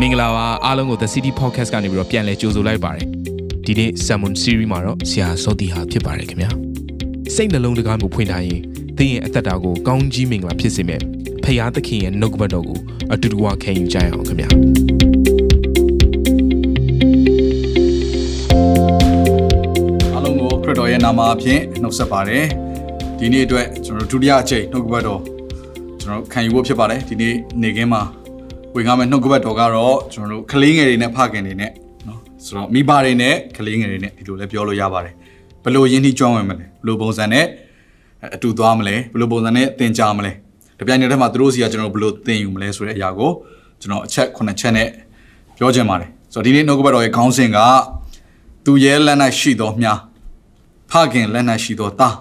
မင်္ဂလာပါအားလုံးကို The City Podcast ကနေပြီးတော့ပြန်လည်ကြိုဆိုလိုက်ပါတယ်ဒီနေ့ Salmon Series မှာတော့ဆရာစောတီဟာဖြစ်ပါတယ်ခင်ဗျာစိတ်နှလုံးတကားကိုဖွင့်ထားရင်သင်ရဲ့အသက်တာကိုကောင်းကြီးမင်္ဂလာဖြစ်စေမယ့်ဖရာသခင်ရဲ့နှုတ်ကပတ်တော်ကိုအတူတူဝခံယူကြရအောင်ခင်ဗျာအားလုံးကိုခရစ်တော်ရဲ့နာမအဖြစ်နှုတ်ဆက်ပါတယ်ဒီနေ့အတွက်ကျွန်တော်တို့ဒုတိယအချိန်နှုတ်ကပတ်တော်ကျွန်တော်ခံယူဖို့ဖြစ်ပါတယ်ဒီနေ့နေခင်းမှာ ဝင်ကားမဲ့နှုတ်ကပတ်တော်ကတော့ကျွန်တော်တို့ကလေးငယ်တွေနဲ့ဖခင်တွေနဲ့နော်ဆိုတော့မိဘတွေနဲ့ကလေးငယ်တွေနဲ့ဒီလိုလည်းပြောလို့ရပါတယ်ဘယ်လိုယဉ်နှီးကျွမ်းဝင်မလဲဘယ်လိုပုံစံနဲ့အတူသွားမလဲဘယ်လိုပုံစံနဲ့သင်ကြားမလဲတပြိုင်နက်တည်းမှာသူတို့စီကကျွန်တော်တို့ဘယ်လိုသင်ယူမလဲဆိုတဲ့အရာကိုကျွန်တော်အချက်9ချက်နဲ့ပြောချင်ပါတယ်ဆိုတော့ဒီနေ့နှုတ်ကပတ်တော်ရဲ့ခေါင်းစဉ်ကသူရဲ့လက်၌ရှိသောမြားဖခင်လက်၌ရှိသောသား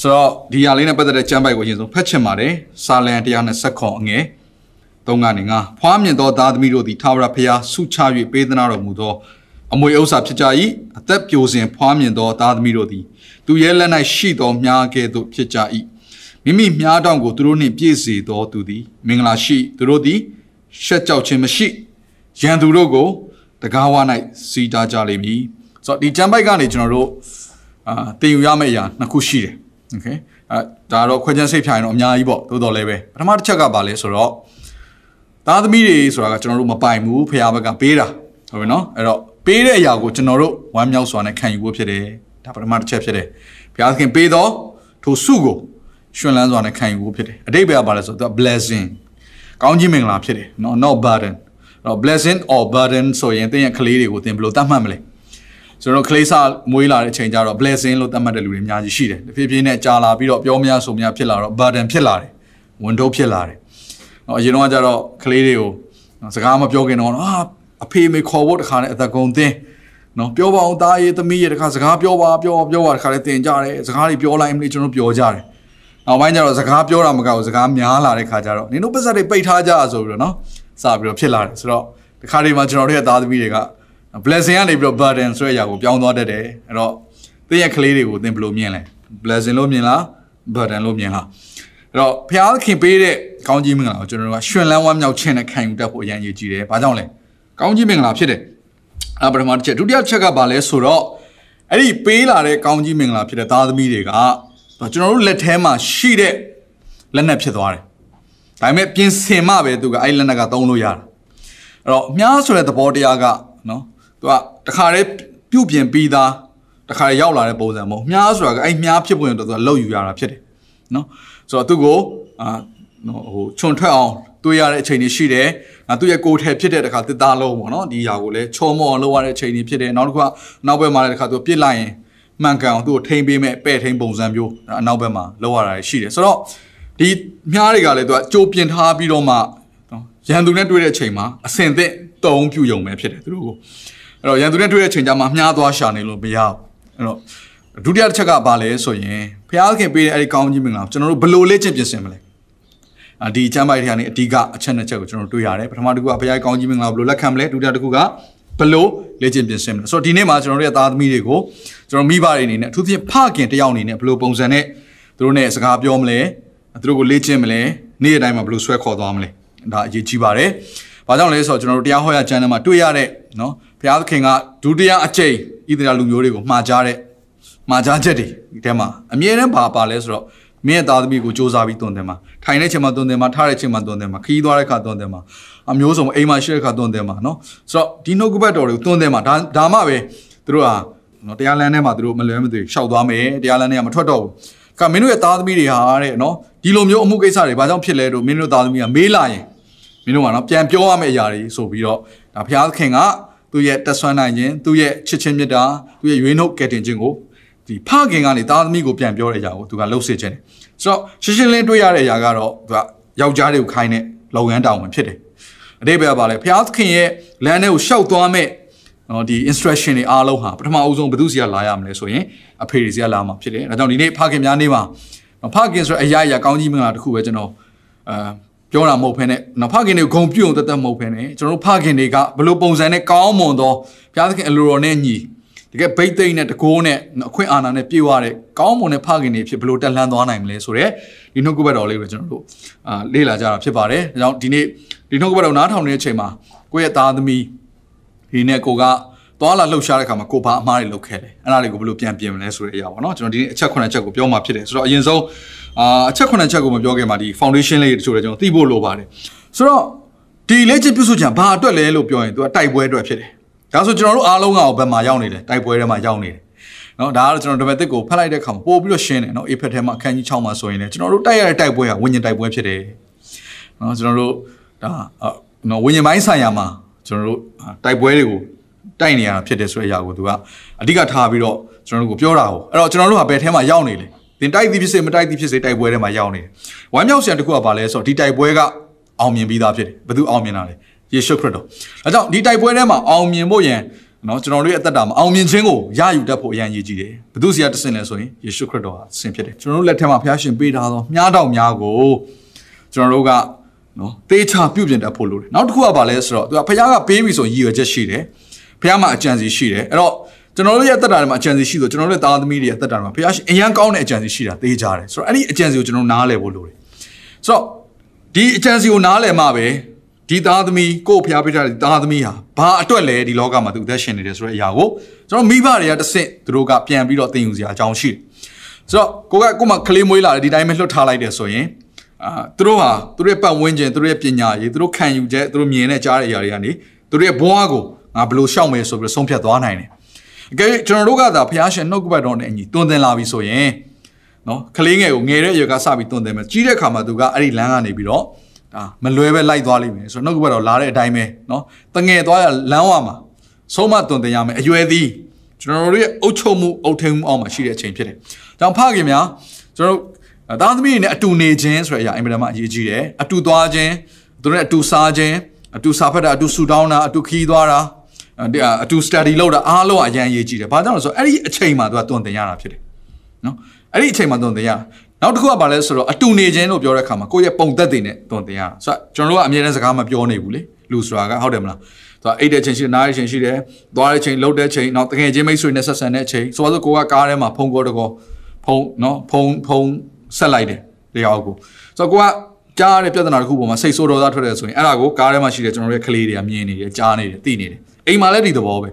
ဆိုတော့ဒီຢာလေးနဲ့ပတ်သက်တဲ့ကျမ်းပိုက်ကိုအရင်ဆုံးဖတ်ချင်ပါတယ်စာလံ120ခွန်အငယ် 3ကနေ5ဖွားမြင်သောသားသမီးတို့သည်ထာဝရဘုရားဆုချ၍ပေးသနာတော်မူသောအမွေဥစ္စာဖြစ်ကြ၏အသက်ပြိုစဉ်ဖွားမြင်သောသားသမီးတို့သည်သူရဲ့လက်၌ရှိသောမြားကဲ့သို့ဖြစ်ကြ၏မိမိမြားတောင်ကိုသူတို့နှင့်ပြည့်စေသောသူသည်မင်္ဂလာရှိသူတို့သည်ရှက်ကြောက်ခြင်းမရှိရန်သူတို့ကိုတကားဝ၌စီးတားကြလိမ့်မည်ဆိုတော့ဒီကျမ်းပိုက်ကနေကျွန်တော်တို့အာတင်ယူရမယ့်အရာနှစ်ခုရှိတယ်โอเคအဲဒါတော့ခွဲခြမ်းစိတ်ဖြာရင်တော့အများကြီးပေါ့သို့တော်လည်းပဲပထမတစ်ချက်ကပါလဲဆိုတော့ သားသမီးတွေဆိုတာကကျွန်တော်တို့မပိုင်ဘူးဖခင်ဘက်ကပေးတာဟုတ်ပြီနော်အဲ့တော့ပေးတဲ့အရာကိုကျွန်တော်တို့ဝမ်းမြောက်စွာနဲ့ခံယူဖို့ဖြစ်တယ်ဒါပထမတစ်ချက်ဖြစ်တယ်ဘုရားသခင်ပေးတော့ထိုစုကိုရှင်လန်းစွာနဲ့ခံယူဖို့ဖြစ်တယ်အတိတ်ဘက်ကပါလဲဆိုတော့ blessing ကောင်းကြီးမင်္ဂလာဖြစ်တယ်နော် not burden တော့ blessing or burden ဆိုရင်တင်းရဲ့ကလေးတွေကိုတင်းဘယ်လိုတတ်မှတ်မလဲကျွန်တော်ကလေးစားမွေးလာတဲ့အချိန်ကျတော့ blessing လို့သတ်မှတ်တဲ့လူတွေအများကြီးရှိတယ်။တဖြည်းဖြည်းနဲ့ကြာလာပြီးတော့ပြောမရဆိုမရဖြစ်လာတော့ burden ဖြစ်လာတယ်။ဝန်တော့ဖြစ်လာတယ်။ နော်အရင်တော့ကျတော့ကလေးတွေကိုစကားမပြောခင်တော့အာအဖေမေခေါ်ဖို့တခါနဲ့အသက်ကုန်သင်းနော်ပြောပါအောင်သားရေးသမီးရေးတခါစကားပြောပါပြောပြောပါတခါလေးတင်ကြတယ်စကားတွေပြောလိုက်မလို့ကျွန်တော်ပြောကြတယ်။နောက်ပိုင်းကျတော့စကားပြောတာမကဘူးစကားများလာတဲ့ခါကျတော့နင်တို့ပတ်သက်တွေပိတ်ထားကြဆိုပြီးတော့နော်စပြီးတော့ဖြစ်လာတယ်ဆိုတော့တခါဒီမှာကျွန်တော်တို့ရဲ့သားသမီးတွေက blessing ကနေပြီးတော့ burden ဆိုတဲ့အရာကိုပြောင်းသွားတတ်တယ်အဲ့တော့သင်ရဲ့ကလေးတွေကိုသင်ဘယ်လိုမြင်လဲ blessing လို့မြင်လား burden လို့မြင်လားအဲ့တော့ဘုရားခင်ပေးတဲ့ ကောင်းကြီးမင်္ဂလာကိုကျွန်တော်တို့ကရှင်လန်းဝမ်းမြောက်ခြင်းနဲ့ခံယူတတ်ဖို့အရင်ရည်ကြည်တယ်ဘာကြောင့်လဲကောင်းကြီးမင်္ဂလာဖြစ်တယ်အဲ့ပထမတစ်ချက်ဒုတိယချက်ကဘာလဲဆိုတော့အဲ့ဒီပေးလာတဲ့ကောင်းကြီးမင်္ဂလာဖြစ်တဲ့သားသမီးတွေကကျွန်တော်တို့လက်ထဲမှာရှိတဲ့လက်နက်ဖြစ်သွားတယ်ဒါပေမဲ့ပြင်ဆင်မှပဲသူကအဲ့လက်နက်ကသုံးလို့ရတာအဲ့တော့မြားဆိုတဲ့သဘောတရားကနော်သူကတခါတည်းပြုတ်ပြင်ပြီးသားတခါတည်းရောက်လာတဲ့ပုံစံမဟုတ်မြားဆိုတာကအဲ့မြားဖြစ်ပွင့်တော့သူကလောက်ယူရတာဖြစ်တယ်နော်ဆိုတော့သူ့ကိုအာ ဟိုခြုံထွက်အောင်တွေးရတဲ့အချိန်တွေရှိတယ်။ငါသူ့ရဲ့ကိုယ်ထဲဖြစ်တဲ့တခါတစ်သားလုံးပေါ့နော်ဒီຢာကိုလည်းချောမောအောင်လုပ်ရတဲ့အချိန်တွေဖြစ်တယ်။နောက်တစ်ခုကနောက်ဘက်မှာလည်းတခါသူပြစ်လိုက်ရင်မှန်ကန်အောင်သူ့ကိုထိမ့်ပေးမဲ့ပဲ့ထိမ့်ပုံစံမျိုးအနောက်ဘက်မှာလုပ်ရတာရှိတယ်။ဆိုတော့ဒီမြားတွေကလည်းသူကကြိုးပြင်ထားပြီးတော့မှရန်သူနဲ့တွေ့တဲ့အချိန်မှာအစင်သင့်တုံးပြူယုံပဲဖြစ်တယ်သူတို့ကိုအဲ့တော့ရန်သူနဲ့တွေ့တဲ့အချိန်ကျမှမြားသွားရှာနေလို့မရဘူးအဲ့တော့ဒုတိယတစ်ချက်ကဘာလဲဆိုရင်ဘုရားခင်ပေးတဲ့အဲ့ဒီကောင်းကြီးမင်္ဂလာကျွန်တော်တို့ဘယ်လိုလေ့ကျင့်ပြင်ဆင်မလဲအာ ဒီချမ်းပိုက်တွေကနေအဓိကအချက်နှစ်ချက်ကိုကျွန်တော်တို့တွေ့ရတယ်ပထမတစ်ခုကဘုရားကောင်းကြီးမင်္ဂလာဘယ်လိုလက်ခံမလဲဒုတိယတစ်ခုကဘယ်လိုလေ့ကျင့်ပြင်ဆင်မလဲဆိုတော့ဒီနေ့မှာကျွန်တော်တို့ရဲ့သားသမီးတွေကိုကျွန်တော်မိဘတွေအနေနဲ့အထူးသဖြင့်ဖခင်တယောက်အနေနဲ့ဘယ်လိုပုံစံနဲ့သူတို့နဲ့စကားပြောမလဲသူတို့ကိုလေ့ကျင့်မလဲနေ့ရက်တိုင်းမှာဘယ်လိုဆွဲခေါ်သွားမလဲဒါအရေးကြီးပါတယ်။ဘာကြောင့်လဲဆိုတော့ကျွန်တော်တို့တရားဟောရကျမ်းထဲမှာတွေ့ရတဲ့နော်ဘုရားသခင်ကဒုတိယအကျိန်ဣသရေလလူမျိုးတွေကိုမှာကြားတဲ့မှာကြားချက်တွေဒီထဲမှာအမြဲတမ်းပါပါလဲဆိုတော့ မင်းရဲ့သားသမီးကိုစူးစမ်းပြီးတွန်းတယ်မှာထိုင်တဲ့ချိန်မှာတွန်းတယ်မှာထားတဲ့ချိန်မှာတွန်းတယ်မှာခီးသွားတဲ့ခါတွန်းတယ်မှာအမျိုးစုံအိမ်မှာရှိတဲ့ခါတွန်းတယ်မှာနော်ဆိုတော့ဒီနှုတ်ကပတ်တော်တွေကိုတွန်းတယ်မှာဒါဒါမှပဲသူတို့ဟာနော်တရားလမ်းထဲမှာသူတို့မလွဲမသွေရှောက်သွားမယ်တရားလမ်းထဲကမထွက်တော့ဘူးကမင်းတို့ရဲ့သားသမီးတွေဟာတဲ့နော်ဒီလိုမျိုးအမှုကိစ္စတွေဘာကြောင့်ဖြစ်လဲတို့မင်းတို့သားသမီးကမေးလာရင်မင်းတို့ကနော်ပြန်ပြောရမယ့်အရာတွေဆိုပြီးတော့ဒါဘုရားသခင်ကသူ့ရဲ့တက်ဆွမ်းနိုင်ခြင်းသူ့ရဲ့ချစ်ချင်းမြတ်တာသူ့ရဲ့ရွေးနှုတ်ကယ်တင်ခြင်းကို ဒီဖခင်ကနေသားသမီးကိုပြန်ပြောတဲ့အရာကိုသူကလှုပ်စေခြင်းတယ်ဆိုတော့ရှင်းရှင်းလင်းတွေ့ရတဲ့အရာကတော့သူကယောက်ျားတွေကိုခိုင်းတဲ့လုပ်ငန်းတောင်းဝင်ဖြစ်တယ်အတိတ်ဘက်ကပါလဲဘုရားသခင်ရဲ့လမ်းထဲကိုရှောက်သွားမဲ့နော်ဒီ instruction တွေအားလုံးဟာပထမအဦးဆုံးဘယ်သူစီကလာရမလဲဆိုရင်အဖေတွေစီကလာမှာဖြစ်တယ်။ဒါကြောင့်ဒီနေ့ဖခင်များနေမှာဖခင်ဆိုတဲ့အရာအရာကောင်းကြီးမင်္ဂလာတစ်ခုပဲကျွန်တော်အာပြောတာမဟုတ်ဖ ೇನೆ နော်ဖခင်တွေကိုဂုံပြုံတက်တက်မဟုတ်ဖ ೇನೆ ကျွန်တော်တို့ဖခင်တွေကဘလို့ပုံစံနဲ့ကောင်းမွန်သောဘုရားသခင်အလိုတော်နဲ့ညီတ ကယ်ဗိတ်သိမ့်နဲ့တကိုးနဲ့အခွင့်အာဏာနဲ့ပြေဝတဲ့ကောင်းမွန်တဲ့ဖခင်တွေဖြစ်ဘလို့တက်လှမ်းသွားနိုင်မလဲဆိုတော့ဒီနှုတ်ကပတ်တော်လေးကိုကျွန်တော်တို့အာလေ့လာကြတာဖြစ်ပါတယ်။ဒါကြောင့်ဒီနေ့ဒီနှုတ်ကပတ်တော်နားထောင်နေတဲ့အချိန်မှာကိုကိုယ့်ရဲ့သားသမီးဒီနဲ့ကိုကသွားလာလှုပ်ရှားတဲ့ခါမှာကိုဘာအမှားတွေလုပ်ခဲ့တယ်အဲ့ဒါတွေကိုဘယ်လိုပြန်ပြင်မလဲဆိုတဲ့အရာပေါ့နော်ကျွန်တော်ဒီနေ့အချက်9ချက်ကိုပြောမှာဖြစ်တယ်ဆိုတော့အရင်ဆုံးအာအချက်9ချက်ကိုမပြောခင်မှာဒီ foundation လေးတချို့လည်းကျွန်တော်သိဖို့လိုပါတယ်ဆိုတော့ဒီလေ့ကျင့်ပြုစုခြင်းဘာအတွက်လဲလို့ပြောရင်သူကတိုက်ပွဲအတွက်ဖြစ်တယ် ဒါဆိုကျွန်တော်တို့အားလုံးကဘယ်မှာရောက်နေလဲတိုက်ပွဲထဲမှာရောက်နေတယ်နော်ဒါကတော့ကျွန်တော်ဒဘက်တစ်ကိုဖတ်လိုက်တဲ့အခါမှာပို့ပြီးတော့ရှင်းတယ်နော်အေဖက်ထဲမှာအခန်းကြီး6မှာဆိုရင်လည်းကျွန်တော်တို့တိုက်ရတဲ့တိုက်ပွဲဟာဝိညာဉ်တိုက်ပွဲဖြစ်တယ်နော်ကျွန်တော်တို့ဒါနော်ဝိညာဉ်ပိုင်းဆိုင်ရာမှာကျွန်တော်တို့တိုက်ပွဲတွေကိုတိုက်နေရတာဖြစ်တယ်ဆိုတဲ့အရာကိုသူကအဓိကထားပြီးတော့ကျွန်တော်တို့ကိုပြောတာကိုအဲ့တော့ကျွန်တော်တို့ကဘယ်ထဲမှာရောက်နေလဲသင်တိုက်သည်ဖြစ်စေမတိုက်သည်ဖြစ်စေတိုက်ပွဲထဲမှာရောက်နေတယ်ဝမ်းမြောက်စရာတစ်ခုကဘာလဲဆိုတော့ဒီတိုက်ပွဲကအောင်မြင်ပြီးသားဖြစ်တယ်ဘယ်သူအောင်မြင်တာလဲ ယေရှုခရစ်တော်အဲကြောင့်ဒီတိုက်ပွဲထဲမှာအောင်မြင်ဖို့ရန်နော်ကျွန်တော်တို့ရဲ့အသက်တာမှာအောင်မြင်ခြင်းကိုရယူတတ်ဖို့အရန်ရည်ကြီးတယ်ဘယ်သူစီကတဆင်လဲဆိုရင်ယေရှုခရစ်တော်ဟာဆင်ဖြစ်တယ်ကျွန်တော်တို့လက်ထက်မှာဘုရားရှင်ပေးထားသောမြားတော်များကိုကျွန်တော်တို့ကနော်သေချာပြုပြင်တတ်ဖို့လိုတယ်နောက်တစ်ခုကဘာလဲဆိုတော့သူကဘုရားကပေးပြီဆိုရင်ရည်ရွယ်ချက်ရှိတယ်ဘုရားမှာအကြံစီရှိတယ်အဲ့တော့ကျွန်တော်တို့ရဲ့အသက်တာတွေမှာအကြံစီရှိဆိုကျွန်တော်တို့သားသမီးတွေရဲ့အသက်တာတွေမှာဘုရားရှင်အရန်ကောင်းတဲ့အကြံစီရှိတာသိကြတယ်ဆိုတော့အဲ့ဒီအကြံစီကိုကျွန်တော်နားလည်ဖို့လိုတယ်ဆိုတော့ဒီအကြံစီကိုနားလည်မှပဲ ဒီသားသမီးကို့ဖျားပေးထားတဲ့သားသမီးဟာဘာအတွက်လဲဒီလောကမှာသူအသက်ရှင်နေတယ်ဆိုတဲ့အရာကိုကျွန်တော်မိဘတွေကတစ်ဆင့်သူတို့ကပြန်ပြီးတော့သင်ယူစရာအကြောင်းရှိတယ်ဆိုတော့ကိုကကိုမှကလေးမွေးလာတယ်ဒီတိုင်းပဲလွတ်ထားလိုက်တယ်ဆိုရင်အာသူတို့ဟာသူတို့ရဲ့ပတ်ဝန်းကျင်သူတို့ရဲ့ပညာရေးသူတို့ခံယူချက်သူတို့မြင်တဲ့ကြားတဲ့အရာတွေကနေသူတို့ရဲ့ဘဝကိုငါဘယ်လိုရှောက်မယ်ဆိုပြီးဆုံးဖြတ်သွားနိုင်တယ်အကယ်ကျွန်တော်တို့ကသာဖျားရှင်နှုတ်ကပတ်တော်နဲ့အညီတွင်တင်လာပြီဆိုရင်နော်ကလေးငယ်ကိုငယ်တဲ့အရွယ်ကစပြီးတွင်တင်မယ်ကြီးတဲ့အခါမှာသူကအဲ့ဒီလမ်းကနေပြီးတော့ ဒါမလွဲပဲလိုက်သွားလိမ့်မယ်ဆိုတော့နှုတ်ကပတ်တော်လာတဲ့အတိုင်းပဲနော်တငယ်သွားရလမ်းဝမှာဆုံးမတွင်တင်ရမယ်အရွယ်သည်ကျွန်တော်တို့ရဲ့အုတ်ချုပ်မှုအုတ်ထိန်မှုအောက်မှာရှိတဲ့အချိန်ဖြစ်တယ်။ကြောင့်ဖခင်များကျွန်တော်တို့သားသမီးတွေနဲ့အတူနေခြင်းဆိုတဲ့အရာအင်မတန်မှအရေးကြီးတယ်။အတူသွားခြင်းသူတို့နဲ့အတူစားခြင်းအတူစားဖက်တာအတူဆူတောင်းတာအတူခီးသွားတာအတူ study လုပ်တာအားလုံးအရန်ရေးကြည့်တယ်။ဘာကြောင့်လဲဆိုတော့အဲ့ဒီအချိန်မှာသူကတွန်တင်ရတာဖြစ်တယ်။နော်။အဲ့ဒီအချိန်မှာတွန်တင်ရတာ။ နောက်တစ်ခုကဘာလဲဆိုတော့အတူနေခြင်းလို့ပြောတဲ့အခါမှာကိုယ့်ရဲ့ပုံသက်တွေနဲ့တွန်တင်ရတာ။ဆိုတော့ကျွန်တော်တို့ကအမြဲတမ်းစကားမပြောနေဘူးလေ။လူဆိုတာကဟုတ်တယ်မလား။သူကအိတ်တဲ့ချိန်ရှိတယ်နားတဲ့ချိန်ရှိတယ်။သွားတဲ့ချိန်လှုပ်တဲ့ချိန်နောက်တကယ်ချင်းမိတ်ဆွေနဲ့ဆက်ဆံတဲ့ချိန်ဆိုတော့ကိုကကားထဲမှာဖုံကောတကောဖုံနော်ဖုံဖုံဆက်လိုက်တယ်တရားကို။ဆိုတော့ကိုကကြားရတဲ့ပြဿနာတစ်ခုပေါ်မှာစိတ်ဆိုးဒေါသထွက်တယ်ဆိုရင်အဲ့ဒါကိုကားထဲမှာရှိတဲ့ကျွန်တော်တို့ရဲ့ကလေးတွေကမြင်နေတယ်ကြားနေတယ်သိနေတယ်အိမ်မှာလည်းဒီသဘောပဲ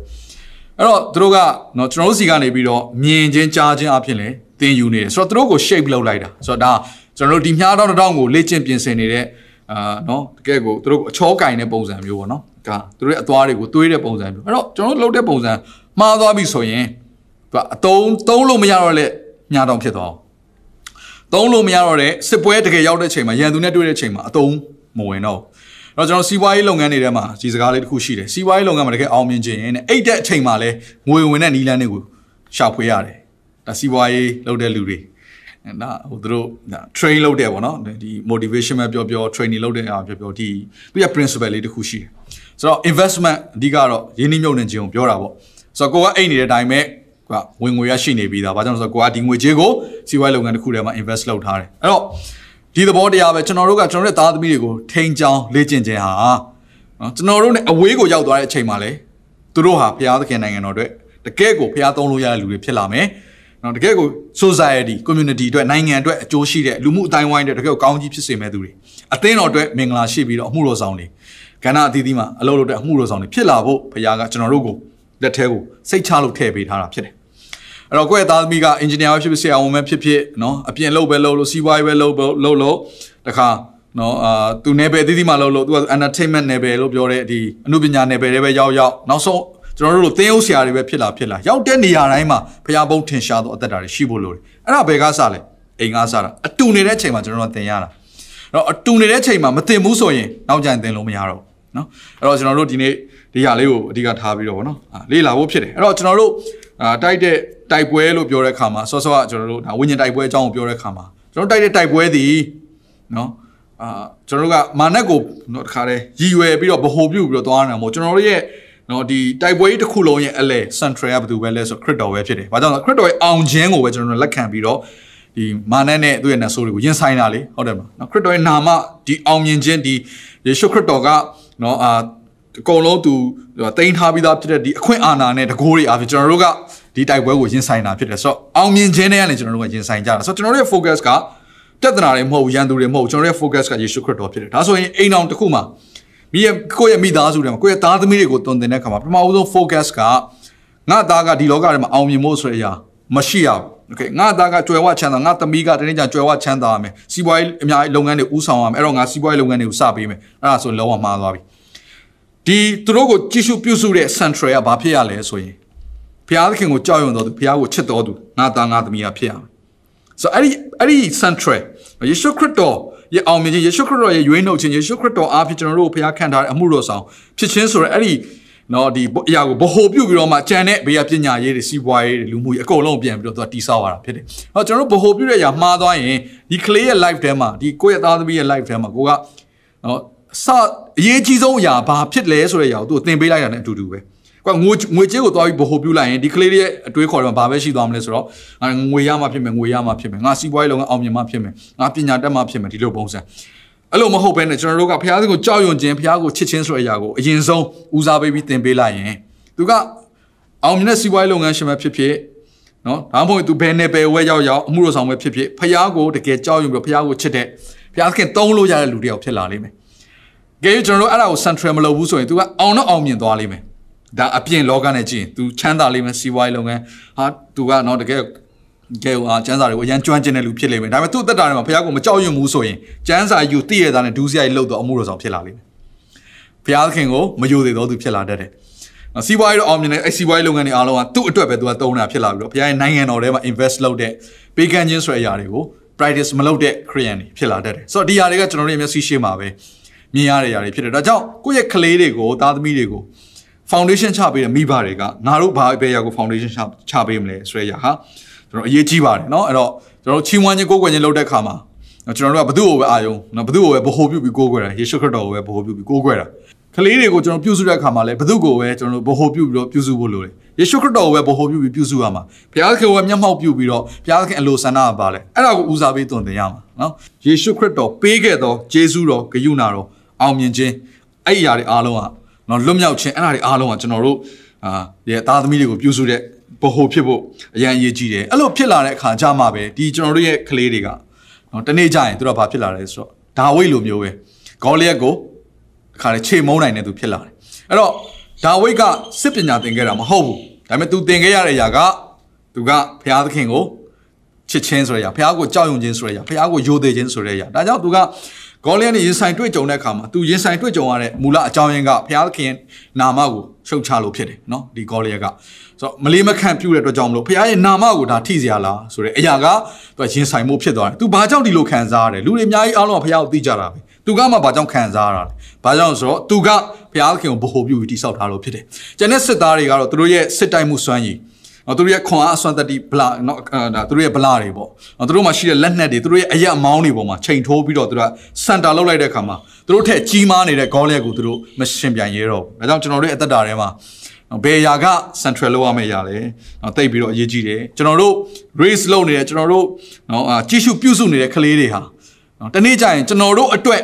အဲ့တော့သူတို့ကနော်ကျွန်တော်တို့စီကနေပြီးတော့မြင်ချင်းကြားချင်းအဖြစ်လဲ သင်ယူနေတယ်ဆိုတော့သူတို့ကို shape လုပ်လိုက်တာဆိုတော့ဒါကျွန်တော်တို့ဒီမြားတောင်းတောင်းကိုလေ့ကျင့်ပြင်ဆင်နေတဲ့အာနော်တကယ်ကိုသူတို့အချောကင်တဲ့ပုံစံမျိုးပေါ့နော်ဒါသူတို့ရဲ့အသွားတွေကိုတွေးတဲ့ပုံစံမျိုးအဲ့တော့ကျွန်တော်တို့လုပ်တဲ့ပုံစံမှားသွားပြီဆိုရင်သူကအတုံးသုံးလို့မရတော့တဲ့မြားတောင်းဖြစ်သွားအောင်သုံးလို့မရတော့တဲ့စစ်ပွဲတကယ်ရောက်တဲ့ချိန်မှာရန်သူနဲ့တွေ့တဲ့ချိန်မှာအတုံးမဝင်တော့တော့ကျွန်တော်စီးပွားရေးလုပ်ငန်းတွေထဲမှာဒီစကားလေးတစ်ခုရှိတယ်စီးပွားရေးလုပ်ငန်းမှာတကယ်အောင်မြင်ခြင်းနဲ့အိတ်တဲ့အချိန်မှာလဲငွေဝင်တဲ့နီးလန်းတွေကိုရှာဖွေရတယ် ဒါစီးပွားရေးလုပ်တဲ့လူတွေဒါဟိုသူတို့ဒါ train လုပ်တယ်ပေါ့နော်ဒီ motivation ပဲပြောပြော training လုပ်တဲ့အားပြောပြောဒီသူရဲ့ principle လေးတစ်ခုရှိတယ်ဆိုတော့ investment အဓိကတော့ရင်းနှီးမြှုပ်နှံခြင်းကိုပြောတာပေါ့ဆိုတော့ကိုကအိတ်နေတဲ့အတိုင်းပဲကဝင်ငွေရရှိနေပြီးသား။ဘာကြောင့်လဲဆိုတော့ကိုကဒီငွေကြေးကိုစီးပွားရေးလုပ်ငန်းတစ်ခုထဲမှာ invest လုပ်ထားတယ်။အဲ့တော့ဒီသဘောတရားပဲကျွန်တော်တို့ကကျွန်တော်တို့သားသမီးတွေကိုထိန်းချောင်းလေ့ကျင့်ခြင်းဟာနော်ကျွန်တော်တို့ ਨੇ အဝေးကိုရောက်သွားတဲ့အချိန်မှာလေသူတို့ဟာဘုရားသခင်နိုင်ငံတော်အတွက်တကယ့်ကိုဘုရားသုံးလို့ရတဲ့လူတွေဖြစ်လာမယ်။ နော်တကယ့်ကို society community အတွက်နိုင်ငံအတွက်အကျိုးရှိတဲ့လူမှုအတိုင်းဝိုင်းအတွက်တကယ့်ကိုကောင်းကြီးဖြစ်စေမဲ့သူတွေအသင်းတော်အတွက်မင်္ဂလာရှိပြီးတော့အမှုတော်ဆောင်တွေကဏ္ဍအသီးသီးမှာအလုပ်လုပ်တဲ့အမှုတော်ဆောင်တွေဖြစ်လာဖို့ဘုရားကကျွန်တော်တို့ကိုလက်ထဲကိုစိတ်ချလို့ထည့်ပေးထားတာဖြစ်တယ်အဲ့တော့ကိုယ့်ရဲ့သားသမီးကအင်ဂျင်နီယာပဲဖြစ်ဖြစ်ဆရာဝန်ပဲဖြစ်ဖြစ်နော်အပြင်လုပ်ပဲလုပ်လို့စီးပွားရေးပဲလုပ်လုပ်လို့တခါနော်အာသူနယ်ပယ်အသီးသီးမှာလုပ်လို့သူက entertainment နယ်ပယ်လို့ပြောတဲ့ဒီအမှုပညာနယ်ပယ်တွေပဲရောက်ရောက်နောက်ဆုံး ကျွန်တော်တို့လိုသင်းအုပ်ဆရာတွေပဲဖြစ်လာဖြစ်လာရောက်တဲ့နေရာတိုင်းမှာဖျားပုံးထင်ရှားသောအသက်တာတွေရှိဖို့လိုတယ်အဲ့ဒါဘယ်ကစလဲအိမ်ကစတာအတူနေတဲ့အချိန်မှာကျွန်တော်တို့သင်ရတာအဲ့တော့အတူနေတဲ့အချိန်မှာမသင်ဘူးဆိုရင်နောက်ကျရင်သင်လို့မရတော့ဘူးနော်အဲ့တော့ကျွန်တော်တို့ဒီနေ့ဒီဟာလေးကိုအဓိကထားပြီးတော့ဗောနော်လေ့လာဖို့ဖြစ်တယ်အဲ့တော့ကျွန်တော်တို့အာတိုက်တဲ့တိုက်ပွဲလို့ပြောတဲ့အခါမှာစောစောကကျွန်တော်တို့ဒါဝိညာဉ်တိုက်ပွဲအကြောင်းကိုပြောတဲ့အခါမှာကျွန်တော်တိုက်တဲ့တိုက်ပွဲသည်နော်အာကျွန်တော်တို့ကမာနက်ကိုတော့တခါတည်းရည်ရွယ်ပြီးတော့ဗဟိုပြုပြီးတော့သွားနေတာမဟုတ်ကျွန်တော်တို့ရဲ့ နော်ဒီတိုက်ပွဲကြီးတစ်ခုလုံးရဲ့အလဲ central ကဘယ်သူပဲလဲဆိုခရစ်တော်ပဲဖြစ်တယ်။ဘာကြောင့်လဲခရစ်တော်ရဲ့အောင်ခြင်းကိုပဲကျွန်တော်တို့လက်ခံပြီးတော့ဒီမာနက်နဲ့သူ့ရဲ့နတ်ဆိုးတွေကိုရင်ဆိုင်တာလေဟုတ်တယ်မလား။နော်ခရစ်တော်ရဲ့နာမဒီအောင်မြင်ခြင်းဒီယေရှုခရစ်တော်ကနော်အာအကုန်လုံးသူတိန်းထားပြီးသားဖြစ်တဲ့ဒီအခွင့်အာဏာနဲ့တကိုးတွေအားဖြင့်ကျွန်တော်တို့ကဒီတိုက်ပွဲကိုရင်ဆိုင်တာဖြစ်တယ်ဆိုတော့အောင်မြင်ခြင်းတွေကနေကျွန်တော်တို့ကရင်ဆိုင်ကြတာဆိုတော့ကျွန်တော်တို့ရဲ့ focus ကပြဿနာတွေမဟုတ်ဘူးရန်သူတွေမဟုတ်ကျွန်တော်တို့ရဲ့ focus ကယေရှုခရစ်တော်ဖြစ်တယ်ဒါဆိုရင်အိမ်အောင်တစ်ခုမှာ မိရဲ့ကိုယ့်ရဲ့မိသားစုတွေမှာကိုယ့်ရဲ့သားသမီးတွေကိုတုံတင်တဲ့အခါမှာပထမဦးဆုံး focus ကငါသားကဒီလောကထဲမှာအောင်မြင်ဖို့ဆိုတဲ့အရာမရှိရဘူးโอเคငါသားကကြွယ်ဝချမ်းသာငါသမီးကတနေ့ကျကြွယ်ဝချမ်းသာရမယ်စီးပွားရေးအများကြီးလုပ်ငန်းတွေဦးဆောင်ရမယ်အဲ့တော့ငါစီးပွားရေးလုပ်ငန်းတွေကိုစပေးမယ်အဲ့ဒါဆိုလုံးဝမှားသွားပြီဒီသူတို့ကိုကြည့်ရှုပြုစုတဲ့ central ကဘာဖြစ်ရလဲဆိုရင်ဘုရားသခင်ကိုကြောက်ရွံ့တော်သူဘုရားကိုချစ်တော်သူငါသားငါသမီးကဖြစ်ရမယ်ဆိုအဲ့ဒီအဲ့ဒီ central ယေရှုခရစ်တော် ရဲ့အောင်မြင်ခြင်းယေရှုခရစ်တော်ရဲ့ရွေးနှုတ်ခြင်းယေရှုခရစ်တော်အားဖြင့်ကျွန်တော်တို့ကိုဘုရားခံထားတဲ့အမှုတော်ဆောင်ဖြစ်ခြင်းဆိုရယ်အဲ့ဒီနော်ဒီအရာကိုဗဟိုပြုတ်ပြီးတော့မှကြံတဲ့ဘေးကပညာရေးတွေစီးပွားရေးတွေလူမှုရေးအကုန်လုံးပြန်ပြီးတော့သူကတိဆောက်ရတာဖြစ်တယ်။ဟောကျွန်တော်တို့ဗဟိုပြုတ်တဲ့အရာမှားသွားရင်ဒီ clay ရဲ့ life ထဲမှာဒီကိုယ့်ရဲ့သားသမီးရဲ့ life ထဲမှာကိုကနော်စအရေးကြီးဆုံးအရာဘာဖြစ်လဲဆိုတဲ့အရာကိုသူသင်ပေးလိုက်တာ ਨੇ အတူတူပဲ။ ကွာငွေငွေကြေးကိုသွားပြီးဗဟိုပြုတ်လိုက်ရင်ဒီ clay ရဲ့အတွေးခေါ်တော့ဘာပဲရှိသွားမလဲဆိုတော့ငွေရမှဖြစ်မယ်ငွေရမှဖြစ်မယ်ငါစီးပွားရေးလုပ်ငန်းအောင်မြင်မှဖြစ်မယ်ငါပညာတတ်မှဖြစ်မယ်ဒီလိုပုံစံအဲ့လိုမဟုတ်ဘဲနဲ့ကျွန်တော်တို့ကဘုရားသခင်ကိုကြောက်ရွံ့ခြင်းဘုရားကိုချစ်ခြင်းဆိုတဲ့အရာကိုအရင်ဆုံးဦးစားပေးပြီးသင်ပေးလိုက်ရင်သူကအောင်မြင်တဲ့စီးပွားရေးလုပ်ငန်းရှင်ပဲဖြစ်ဖြစ်နော်ဒါမှမဟုတ်သူဘယ်နဲ့ပဲဝဲရောက်ရောက်အမှုတော်ဆောင်ပဲဖြစ်ဖြစ်ဘုရားကိုတကယ်ကြောက်ရွံ့ပြီးဘုရားကိုချစ်တဲ့ဘုရားသခင်တုံးလို့ရတဲ့လူတယောက်ဖြစ်လာလိမ့်မယ်။ကြည့်ကျွန်တော်တို့အဲ့ဒါကို central မလုပ်ဘူးဆိုရင် तू ကအောင်တော့အောင်မြင်သွားလိမ့်မယ်။ ဒါအပြင်လောကနဲ့ကြည့်ရင် तू ချမ်းသာလိမ့်မယ်စီးပွားရေးလုပ်ငန်းဟာ तू ကတော့တကယ်ကဲဟာကျန်းစာတွေကိုအရန်ကျွမ်းကျင်တဲ့လူဖြစ်လိမ့်မယ်ဒါပေမဲ့သူ့အသက်တာထဲမှာဘုရားကိုမကြောက်ရွံ့ဘူးဆိုရင်ကျန်းစာယူတည့်ရတာနဲ့ဒူးစရိုက်လှုပ်တော့အမှုတော်ဆောင်ဖြစ်လာလိမ့်မယ်ဘုရားသခင်ကိုမယိုသေးတော့သူဖြစ်လာတတ်တယ်စီးပွားရေးတော့အောင်မြင်တဲ့အဲစီးပွားရေးလုပ်ငန်းတွေအားလုံးကသူ့အတွက်ပဲသူကတုံးတာဖြစ်လာပြီးတော့ဘုရားရဲ့နိုင်ငံတော်ထဲမှာ invest လုပ်တဲ့ပေးကမ်းခြင်းဆိုတဲ့အရာတွေကို practice မလုပ်တဲ့ Korean တွေဖြစ်လာတတ်တယ်ဆိုတော့ဒီຢာတွေကကျွန်တော်တို့ရဲ့မျက်စိရှေ့မှာပဲမြင်ရတဲ့ຢာတွေဖြစ်တယ်ဒါကြောင့်ကိုယ့်ရဲ့ကလေးတွေကိုသားသမီးတွေကို foundation ချပေးတဲ့မိဘတွေကငါတို့ဘာပဲຢာကို foundation ချပေးမလဲဆိုတဲ့ຢာဟာကျွန်တော်အရေးကြီးပါတယ်เนาะအဲ့တော့ကျွန်တော်ချီးမွမ်းခြင်းကိုးကွယ်ခြင်းလုပ်တဲ့အခါမှာကျွန်တော်တို့ကဘု து ကိုပဲအာယုံနော်ဘု து ကိုပဲဗဟိုပြုပြီးကိုးကွယ်တာယေရှုခရစ်တော်ကိုပဲဗဟိုပြုပြီးကိုးကွယ်တာကလေးတွေကိုကျွန်တော်ပြုစုတဲ့အခါမှာလည်းဘု து ကိုပဲကျွန်တော်တို့ဗဟိုပြုပြီးတော့ပြုစုဖို့လိုတယ်ယေရှုခရစ်တော်ကိုပဲဗဟိုပြုပြီးပြုစုရမှာဘုရားသခင်ကိုပဲမျက်မှောက်ပြုပြီးတော့ဘုရားသခင်အလိုဆန္ဒပါလေအဲ့ဒါကိုဦးစားပေးသွန်သင်ရမှာနော်ယေရှုခရစ်တော်ပေးခဲ့သောဂျေဇုတော်ဂရုဏာတော်အောင်မြင်ခြင်းအဲ့ဒီအရာတွေအားလုံးက နော်လွတ်မြောက်ခြင်းအဲ့ဒါတွေအားလုံးကကျွန်တော်တို့အာရဲ့သားသမီးတွေကိုပြုစုတဲ့ဗဟိုဖြစ်ဖို့အရန်အရေးကြီးတယ်အဲ့လိုဖြစ်လာတဲ့အခါကျမှပဲဒီကျွန်တော်တို့ရဲ့ကလေးတွေကနော်တနေ့ကျရင်သူတို့ကဘာဖြစ်လာလဲဆိုတော့ဒါဝိတ်လိုမျိုးပဲဂေါလိယက်ကိုအခါလေခြေမုံနိုင်တဲ့သူဖြစ်လာတယ်အဲ့တော့ဒါဝိတ်ကစစ်ပညာသင်ခဲ့တာမဟုတ်ဘူးဒါပေမဲ့သူသင်ခဲ့ရတဲ့အရာကသူကဘုရားသခင်ကိုချစ်ခြင်းဆိုတဲ့အရာဘုရားကိုကြောက်ရွံ့ခြင်းဆိုတဲ့အရာဘုရားကိုယိုသေးခြင်းဆိုတဲ့အရာဒါကြောင့်သူက ဂေါလိယက်နဲ့ရင်ဆိုင်တွေ့ကြုံတဲ့အခါမှာသူရင်ဆိုင်တွေ့ကြုံရတဲ့မူလအကြောင်းရင်းကဘုရားသခင်နာမကိုရှုတ်ချလို့ဖြစ်တယ်နော်ဒီဂေါလိယက်ကဆိုတော့မလေးမခန့်ပြုတဲ့အတွက်ကြောင့်မလို့ဘုရားရဲ့နာမကိုဒါထိစရာလားဆိုတဲ့အရာကသူရင်ဆိုင်မှုဖြစ်သွားတယ်သူဘာကြောင့်ဒီလိုခံစားရတယ်လူတွေအများကြီးအားလုံးကဘုရားကိုသိကြတာပဲသူကမှဘာကြောင့်ခံစားရတာလဲဘာကြောင့်ဆိုတော့သူကဘုရားသခင်ကိုဗဟိုပြုပြီးတိဆောက်ထားလို့ဖြစ်တယ်ကျန်တဲ့စစ်သားတွေကတော့သူတို့ရဲ့စစ်တိုက်မှုစွမ်းရည် နော်သူတို့ရဲ့ခွန်အားအစွမ်းတတိဗလာနော်ဒါသူတို့ရဲ့ဗလာတွေပေါ့နော်သူတို့မှာရှိတဲ့လက်နက်တွေသူတို့ရဲ့အရက်အမောင်းတွေပေါ်မှာချိန်ထိုးပြီးတော့သူတို့ကစန်တာလောက်လိုက်တဲ့အခါမှာသူတို့ထက်ကြီးမားနေတဲ့ဂေါလက်ကိုသူတို့မရှင်ပြန်ရဲတော့ဘူးဒါကြောင့်ကျွန်တော်တို့ရဲ့အသက်တာထဲမှာဘယ်ရာက central လောက်ရမယ့်ရာလဲနော်တိတ်ပြီးတော့အရေးကြီးတယ်ကျွန်တော်တို့ race လုပ်နေတယ်ကျွန်တော်တို့နော်အာကြီးစုပြုစုနေတဲ့ကလေးတွေဟာနော်တနေ့ကျရင်ကျွန်တော်တို့အတွက်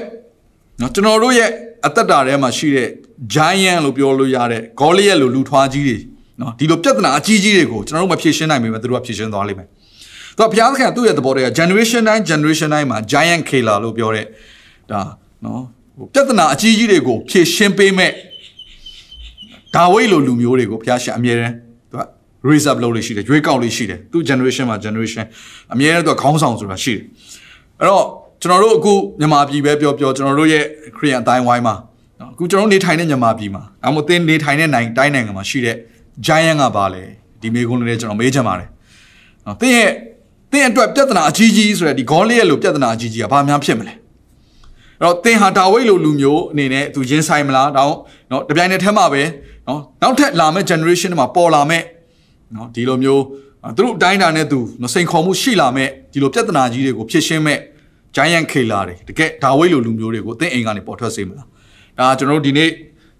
နော်ကျွန်တော်တို့ရဲ့အသက်တာထဲမှာရှိတဲ့ giant လို့ပြောလို့ရတဲ့ Goliath လို့လူထွားကြီးတွေ နော်ဒီလိုပြဿနာအကြီးကြီးတွေကိုကျွန်တော်တို့မဖြေရှင်းနိုင်ပေမဲ့သူတို့ကဖြေရှင်းသွားလိမ့်မယ်။သူကဘုရားသခင်ကသူ့ရဲ့သဘောတွေက generation တိုင်း generation တိုင်းမှာ giant killer လို့ပြောတဲ့ဒါနော်ပြဿနာအကြီးကြီးတွေကိုဖြေရှင်းပေးမဲ့ဒါဝိတ်လိုလူမျိုးတွေကိုဘုရားရှင်အမြဲတမ်းသူက reserve လုပ်လို့ရှိတယ်ရွေးကောက်လို့ရှိတယ်သူ generation မှာ generation အမြဲတမ်းသူကခေါင်းဆောင်ဆိုတာရှိတယ်အဲ့တော့ကျွန်တော်တို့အခုမြန်မာပြည်ပဲပြောပြောကျွန်တော်တို့ရဲ့ခရီးအတိုင်းဝိုင်းမှာနော်အခုကျွန်တော်နေထိုင်တဲ့မြန်မာပြည်မှာအမို့တင်းနေထိုင်တဲ့နိုင်တိုင်းနိုင်ငံမှာရှိတဲ့ giant ကပါလေဒီမေကုန်းလေးကျွန်တော်မေးချင်ပါတယ်နော်တင်းရဲ့တင်းအတွက်ပြဿနာအကြီးကြီးဆိုတဲ့ဒီဂေါလိရဲ့လိုပြဿနာအကြီးကြီးကဘာများဖြစ်မလဲအဲ့တော့တင်းဟာဒါဝိတ်လိုလူမျိုးအနေနဲ့သူရင်ဆိုင်မလားတော့နော်တပြိုင်နက်တည်းမှာပဲနော်နောက်ထပ်လာမယ့် generation တွေမှာပေါ်လာမယ့်နော်ဒီလိုမျိုးသူတို့အတိုင်းတာနဲ့သူနော်စိန်ခေါ်မှုရှိလာမယ့်ဒီလိုပြဿနာကြီးတွေကိုဖြည့်ရှင်းမဲ့ giant killer တွေတကယ်ဒါဝိတ်လိုလူမျိုးတွေကိုအသင်းအိမ်ကနေပေါ်ထွက်စေမလားဒါကျွန်တော်တို့ဒီနေ့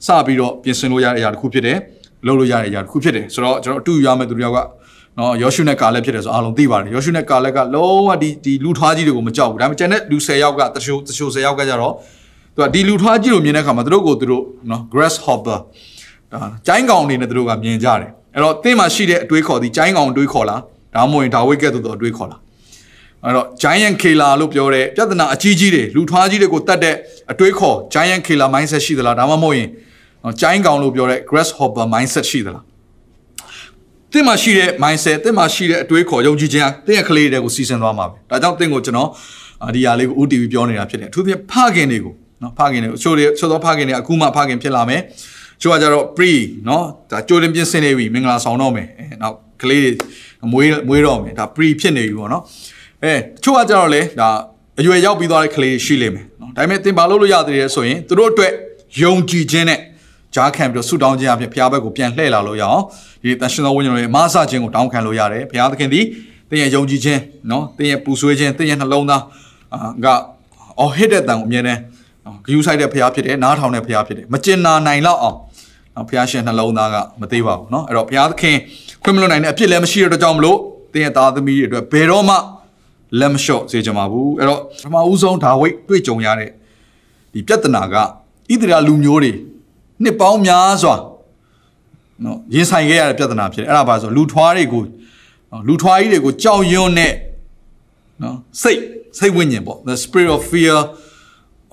စပြီးတော့ပြင်ဆင်လို့ရတဲ့အရာတစ်ခုဖြစ်တယ် လုပ်လို့ရတဲ့အရာတစ်ခုဖြစ်တယ်ဆိုတော့ကျွန်တော်အတူရမယ့်သူတယောက်ကနော်ယောရှုနဲ့ကာလက်ဖြစ်တယ်ဆိုအားလုံးသိပါတယ်ယောရှုနဲ့ကာလက်ကလုံးဝဒီဒီလူထွားကြီးတွေကိုမကြောက်ဘူးဒါပေမဲ့ကျန်တဲ့လူ10ယောက်ကတချို့တချို့10ယောက်ကကြတော့သူကဒီလူထွားကြီးကိုမြင်တဲ့အခါမှာသူတို့ကိုသူတို့နော် grasshopper ဒါကျိုင်းကောင်အနေနဲ့သူတို့ကမြင်ကြတယ်အဲ့တော့တင်းမှာရှိတဲ့အတွေးခေါ်ဒီကျိုင်းကောင်အတွေးခေါ်လားဒါမှမဟုတ်ဒါဝိတ်ကဲ့သို့သောအတွေးခေါ်လားအဲ့တော့ giant killer လို့ပြောတဲ့ပြဿနာအကြီးကြီးတွေလူထွားကြီးတွေကိုတတ်တဲ့အတွေးခေါ် giant killer mindset ရှိသလားဒါမှမဟုတ်ရင် နော် giant ကောင်လို့ပြောတဲ့ grasshopper mindset ရှိသလားတင့်မှာရှိတဲ့ mindset တင့်မှာရှိတဲ့အတွေးခေါ်ယုံကြည်ခြင်းတင့်ရဲ့ကလေးတွေကိုစီစဉ်သွားမှာပဲဒါကြောင့်တင့်ကိုကျွန်တော်ဒီဟာလေးကို OTV ပြောနေတာဖြစ်တယ်အထူးသဖြင့်ဖခင်တွေကိုနော်ဖခင်တွေချိုးတွေချိုးသောဖခင်တွေအခုမှဖခင်ဖြစ်လာမယ်ချိုးကကြတော့ pre နော်ဒါကြိုတင်ပြင်ဆင်နေပြီမင်္ဂလာဆောင်တော့မယ်အဲနောက်ကလေးတွေမွေးမွေးတော့မယ်ဒါ pre ဖြစ်နေပြီပေါ့နော်အဲချိုးကကြတော့လေဒါအရွယ်ရောက်ပြီးသွားတဲ့ကလေးရှိလိမ့်မယ်နော်ဒါပေမဲ့သင်ဘာလို့လို့ရသေးတယ်ဆိုရင်သူတို့အတွက်ယုံကြည်ခြင်းနဲ့ ကြားခံပြီးတော့ဆုတောင်းခြင်းအပြင်ဘုရားဘက်ကိုပြန်လှည့်လာလို့ရအောင်ဒီတန်ရှင်သောဝိညာဉ်တော်ရဲ့အမဆခြင်းကိုတောင်းခံလို့ရတယ်ဘုရားသခင်သည်တင်းရဲ့ယုံကြည်ခြင်းနော်တင်းရဲ့ပူဆွေးခြင်းတင်းရဲ့နှလုံးသားကအော်ဟစ်တဲ့တန်ကိုအမြဲတမ်းဂယူဆိုင်တဲ့ဘုရားဖြစ်တယ်နားထောင်တဲ့ဘုရားဖြစ်တယ်မကျင်နာနိုင်တော့အောင်နော်ဘုရားရှင်နှလုံးသားကမသေးပါဘူးနော်အဲ့တော့ဘုရားသခင်ခွင့်မလွတ်နိုင်တဲ့အဖြစ်လည်းမရှိတဲ့ကြောင့်မလို့တင်းရဲ့သားသမီးတွေအတွက်ဘယ်တော့မှလက်မလျှော့စေချင်ပါဘူးအဲ့တော့ပထမဦးဆုံးဒါဝိတ်တွေ့ကြုံရတဲ့ဒီပြဿနာကဣသရေလလူမျိုးတွေ နှစ်ပေါင်းများစွာနော်ရင်ဆိုင်ခဲ့ရတဲ့ပြဿနာဖြစ်တယ်အဲ့ဒါပါဆိုလူထွားတွေကိုနော်လူထွားကြီးတွေကိုကြောက်ရွံ့တဲ့နော်စိတ်စိတ်ဝိညာဉ်ပေါ့ the spirit of fear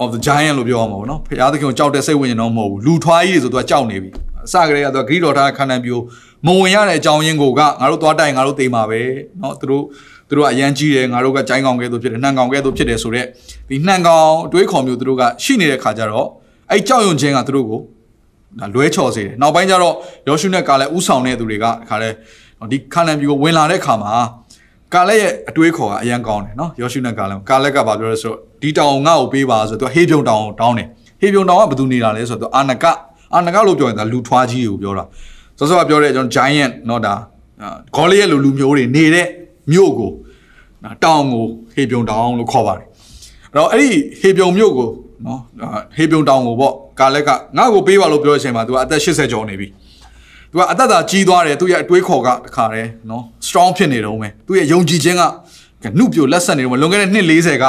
of the giant လို့ပြောရမှာပေါ့နော်ဖခင်သခင်ကိုကြောက်တဲ့စိတ်ဝိညာဉ်တော့မဟုတ်ဘူးလူထွားကြီးတွေဆိုသူကကြောက်နေပြီအစကတည်းကသူကဂရိတော်ထားခန္ဓာပြိုမဝင်ရတဲ့အကြောင်းရင်းကိုကငါတို့သွားတိုင်ငါတို့သိမှာပဲเนาะသူတို့သူတို့ကအရန်ကြီးတယ်ငါတို့ကကြိုင်းကောင်ကဲသို့ဖြစ်တယ်နှံကောင်ကဲသို့ဖြစ်တယ်ဆိုတော့ဒီနှံကောင်အတွေးခေါ်မျိုးသူတို့ကရှိနေတဲ့ခါကျတော့အဲ့ကြောက်ရွံ့ခြင်းကသူတို့ကို ဒါလွဲချော်စေတယ်နောက်ပိုင်းကျတော့ယောရှုနဲ့ကာလဲဥဆောင်တဲ့သူတွေကခါလဲဒီခါနန်ပြည်ကိုဝင်လာတဲ့ခါမှာကာလဲရဲ့အတွေးခေါ်ကအရန်ကောင်းတယ်နော်ယောရှုနဲ့ကာလဲကာလဲကဘာပြောလဲဆိုဒီတောင်ငါ့ကိုပေးပါဆိုသူဟေးပြုံတောင်တောင်းတယ်ဟေးပြုံတောင်ကဘယ်သူနေတာလဲဆိုတော့အာနကအာနကလို့ပြောရင်ဒါလူထွားကြီးကိုပြောတာစောစောကပြောတဲ့ကျွန်တော် giant နော်ဒါဂေါလိရဲ့လူလူမျိုးတွေနေတဲ့မြို့ကိုတောင်ကိုဟေးပြုံတောင်လို့ခေါ်ပါတယ်အဲ့တော့အဲ့ဒီဟေးပြုံမြို့ကိုနော်ဟေးပြုံတောင်ကိုပေါ့ ကာလက်ကငါ့ကိုပေးပါလို့ပြောတဲ့အချိန်မှာ तू အသက်80ကျော်နေပြီသူကအသက်သာကြီးသွားတယ်သူရဲ့အတွေးခေါ်ကတခါတည်းနော် strong ဖြစ်နေတော့မယ်သူရဲ့ယုံကြည်ခြင်းကနှုတ်ပြလက်ဆက်နေတော့မယ်လွန်ခဲ့တဲ့နှစ်40က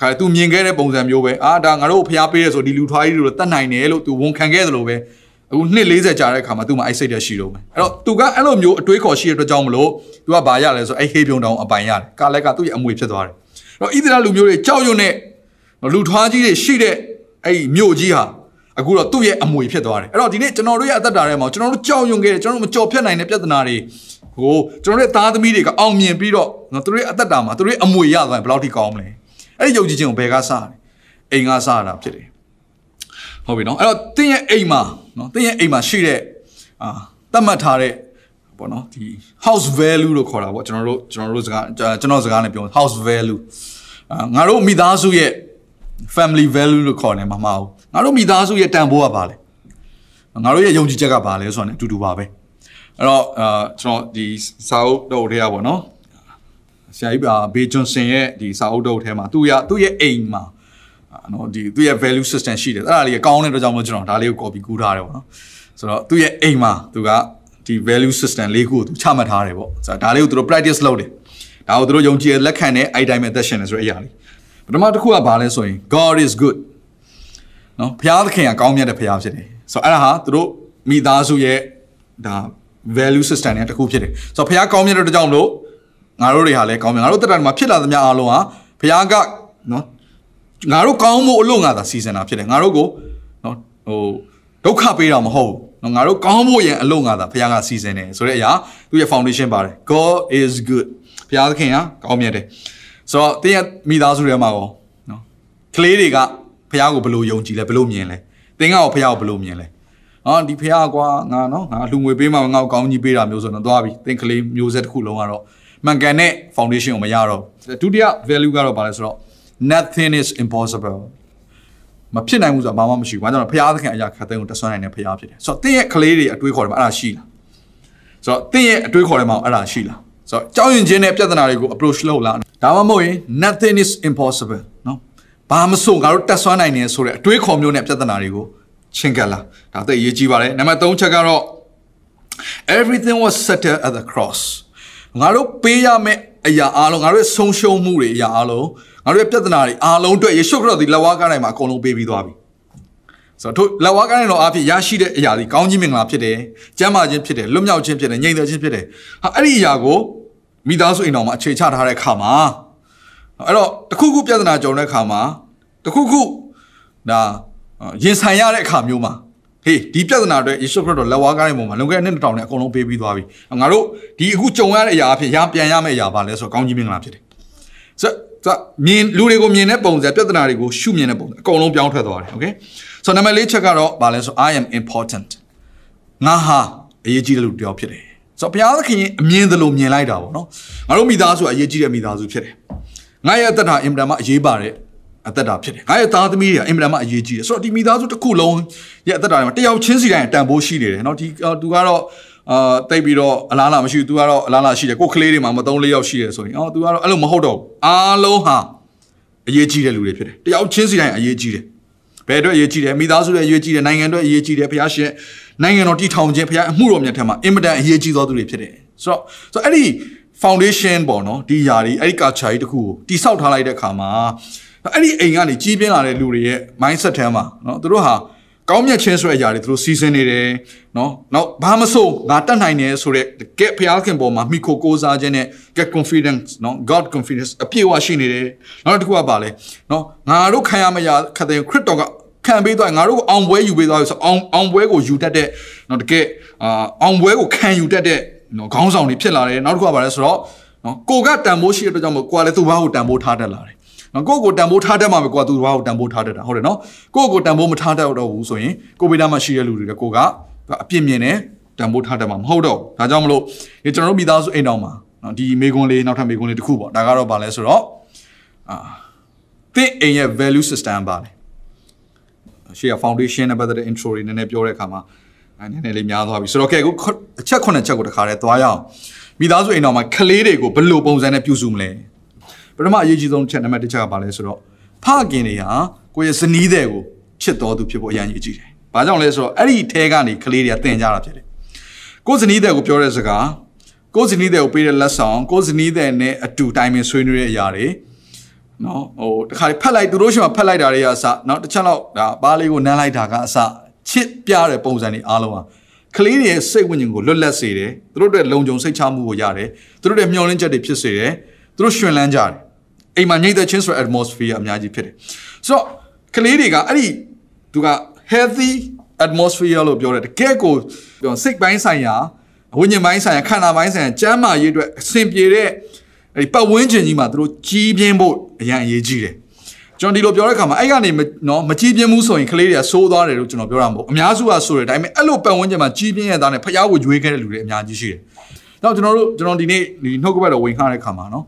ခါသူမြင်ခဲ့တဲ့ပုံစံမျိုးပဲအာဒါငါတို့ဖျားပေးရဆိုဒီလူထွားကြီးတို့တတ်နိုင်တယ်လို့သူဝန်ခံခဲ့သလိုပဲအခုနှစ်40ကြာတဲ့အခါမှာသူမှအိုက်စိတ်တက်ရှိတော့မယ်အဲ့တော့သူကအဲ့လိုမျိုးအတွေးခေါ်ရှိတဲ့အတွက်ကြောင့်မလို့သူကဘာရလဲဆိုအဲ့ဟေးပြုံတောင်အပိုင်ရတယ်ကာလက်ကသူ့ရဲ့အမွေဖြစ်သွားတယ်အဲ့တော့ဣသရေလလူမျိုးတွေကြောက်ရွံ့တဲ့လူထွားကြီးတွေရှိတဲ့အဲ့မြို့ကြီးဟာ အခုတော့သူ့ရဲ့အမွေဖြစ်သွားတယ်အဲ့တော့ဒီနေ့ကျွန်တော်တို့ရဲ့အသက်တာထဲမှာကျွန်တော်တို့ကြောက်ရွံ့ခဲ့တယ်ကျွန်တော်တို့မကြော်ဖြတ်နိုင်တဲ့ပြဿနာတွေဟိုကျွန်တော်တို့သားသမီးတွေကအောင်မြင်ပြီးတော့သူတို့ရဲ့အသက်တာမှာသူတို့ရဲ့အမွေရသွားရင်ဘယ်လောက်ထိကောင်းမလဲအဲ့ဒီယုံကြည်ခြင်းကိုဘယ်ကစတယ်အိမ်ကစတာဖြစ်တယ်ဟုတ်ပြီနော်အဲ့တော့တင်းရဲ့အိမ်မှာနော်တင်းရဲ့အိမ်မှာရှိတဲ့အာတတ်မှတ်ထားတဲ့ပေါ့နော်ဒီ house value လို့ခေါ်တာပေါ့ကျွန်တော်တို့ကျွန်တော်တို့စကားကျွန်တော်စကားနဲ့ပြော house value အာငါတို့မိသားစုရဲ့ family value လို့ခေါ်နေမှာမဟုတ် ငါတို့မိသားစုရဲ့တန်ဖိုးကဘာလဲငါတို့ရဲ့ယုံကြည်ချက်ကဘာလဲဆိုတာ ਨੇ အတူတူပါပဲအဲ့တော့အာကျွန်တော်ဒီစာအုပ်တော့ထဲရပါတော့ဆရာကြီးပါဘေဂျွန်ဆင်ရဲ့ဒီစာအုပ်တော့ထဲမှာသူ့ရသူ့ရဲ့အိမ်မှာနော်ဒီသူ့ရဲ့ value system ရှိတယ်အဲ့ဒါလေးကောင်းတဲ့အတွက်ကြောင့်မို့ကျွန်တော်ဒါလေးကို copy ကူးထားတယ်ပေါ့နော်ဆိုတော့သူ့ရဲ့အိမ်မှာသူကဒီ value system လေးခုကိုသူချမှတ်ထားတယ်ပေါ့ဆိုတော့ဒါလေးကိုသူတို့ practice လုပ်တယ်ဒါကိုသူတို့ယုံကြည်လက်ခံတဲ့အဲ့တိုင်းပဲသက်ရှင်နေဆိုတဲ့အရာလေးပထမတစ်ခုကဘာလဲဆိုရင် God is good နော်ဘုရားသခင်ကကောင်းမြတ်တဲ့ဘုရားဖြစ်တယ်ဆိုတော့အဲ့ဒါဟာသူတို့မိသားစုရဲ့ဒါ value system နဲ့တစ်ခုဖြစ်တယ်ဆိုတော့ဘုရားကောင်းမြတ်တဲ့ကြောင့်လို့ငါတို့တွေဟာလည်းကောင်းမြတ်ငါတို့တက်တာမှာဖြစ်လာသမျှအားလုံးဟာဘုရားကနော်ငါတို့ကောင်းမှုအလို့ငါသာစီစဉ်တာဖြစ်တယ်ငါတို့ကိုနော်ဟိုဒုက္ခပေးတာမဟုတ်ဘူးငါတို့ကောင်းဖို့ရန်အလို့ငါသာဘုရားကစီစဉ်တယ်ဆိုတဲ့အရာသူရဲ့ foundation ပါတယ် God is good ဘုရားသခင်ကကောင်းမြတ်တယ်ဆိုတော့တင်းရဲ့မိသားစုထဲမှာကောနော်ကလေးတွေက ဖះကိုဘလို့ယုံကြည်လဲဘလို့မြင်လဲတင်းကရောဖះကိုဘလို့မြင်လဲဟောဒီဖះကွာငါနော်ငါလူငွေပေးမှငါ့ကိုကောင်းကြီးပေးတာမျိုးဆိုတော့သွားပြီတင်းကလေးမျိုးဆက်တစ်ခုလုံးကတော့မှန်ကန်တဲ့ foundation ကိုမရတော့ဒုတိယ value ကတော့ဘာလဲဆိုတော့ nothing is impossible မဖြစ်နိုင်ဘူးဆိုတာဘာမှမရှိဘူး။ဘာကြောင့်လဲဖះသခင်အရာခတ်တဲ့ကိုတဆွမ်းနိုင်တဲ့ဖះဖြစ်တယ်။ဆိုတော့တင်းရဲ့ကလေးတွေအတွေးခေါ်တယ်မှာအဲ့ဒါရှိလား။ဆိုတော့တင်းရဲ့အတွေးခေါ်တယ်မှာအဲ့ဒါရှိလား။ဆိုတော့ကြောက်ရွံ့ခြင်းနဲ့ပြဿနာတွေကို approach လုပ်လာဒါမှမဟုတ်ရင် nothing is impossible နော် ဘာမဆိုငါတို့တက်ဆွမ်းနိုင်နေဆိုတဲ့အတွေးခေါ်မျိုးနဲ့ပြဿနာတွေကိုချင်းကပ်လာဒါသိအရေးကြီးပါတယ်နံပါတ်3ချက်ကတော့ everything was settled at the cross ငါတို့ပေးရမယ့်အရာအားလုံးငါတို့ဆုံးရှုံးမှုတွေအရာအားလုံးငါတို့ရဲ့ပြဿနာတွေအားလုံးအတွက်ယေရှုခရစ်တော်ဒီလက်ဝါးကားတိုင်းမှာအကုန်လုံးပေးပြီးသွားပြီဆိုတော့လက်ဝါးကားတိုင်းတော်အဖြစ်ရရှိတဲ့အရာဒီကောင်းကြီးမင်္ဂလာဖြစ်တယ်ကျမ်းမာခြင်းဖြစ်တယ်လွတ်မြောက်ခြင်းဖြစ်တယ်ငြိမ်သက်ခြင်းဖြစ်တယ်ဟာအဲ့ဒီအရာကိုမိသားစုအိမ်တော်မှာအခြေချထားတဲ့အခါမှာ အဲ့တော့တခုခုပြဿနာကြုံတဲ့အခါမှာတခုခုဒါရင်ဆိုင်ရတဲ့အခါမျိုးမှာဟေးဒီပြဿနာအတွက်ယေရှုခရစ်တော်လက်ဝါးကားတဲ့ပုံမှာလုံခဲ့တဲ့နှစ်တောင်နဲ့အကုန်လုံးပေးပြီးသွားပြီငါတို့ဒီအခုကြုံရတဲ့အရာအဖြစ်ရပြန်ရမယ့်အရာပါလဲဆိုတော့ကောင်းကြီးမင်္ဂလာဖြစ်တယ်ဆိုတော့မြင်လူတွေကိုမြင်တဲ့ပုံစံပြဿနာတွေကိုရှုမြင်တဲ့ပုံစံအကုန်လုံးပြောင်းထွက်သွားတယ်โอเคဆိုတော့နံပါတ်၄ချက်ကတော့ဗာလဲဆို I am important ငါဟာအရေးကြီးတဲ့လူတစ်ယောက်ဖြစ်တယ်ဆိုတော့ဘုရားသခင်အမြင်သလိုမြင်လိုက်တာပေါ့နော်ငါတို့မိသားစုအရေးကြီးတဲ့မိသားစုဖြစ်တယ် ငါရဲ့အသက်တာအင်မတန်မှအရေးပါတဲ့အသက်တာဖြစ်တယ်ငါရဲ့သားသမီးတွေကအင်မတန်မှအရေးကြီးတယ်ဆိုတော့ဒီမိသားစုတစ်ခုလုံးရဲ့အသက်တာတွေမှာတယောက်ချင်းစီတိုင်းတန်ဖိုးရှိနေတယ်เนาะဒီသူကတော့အာတိတ်ပြီးတော့အလားလာမရှိဘူး तू ကတော့အလားလာရှိတယ်ကိုယ်ကလေးတွေမှာမသုံးလေးယောက်ရှိတယ်ဆိုရင်အော် तू ကတော့အဲ့လိုမဟုတ်တော့ဘူးအားလုံးဟာအရေးကြီးတဲ့လူတွေဖြစ်တယ်တယောက်ချင်းစီတိုင်းအရေးကြီးတယ်ဘယ်အတွက်အရေးကြီးတယ်မိသားစုရဲ့အရေးကြီးတယ်နိုင်ငံအတွက်အရေးကြီးတယ်ဘုရားရှင်နိုင်ငံတော်တည်ထောင်ခြင်းဘုရားအမှုတော်မြတ်ထဲမှာအင်မတန်အရေးကြီးသောသူတွေဖြစ်တယ်ဆိုတော့ဆိုတော့အဲ့ဒီ foundation ပေါ့နော်ဒီຢာတွေအဲ့ဒီ culture ကြီးတခုကိုတိဆောက်ထားလိုက်တဲ့အခါမှာအဲ့ဒီအိမ်ကနေကြီးပြင်းလာတဲ့လူတွေရဲ့ mindset ထဲမှာနော်သူတို့ဟာကောင်းမြတ်ခြင်းဆိုတဲ့အရာတွေသူတို့စီစဉ်နေတယ်နော်နောက်ဘာမဆိုငါတတ်နိုင်တယ်ဆိုတဲ့ get ဖျားခင်ပေါ်မှာမိခိုကိုးစားခြင်းနဲ့ get confidence နော် god confidence အပြည့်အဝရှိနေတယ်နောက်တစ်ခုကပါလဲနော်ငါတို့ခံရမရခတဲ့ခရစ်တော်ကခံပေးသွားငါတို့ကိုအောင်ပွဲယူပေးသွားဆိုအောင်အောင်ပွဲကိုယူတတ်တဲ့နော်တကယ်အာအောင်ပွဲကိုခံယူတတ်တဲ့ နော်ခေါင်းဆောင်တွေဖြစ်လာတယ်နောက်တစ်ခုကပါလဲဆိုတော့နော်ကိုကတန်ဖိုးရှိတဲ့အတွက်ကြောင့်မို့ကိုကလည်းသူ့ဘာကိုတန်ဖိုးထားတတ်လာတယ်နော်ကိုယ့်ကိုတန်ဖိုးထားတတ်မှာပဲကိုကသူ့ဘာကိုတန်ဖိုးထားတတ်တာဟုတ်တယ်နော်ကိုယ့်ကိုတန်ဖိုးမထားတတ်တော့ဘူးဆိုရင်ကိုဗေဒမှာရှိတဲ့လူတွေကကိုကအပြစ်မြင်တယ်တန်ဖိုးထားတတ်မှာမဟုတ်တော့ဒါကြောင့်မလို့ဒီကျွန်တော်တို့မိသားစုအိမ်တော်မှာနော်ဒီမေကွန်းလေးနောက်ထပ်မေကွန်းလေးတစ်ခုပေါ့ဒါကတော့ဗာလဲဆိုတော့အာသင်အိမ်ရဲ့ value system ပါလေရှေ့က foundation နဲ့ပတ်သက်တဲ့ intro တွေနည်းနည်းပြောတဲ့အခါမှာ အဲနည်းနည်းလေးများသွားပြီဆိုတော့ကဲအခုအချက်ခုနှစ်ချက်ကိုတခါတည်းသွားရအောင်မိသားစုအိမ်တော်မှာကလေးတွေကိုဘယ်လိုပုံစံနဲ့ပြုစုမလဲပထမအရေးကြီးဆုံးချက်နံပါတ်1ချက်ကဘာလဲဆိုတော့ဖခင်တွေဟာကိုယ့်ရဲ့ဇနီးတဲ့ကိုချစ်တော်သူဖြစ်ဖို့အရန်ကြီးကြည့်တယ်။ဘာကြောင့်လဲဆိုတော့အဲ့ဒီထဲကနေကလေးတွေကတင်ကြတာဖြစ်တယ်။ကိုယ်ဇနီးတဲ့ကိုပြောတဲ့စကားကိုယ်ဇနီးတဲ့ကိုပေးတဲ့လက်ဆောင်ကိုယ်ဇနီးတဲ့နဲ့အတူတိုင်ပင်ဆွေးနွေးတဲ့အရာတွေနော်ဟိုတခါဖက်လိုက်သူတို့ရှိမှဖက်လိုက်တာတွေကအစနော်တစ်ချက်တော့ဒါဘားလေးကိုနမ်းလိုက်တာကအစ ချစ်ပြတဲ့ပုံစံတွေအားလုံးဟာကလေးတွေရဲ့စိတ်ဝိညာဉ်ကိုလွတ်လပ်စေတယ်သူတို့တွေလုံခြုံစိတ်ချမှုကိုရတယ်သူတို့တွေမျှော်လင့်ချက်တွေဖြစ်စေတယ်သူတို့ရှင်လန်းကြတယ်အိမ်မှာညှိတဲ့ချင်းဆိုတဲ့ atmosphere အများကြီးဖြစ်တယ်ဆိုတော့ကလေးတွေကအဲ့ဒီသူက healthy atmosphere လို့ပြောတယ်တကယ်ကိုပြောစိတ်ပိုင်းဆိုင်ရာဝိညာဉ်ပိုင်းဆိုင်ရာခန္ဓာပိုင်းဆိုင်ရာကျန်းမာရေးအတွက်အဆင်ပြေတဲ့အဲ့ဒီပတ်ဝန်းကျင်ကြီးမှာသူတို့ကြီးပြင်းဖို့အရင်အရေးကြီးတယ် ကျွန်တော်ဒီလိုပြောတဲ့အခါမှာအဲ့ကနေနော်မကြီးပြင်းဘူးဆိုရင်ကလေးတွေကစိုးသွားတယ်လို့ကျွန်တော်ပြောတာမဟုတ်အများစုကဆိုတယ်ဒါပေမဲ့အဲ့လိုပတ်ဝန်းကျင်မှာကြီးပြင်းရတဲ့နဲ့ဖျားကိုရွေးခဲ့တဲ့လူတွေအများကြီးရှိတယ်။နောက်ကျွန်တော်တို့ကျွန်တော်ဒီနေ့ဒီနှုတ်ကပတ်တော်ဝင်ခါတဲ့အခါမှာနော်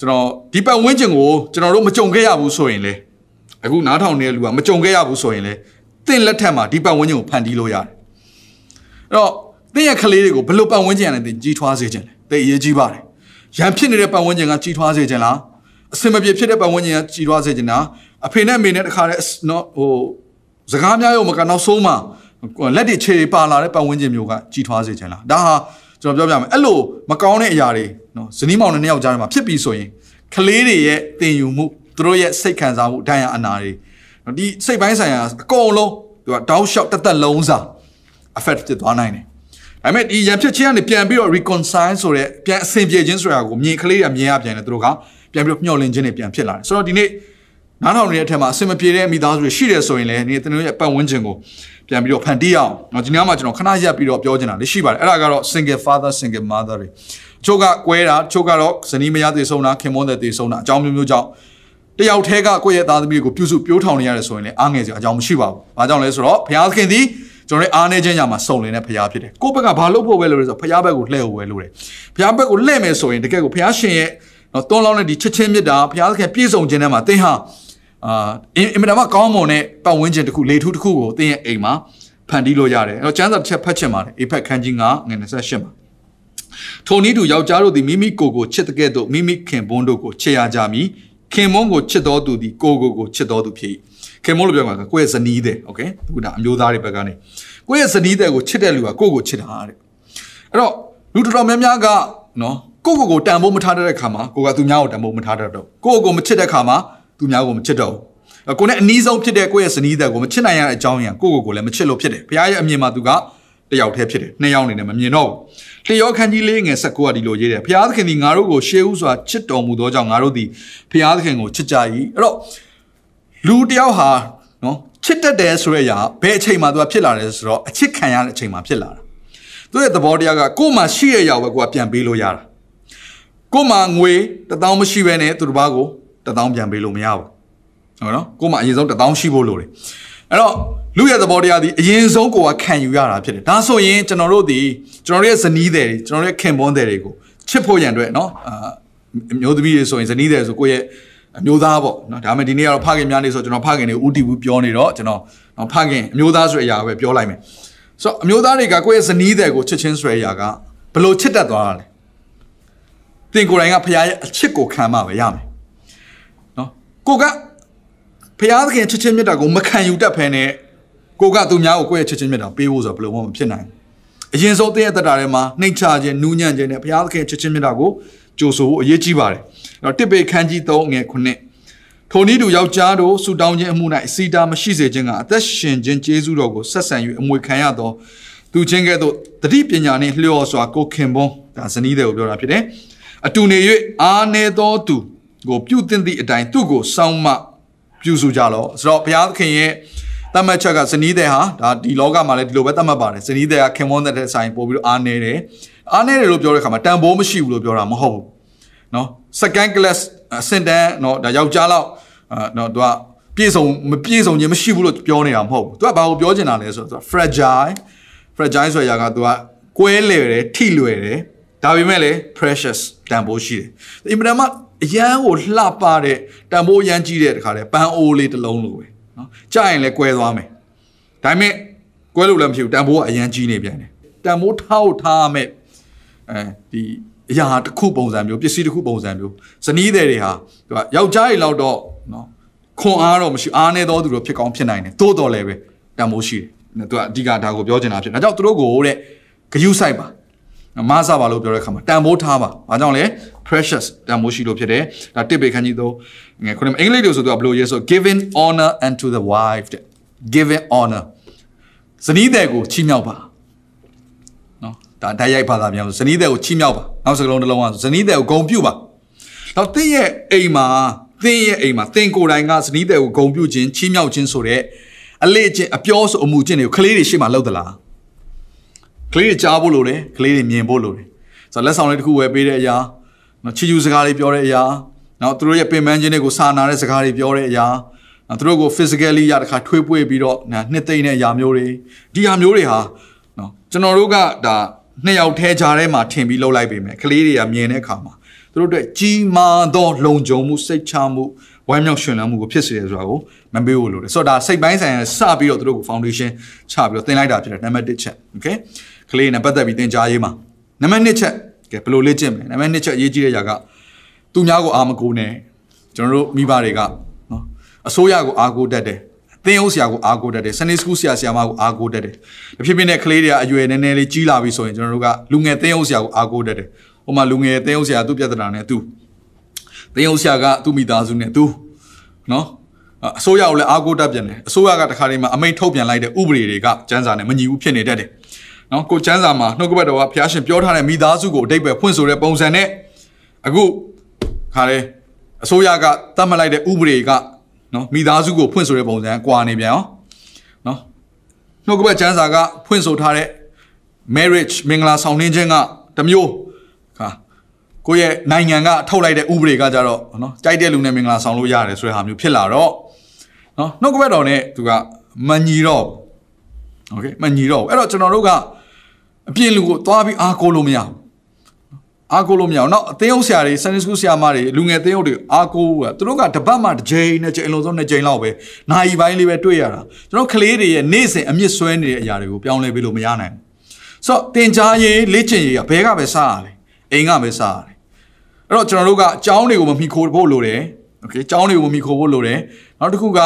ကျွန်တော်ဒီပတ်ဝန်းကျင်ကိုကျွန်တော်တို့မကြုံခဲ့ရဘူးဆိုရင်လေအခုနားထောင်နေတဲ့လူကမကြုံခဲ့ရဘူးဆိုရင်လေတင့်လက်ထက်မှာဒီပတ်ဝန်းကျင်ကိုဖန်တီးလို့ရတယ်အဲ့တော့တင့်ရဲ့ကလေးတွေကိုဘယ်လိုပတ်ဝန်းကျင်နဲ့တင်ကြီးထွားစေခြင်းလဲတိတ်အရေးကြီးပါတယ်ရန်ဖြစ်နေတဲ့ပတ်ဝန်းကျင်ကကြီးထွားစေခြင်းလား အစင်မပြေဖြစ်တဲ့ပတ်ဝန်းကျင်ကကြီးထွားစေခြင်းလားအဖေနဲ့အမေနဲ့တခါတည်းနော်ဟိုစကားများရုံမကနောက်ဆုံးမှာလက်တွေခြေပါလာတဲ့ပတ်ဝန်းကျင်မျိုးကကြီးထွားစေခြင်းလားဒါဟာကျွန်တော်ပြောပြမယ်အဲ့လိုမကောင်းတဲ့အရာတွေနော်ဇနီးမောင်နဲ့နှစ်ယောက်ကြားထဲမှာဖြစ်ပြီးဆိုရင်ကလေးတွေရဲ့တင်ယူမှုသူတို့ရဲ့စိတ်ခံစားမှုဒဏ်ရာအနာတွေနော်ဒီစိတ်ပိုင်းဆိုင်ရာအကုန်လုံးသူကတောက်လျှောက်တစ်သက်လုံးစာ affect ဖြစ်သွားနိုင်တယ်ဒါပေမဲ့ဒီရန်ဖြစ်ခြင်းကနေပြန်ပြီးတော့ reconcile ဆိုတဲ့ပြန်အဆင်ပြေခြင်းဆိုတာကိုမြင်ကလေးတွေမြင်ရပြန်တယ်သူတို့က ပြန်ပြီးတော့မျှော်လင့်ခြင်းတွေပြန်ဖြစ်လာတယ်ဆိုတော့ဒီနေ့နားထောင်နေတဲ့အထက်မှာအဆင်မပြေတဲ့မိသားစုတွေရှိတယ်ဆိုရင်လည်းဒီတနေ့ရဲ့ပတ်ဝန်းကျင်ကိုပြန်ပြီးတော့ဖန်တီးအောင်။နော်ဒီနေ့မှာကျွန်တော်ခဏရပ်ပြီးတော့ပြောချင်တာလေးရှိပါတယ်။အဲ့ဒါကတော့ single father single mother တွေ။ချို့ကကွဲတာချို့ကတော့ဇနီးမယားတည်ဆုံးတာခင်မွန်းတဲ့တည်ဆုံးတာအကြောင်းမျိုးမျိုးကြောင့်တယောက်တည်းကကိုယ့်ရဲ့သားသမီးကိုပြုစုပြိုးထောင်နေရတယ်ဆိုရင်လည်းအားငယ်စရာအကြောင်းမရှိပါဘူး။ဘာကြောင့်လဲဆိုတော့ဘုရားသခင်သည်ကျွန်တော်တို့အားနေခြင်းညမှာစုံလင်တဲ့ဘုရားဖြစ်တယ်။ကိုယ့်ဘက်ကဘာလုပ်ဖို့ပဲလို့လဲဆိုတော့ဘုရားဘက်ကိုလှည့်ဖို့ပဲလို့တယ်။ဘုရားဘက်ကိုလှည့်မယ်ဆိုရင်တကယ်ကိုဘုရားရှင်ရဲ့ နော်တွန်းလောင်းတဲ့ဒီချစ်ချင်းမြတ်တာဘုရားသခင်ပြည့်စုံခြင်းထဲမှာသင်ဟာအာအင်မတန်မှကောင်းမွန်တဲ့ပတ်ဝန်းကျင်တစ်ခုလေထူးတစ်ခုကိုသင်ရဲ့အိမ်မှာဖန်တီးလို့ရတယ်အဲ့တော့ကျမ်းစာတစ်ချက်ဖတ်ချင်ပါတယ်အေဖက်ခန်းကြီး9ငွေ28မှာထိုနည်းတူယောက်ျားတို့သည်မိမိကိုယ်ကိုချစ်တဲ့ကဲ့သို့မိမိခင်ပွန်းတို့ကိုချစ်ရကြမည်ခင်မွန်းကိုချစ်တော်သူသည်ကိုယ်ကိုယ်ကိုချစ်တော်သူဖြစ်၏ခင်မွန်းလို့ပြောမှာကိုယ့်ရဲ့ဇနီးတဲ့โอเคအခုဒါအမျိုးသားတွေဘက်ကနေကိုယ့်ရဲ့ဇနီးတဲ့ကိုချစ်တဲ့လူကကိုယ့်ကိုချစ်တာတဲ့အဲ့တော့လူတော်တော်များများကနော် ကိုယ့်ကိုယ်ကိုတန်ဖိုးမထားတဲ့ခါမှာကိုကသူများကိုတန်ဖိုးမထားတတ်တော့ကိုယ့်ကိုယ်ကိုမချစ်တဲ့ခါမှာသူများကိုမချစ်တော့ဘူးကိုနဲ့အနီးဆုံးဖြစ်တဲ့ကိုယ့်ရဲ့ဇနီးတဲ့ကိုမချစ်နိုင်ရတဲ့အကြောင်းအရာကိုယ့်ကိုယ်ကိုလည်းမချစ်လို့ဖြစ်တယ်ဘုရားရဲ့အမြင်မှာသူကတယောက်တည်းဖြစ်တယ်နှစ်ယောက်အနေနဲ့မမြင်တော့ဘူးတယောခန်းကြီးလေးငယ်19ကဒီလိုရေးတယ်ဖျားသခင်သည်ငါတို့ကိုရှေးဥစွာချစ်တော်မူသောကြောင့်ငါတို့သည်ဖျားသခင်ကိုချစ်ကြ၏အဲ့တော့လူတယောက်ဟာနော်ချစ်တတ်တယ်ဆိုတဲ့အရာဘယ်အချိန်မှသူကဖြစ်လာတယ်ဆိုတော့အချစ်ခံရတဲ့အချိန်မှဖြစ်လာတာသူရဲ့သဘောတရားကကိုယ်မှရှိတဲ့အရာပဲကိုကပြန်ပေးလို့ရတာ ကိုယ်မှငွေတထောင်မရှိဘဲနဲ့သူတစ်ပါးကိုတထောင်ပြန်ပေးလို့မရဘူးဟုတ်နော်ကိုယ်မှအရင်ဆုံးတထောင်ရှိဖို့လိုတယ်အဲ့တော့လူရဲ့သဘောတရားဒီအရင်ဆုံးကိုကခံယူရတာဖြစ်တယ်ဒါဆိုရင်ကျွန်တော်တို့ဒီကျွန်တော်တို့ရဲ့ဇနီးတွေကျွန်တော်တို့ရဲ့ခင်ပွန်းတွေကိုချစ်ဖို့ရန်အတွက်နော်အာမျိုးသမီးတွေဆိုရင်ဇနီးတွေဆိုကိုယ့်ရဲ့အမျိုးသားပေါ့နော်ဒါပေမဲ့ဒီနေ့ကတော့ဖခင်များနေဆိုကျွန်တော်ဖခင်တွေဥတီဘူးပြောနေတော့ကျွန်တော်နော်ဖခင်အမျိုးသားဆိုတဲ့အရာပဲပြောလိုက်မယ်ဆိုတော့အမျိုးသားတွေကကိုယ့်ရဲ့ဇနီးတွေကိုချစ်ချင်းဆိုတဲ့အရာကဘလို့ချစ်တတ်သွားတာလဲ တင်ကိုယ်တိုင်ကဖခင်ရဲ့အချစ်ကိုခံမှပဲရမယ်နော်ကိုကဖခင်သခင်ချစ်ချင်းမြတ်တာကိုမခံယူတတ်ဖ ೇನೆ ကိုကသူများကိုကိုယ့်ရဲ့ချစ်ချင်းမြတ်တာပေးဖို့ဆိုတော့ဘယ်လိုမှမဖြစ်နိုင်ဘူးအရင်ဆုံးတည့်ရဲ့တက်တာထဲမှာနှိမ်ချခြင်းနူးညံ့ခြင်းနဲ့ဘုရားသခင်ချစ်ချင်းမြတ်တာကိုကြိုဆိုဖို့အရေးကြီးပါတယ်။အဲ့တော့တစ်ပေခန်းကြီး3ငယ်9ထိုနည်းတူယောက်ျားတို့ဆူတောင်းခြင်းအမှု၌အစီတာမရှိစေခြင်းကအသက်ရှင်ခြင်းကျေးဇူးတော်ကိုဆက်ဆံ၍အမွေခံရသောသူချင်းကဲ့သို့တတိပညာနှင့်လျော်စွာကိုခင်ပွန်းဒါဇနီးတွေကိုပြောတာဖြစ်တယ်။ အတူနေ၍အာနေသောသူကိုပြုသင့်သည့်အတိုင်းသူ့ကိုစောင့်မပြုစုကြလော့။ဆိုတော့ဘုရားသခင်ရဲ့တတ်မှတ်ချက်ကဇနီးတဲ့ဟာဒါဒီလောကမှာလည်းဒီလိုပဲတတ်မှတ်ပါတယ်ဇနီးတဲ့ကခင်မွန်းတဲ့ဆိုင်ပို့ပြီးတော့အားနေတယ်အားနေတယ်လို့ပြောတဲ့ခါမှာတန်ဖိုးမရှိဘူးလို့ပြောတာမဟုတ်ဘူးเนาะ second class အဆင့်တန်းเนาะဒါယောက်ျားလောက်အာเนาะသူကပြည့်စုံမပြည့်စုံခြင်းမရှိဘူးလို့ပြောနေတာမဟုတ်ဘူးသူကဘာကိုပြောချင်တာလဲဆိုတော့ fragile fragile ဆိုရတာကသူကကွဲလေတယ်ထိလွယ်တယ် ဒါပေမဲ့လည်း precious တန်ဖိုးရှိတယ်အင်မတန်မှအရန်ကိုလှပတဲ့တန်ဖိုးအရန်ကြီးတဲ့တခါလေပန်းအိုးလေးတစ်လုံးလိုပဲနော်ကြာရင်လည်းကွဲသွားမယ်ဒါပေမဲ့ကွဲလို့လည်းမဖြစ်ဘူးတန်ဖိုးကအရန်ကြီးနေပြန်တယ်တန်ဖိုးထားဖို့ထားမဲ့အဲဒီအရာတစ်ခုပုံစံမျိုးပစ္စည်းတစ်ခုပုံစံမျိုးဇနီးတွေတွေဟာသူကယောက်ျားတွေလောက်တော့နော်ခွန်အားတော့မရှိအားနေတော့သူတို့ဖြစ်ကောင်းဖြစ်နိုင်တယ်သို့တော်လည်းပဲတန်ဖိုးရှိတယ်သူကအဓိကဒါကိုပြောချင်တာဖြစ်ဒါကြောင့်သူတို့ကိုတဲ့ဂယုစိုက်ပါ မဆပါလို့ပြောတဲ့အခါမှာတန်ဖိုးထားပါ။ဘာကြောင့်လဲ precious တန်ဖိုးရှိလို့ဖြစ်တယ်။ဒါတစ်ပေခန်းကြီးတော့ငယ်ခုနအင်္ဂလိပ်လိုဆိုတော့ဘယ်လိုရဲဆို giving honor unto the wife တဲ့ giving honor ဇနီးတဲ့ကိုချီးမြှောက်ပါ။နော်ဒါတိုက်ရိုက်ဘာသာပြန်ဆိုဇနီးတဲ့ကိုချီးမြှောက်ပါ။နောက်စကလုံးတစ်လုံးကဇနီးတဲ့ကိုဂုဏ်ပြုပါ။တော့တင်းရဲ့အိမ်မှာတင်းရဲ့အိမ်မှာတင်းကိုယ်တိုင်ကဇနီးတဲ့ကိုဂုဏ်ပြုခြင်းချီးမြှောက်ခြင်းဆိုတဲ့အလေးချင်းအပြောဆိုအမှုချင်းတွေကိုကလေးတွေရှေ့မှာလှုပ်သလား။က လေးတွေကြားဖို့လိုတယ်ကလေးတွေမြင်ဖို့လိုတယ်ဆိုတော့လက်ဆောင်လေးတစ်ခုဝယ်ပေးတဲ့အရာနော်ချီချူစကားလေးပြောတဲ့အရာနော်သူတို့ရဲ့ပင်ပန်းခြင်းတွေကိုစာနာတဲ့စကားတွေပြောတဲ့အရာနော်သူတို့ကို physically ရတခါထွေးပွေပြီးတော့နှစ်သိမ့်တဲ့အရာမျိုးတွေဒီအရာမျိုးတွေဟာနော်ကျွန်တော်တို့ကဒါနှစ်ယောက်ထဲကြားထဲမှာထင်ပြီးလှုပ်လိုက်ပေမဲ့ကလေးတွေကမြင်တဲ့အခါမှာသူတို့အတွက်ကြီးမားသောလုံခြုံမှုစိတ်ချမှုဝမ်းမြောက်ရှင်လန်းမှုကိုဖြစ်စေတယ်ဆိုတာကိုမမေ့ဖို့လိုတယ်ဆိုတော့ဒါစိတ်ပိုင်းဆိုင်ရာစပြီးတော့သူတို့ကို foundation ချပြီးတော့သင်လိုက်တာဖြစ်တယ်နံပါတ်1ချက် okay ကလေးနဲ့ပတ်သက်ပြီးသင်ကြားရေးမှာနံပါတ်2ချက်ကဲဘယ်လိုလေ့ကျင့်မလဲနံပါတ်2ချက်အရေးကြီးတဲ့ຢာကသူများကိုအာမကိုနဲ့ကျွန်တော်တို့မိဘတွေကနော်အစိုးရကိုအားကိုးတတ်တယ်သင်အုပ်ဆရာကိုအားကိုးတတ်တယ်စနေစကူးဆရာဆရာမကိုအားကိုးတတ်တယ်တဖြည်းဖြည်းနဲ့ကလေးတွေကအရွယ်နည်းနည်းလေးကြီးလာပြီဆိုရင်ကျွန်တော်တို့ကလူငယ်သင်အုပ်ဆရာကိုအားကိုးတတ်တယ်ဟိုမှာလူငယ်သင်အုပ်ဆရာသူ့ပြဿနာနဲ့သူသင်အုပ်ဆရာကသူ့မိသားစုနဲ့သူနော်အစိုးရကိုလည်းအားကိုးတတ်ပြန်တယ်အစိုးရကတခါတည်းမှာအမိန့်ထုတ်ပြန်လိုက်တဲ့ဥပဒေတွေကစံစာနဲ့မညီဘူးဖြစ်နေတတ်တယ် နော်ကိုချမ်းစာမှာနှုတ်ကပတ်တော်ကဘုရားရှင်ပြောထားတဲ့မိသားစုကိုအတိတ်ပဲဖွင့်ဆိုတဲ့ပုံစံနဲ့အခုခါလေအစိုးရကတတ်မှတ်လိုက်တဲ့ဥပဒေကနော်မိသားစုကိုဖွင့်ဆိုတဲ့ပုံစံကွာနေပြန်အောင်နော်နှုတ်ကပတ်ချမ်းစာကဖွင့်ဆိုထားတဲ့ marriage မင်္ဂလာဆောင်နှင်းခြင်းကတမျိုးခါကိုယ့်ရဲ့နိုင်ငံကထုတ်လိုက်တဲ့ဥပဒေကကြတော့နော်ကြိုက်တဲ့လူနဲ့မင်္ဂလာဆောင်လို့ရတယ်ဆိုတဲ့ဟာမျိုးဖြစ်လာတော့နော်နှုတ်ကပတ်တော်နဲ့သူကမညီတော့โอเคမညီတော့အဲ့တော့ကျွန်တော်တို့က အပြင်လူကိုသွားပြီးအားကိုးလို့မရဘူးအားကိုးလို့မရအောင်เนาะအသင်းအုပ်ဆရာတွေ Sunday School ဆရာမတွေလူငယ်အသင်းအုပ်တွေအားကိုးကသူတို့ကတပတ်မှတစ်ကြိမ်နဲ့ကြိမ်အလုံးစုံနှစ်ကြိမ်လောက်ပဲနိုင်ပိုင်းလေးပဲတွေ့ရတာကျွန်တော်ကလေးတွေရဲ့နေ့စဉ်အမြင့်ဆွဲနေတဲ့အရာတွေကိုပြောင်းလဲပေးလို့မရနိုင်ဘူးဆိုတော့တင် जा ရေးလေ့ကျင့်ရေးကဘဲကပဲစားရလဲအိမ်ကပဲစားရတယ်အဲ့တော့ကျွန်တော်တို့ကအကြောင်းတွေကိုမမိခိုးဖို့လိုတယ်โอเคအကြောင်းတွေကိုမမိခိုးဖို့လိုတယ်နောက်တစ်ခုက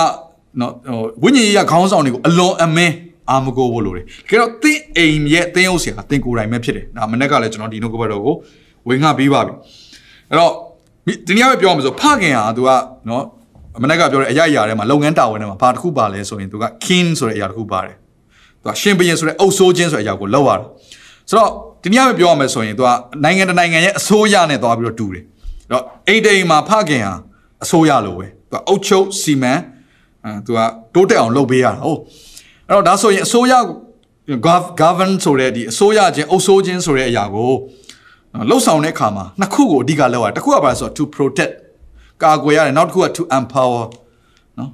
နော်ဟိုဝိညာဉ်ရေးကခေါင်းဆောင်တွေကိုအလွန်အမင်း အာမကိုဖို့လိုတယ်။ဒါတော့သင်အိမ်ရဲ့သင်ဥစ္စာကသင်ကိုယ်တိုင်ပဲဖြစ်တယ်။ဒါမနေ့ကလည်းကျွန်တော်ဒီနှုတ်ကပတ်တော်ကိုဝင်ငှပြီးပါပြီ။အဲ့တော့ဒီနေ့ပဲပြောမှာဆိုဖခင်ဟာသူကနော်မနေ့ကပြောတဲ့အရာအရာထဲမှာလုပ်ငန်းတာဝန်ထဲမှာဘာတစ်ခုပါလဲဆိုရင်သူက king ဆိုတဲ့အရာတစ်ခုပါတယ်။သူကရှင်ဘရင်ဆိုတဲ့အုပ်စိုးခြင်းဆိုတဲ့အရာကိုလောက်ရတာ။ဆိုတော့ဒီနေ့ပဲပြောရမယ်ဆိုရင်သူကနိုင်ငံတနိုင်ငံရဲ့အစိုးရနဲ့သွားပြီးတော့တူတယ်အဲ့တော့အိတ်တိမ်မှာဖခင်ဟာအစိုးရလိုပဲသူကအုတ်ချုပ်စီမံအဲသူကတိုးတက်အောင်လုပ်ပေးရတာဟုတ် အဲ့တော့ဒါဆိုရင်အစိုးရ govern ဆိုတဲ့ဒီအစိုးရချင်းအုပ်စိုးခြင်းဆိုတဲ့အရာကိုလှုပ်ဆောင်တဲ့အခါမှာနှစ်ခုကိုအဓိကလောက်ရတစ်ခုကဘာလဲဆိုတော့ to protect ကာကွယ်ရတယ်နောက်တစ်ခုက to empower နော်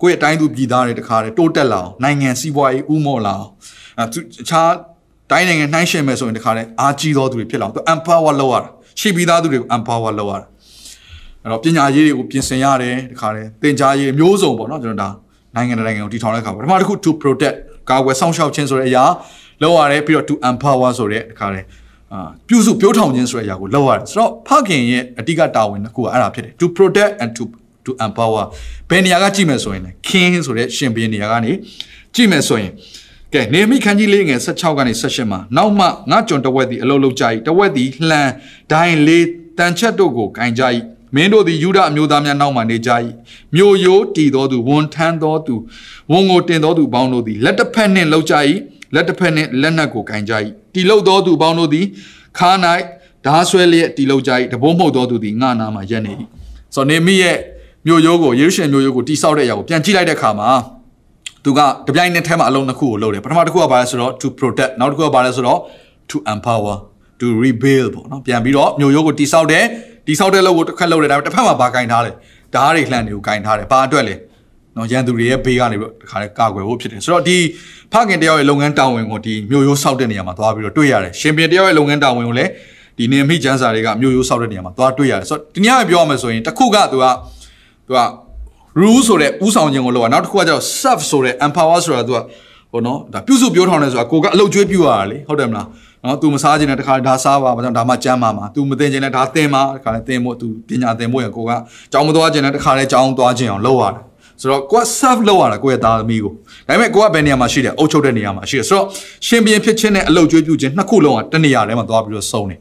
ကိုယ့်ရဲ့တိုင်းသူပြည်သားတွေတခါတည်းတိုးတက်လာအောင်နိုင်ငံစီးပွားရေးဥမော့လာအောင်အဲအခြားတိုင်းနိုင်ငံနှိုင်းယှဉ်မယ်ဆိုရင်တခါတည်းအားကြီးသောသူတွေဖြစ်လာအောင်သူ empower လုပ်ရတာရှိပြီးသားသူတွေကို empower လုပ်ရတာအဲ့တော့ပညာရေးတွေကိုပြင်ဆင်ရတယ်တခါတည်းသင်ကြားရေးမျိုးစုံပေါ့နော်ကျွန်တော်ဒါ နိုင်ငံတကာနိုင်ငံကိုတည်ထောင်တဲ့အခါပထမတစ်ခု to protect ကာကွယ်စောင့်ရှောက်ခြင်းဆိုတဲ့အရာလောက်ရတယ်ပြီးတော့ to empower ဆိုတဲ့အခါတည်းအာပြုစုပြောထောင်ခြင်းဆိုတဲ့အရာကိုလောက်ရတယ်ဆိုတော့ဖခင်ရဲ့အဓိကတာဝန်တစ်ခုကအဲ့ဒါဖြစ်တယ် to protect and to to empower ဘယ်နေရာကကြည့်မယ်ဆိုရင်လည်း king ဆိုတဲ့ရှင်ဘုရင်နေရာကနေကြည့်မယ်ဆိုရင်ကဲနေမိခန်းကြီးလေးငယ်16ကနေ18မှာနောက်မှငါကျွန်တဝက်သည်အလုံးလုံးကြ၏တဝက်သည်လှန်ဒိုင်းလေးတန်ချက်တို့ကိုကင်ကြ၏ မင်းတို့သည်ယူဒအမျိုးသားများနောက်မှနေကြ၏မြို့ရိုးတည်သောသူဝန်ထမ်းသောသူဝန်ကိုတင်သောသူပေါင်းတို့သည်လက်တစ်ဖက်နှင့်လှုပ်ကြ၏လက်တစ်ဖက်နှင့်လက်နက်ကိုကင်ကြ၏တီလှုပ်သောသူပေါင်းတို့သည်ခါ၌ဓာဆွဲလျက်တီလှုပ်ကြ၏တဘုံမှုတ်သောသူသည်ငါနာမှရက်နေ၏ဆိုတော့နေမိရဲ့မြို့ရိုးကိုယေရုရှလင်မြို့ရိုးကိုတိဆောက်တဲ့အရာကိုပြန်ကြည့်လိုက်တဲ့အခါမှာသူကတပြိုင်နက်တည်းမှာအလုံးနှစ်ခုကိုလုပ်တယ်ပထမတစ်ခုကဘာလဲဆိုတော့ to protect နောက်တစ်ခုကဘာလဲဆိုတော့ to empower to rebuild ပေါ့နော်ပြန်ပြီးတော့မြို့ရိုးကိုတိဆောက်တယ် တိဆောက်တဲ့လုပ်ကိုတစ်ခက်လုပ်တယ်ဒါပေမဲ့တစ်ဖက်မှာဘာကင်ထားလဲဓာတ်တွေလှန်တွေကိုကင်ထားတယ်ဘာအတွက်လဲနော်ရန်သူတွေရဲ့ဘေးကနေပြီးတော့တခါလဲကာကွယ်ဖို့ဖြစ်တယ်ဆိုတော့ဒီဖခင်တယောက်ရဲ့လုပ်ငန်းတာဝန်ကိုဒီမြို့ရိုးဆောက်တဲ့နေရာမှာသွားပြီးတော့တွေ့ရတယ်ရှင်ပြန်တယောက်ရဲ့လုပ်ငန်းတာဝန်ကိုလည်းဒီနေမိကျန်းစာတွေကမြို့ရိုးဆောက်တဲ့နေရာမှာသွားတွေ့ရတယ်ဆိုတော့ဒီညပြောရမယ်ဆိုရင်တစ်ခုကသူကသူက rule ဆိုတဲ့ဥဆောင်ခြင်းကိုလုပ်ရနောက်တစ်ခုကကျတော့ serve ဆိုတဲ့ empower ဆိုတာသူကဟိုနော်ဒါပြုစုပြောထောင်နေဆိုတာကိုကအလုပ်ကျွေးပြုရတာလေဟုတ်တယ်မလား နော်သူမစားခြင်းနဲ့တခါဒါစားပါဘာကြောင့်ဒါမှကြမ်းပါမှာသူမသိခြင်းနဲ့ဒါသင်ပါတခါလဲသင်ဖို့သူပညာသင်ဖို့ရကိုကကြောင်းမသွားခြင်းနဲ့တခါလဲကြောင်းသွားခြင်းအောင်လုပ်ရတယ်ဆိုတော့ကိုက serve လုပ်ရတာကိုယ့်ရဲ့သားသမီးကိုဒါပေမဲ့ကိုကဘယ်နေရာမှာရှိတယ်အုပ်ချုပ်တဲ့နေရာမှာရှိတယ်ဆိုတော့ရှင်ပြန်ဖြစ်ခြင်းနဲ့အလုတ်ကျွေးပြုခြင်းနှစ်ခုလုံးကတနေရာထဲမှာသွားပြီးတော့စုံနေ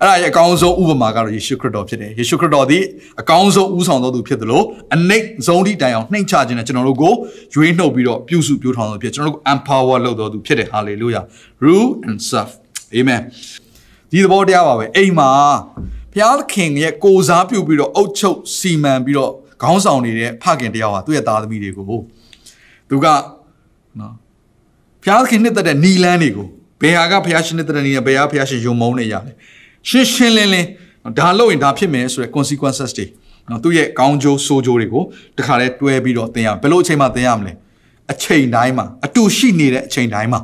အဲ့ဒါရဲ့အကောင်းဆုံးဥပမာကတော့ယေရှုခရစ်တော်ဖြစ်တယ်ယေရှုခရစ်တော်သည်အကောင်းဆုံးဥဆောင်တော်သူဖြစ်သလိုအနိမ့်ဆုံးထိတိုင်အောင်နှိမ့်ချခြင်းနဲ့ကျွန်တော်တို့ကိုရွေးနှုတ်ပြီးတော့ပြုစုပြောထောင်တော်ဖြစ်ကျွန်တော်တို့ empower လုပ်တော်သူဖြစ်တယ် hallelujah rule and serve amen ဒီသဘောတရားပါပဲအိမ်မှာဘုရားသခင်ရဲ့ကိုစားပြုပြီးတော့အုတ်ချုပ်စီမံပြီးတော့ခေါင်းဆောင်နေတဲ့ဖခင်တရားဟာသူ့ရဲ့သားသမီးတွေကိုသူကနော်ဘုရားသခင်နှစ်သက်တဲ့နီလန်းတွေကိုဘယ်ဟာကဘုရားရှင်နှစ်သက်တဲ့နီလန်းဘယ်ဟာဘုရားရှင်ယုံမုန်းနေရလဲရှင်းရှင်းလင်းလင်းဒါလို့ရင်ဒါဖြစ်မယ်ဆိုရယ် consequences တွေနော်သူ့ရဲ့ကောင်းကျိုးဆိုးကျိုးတွေကိုတခါလဲတွဲပြီးတော့သင်ရဘယ်လိုအချိန်မှသင်ရမလဲအချိန်တိုင်းမှာအတူရှိနေတဲ့အချိန်တိုင်းမှာ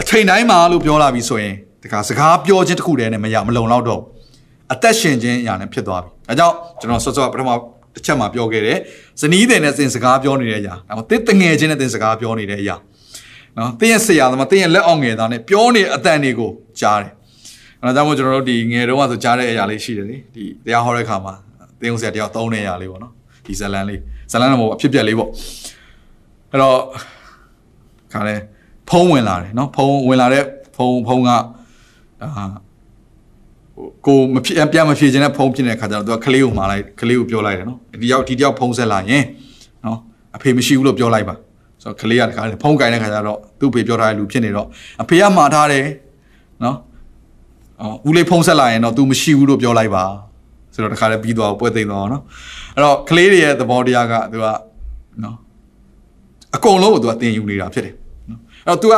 အချိန်တိုင်းမှာလို့ပြောလာပြီဆိုရင်တခါစကားပြောခြင်းတစ်ခုတည်းနဲ့မရမလုံလောက်တော့အသက်ရှင်ခြင်းအရာနဲ့ဖြစ်သွားပြီအဲကြောင့်ကျွန်တော်စောစောပထမတစ်ချက်မှာပြောခဲ့တယ်ဇနီးတဲ့နဲ့သင်စကားပြောနေတဲ့အရာဒါမှသင်တငယ်ချင်းနဲ့သင်စကားပြောနေတဲ့အရာနော်သင်ရဲ့ဆရာသမားသင်ရဲ့လက်အောင်ငယ်သားနဲ့ပြောနေအတန်တွေကိုကြားတယ်အဲဒါကြောင့်မို့ကျွန်တော်တို့ဒီငယ်တုန်းကဆိုကြားတဲ့အရာလေးရှိတယ်လေဒီတရားဟောတဲ့ခါမှာသင်ဦးဆရာတယောက်သုံးတဲ့အရာလေးပေါ့နော်ဒီဇလန်လေးဇလန်တော့မဟုတ်အဖြစ်ပြက်လေးပေါ့အဲ့တော့ခါလဲ ဖုံးဝင်လာတယ်နော်ဖုံးဝင်လာတဲ့ဖုံးဖုံးကအာကိုမဖြစ်ပြန်မဖြစ်ခြင်းနဲ့ဖုံးဖြစ်နေတဲ့ခါကျတော့သူကကလေးကိုမှားလိုက်ကလေးကိုပြောလိုက်တယ်နော်ဒီရောက်ဒီတယောက်ဖုံးဆက်လာရင်နော်အဖေမရှိဘူးလို့ပြောလိုက်ပါဆိုတော့ကလေးကတခါလေဖုံးကင်တဲ့ခါကျတော့သူ့ဖေပြောထားတဲ့လူဖြစ်နေတော့အဖေကမှားထားတယ်နော်အော်ဦးလေးဖုံးဆက်လာရင်တော့ तू မရှိဘူးလို့ပြောလိုက်ပါဆိုတော့တခါလေပြီးသွားပွဲသိမ်းသွားအောင်နော်အဲ့တော့ကလေးတွေရဲ့သဘောတရားကသူကနော်အကုန်လုံးကို तू ကတင်ယူနေတာဖြစ်တယ်နော် အဲ့တော့ तू က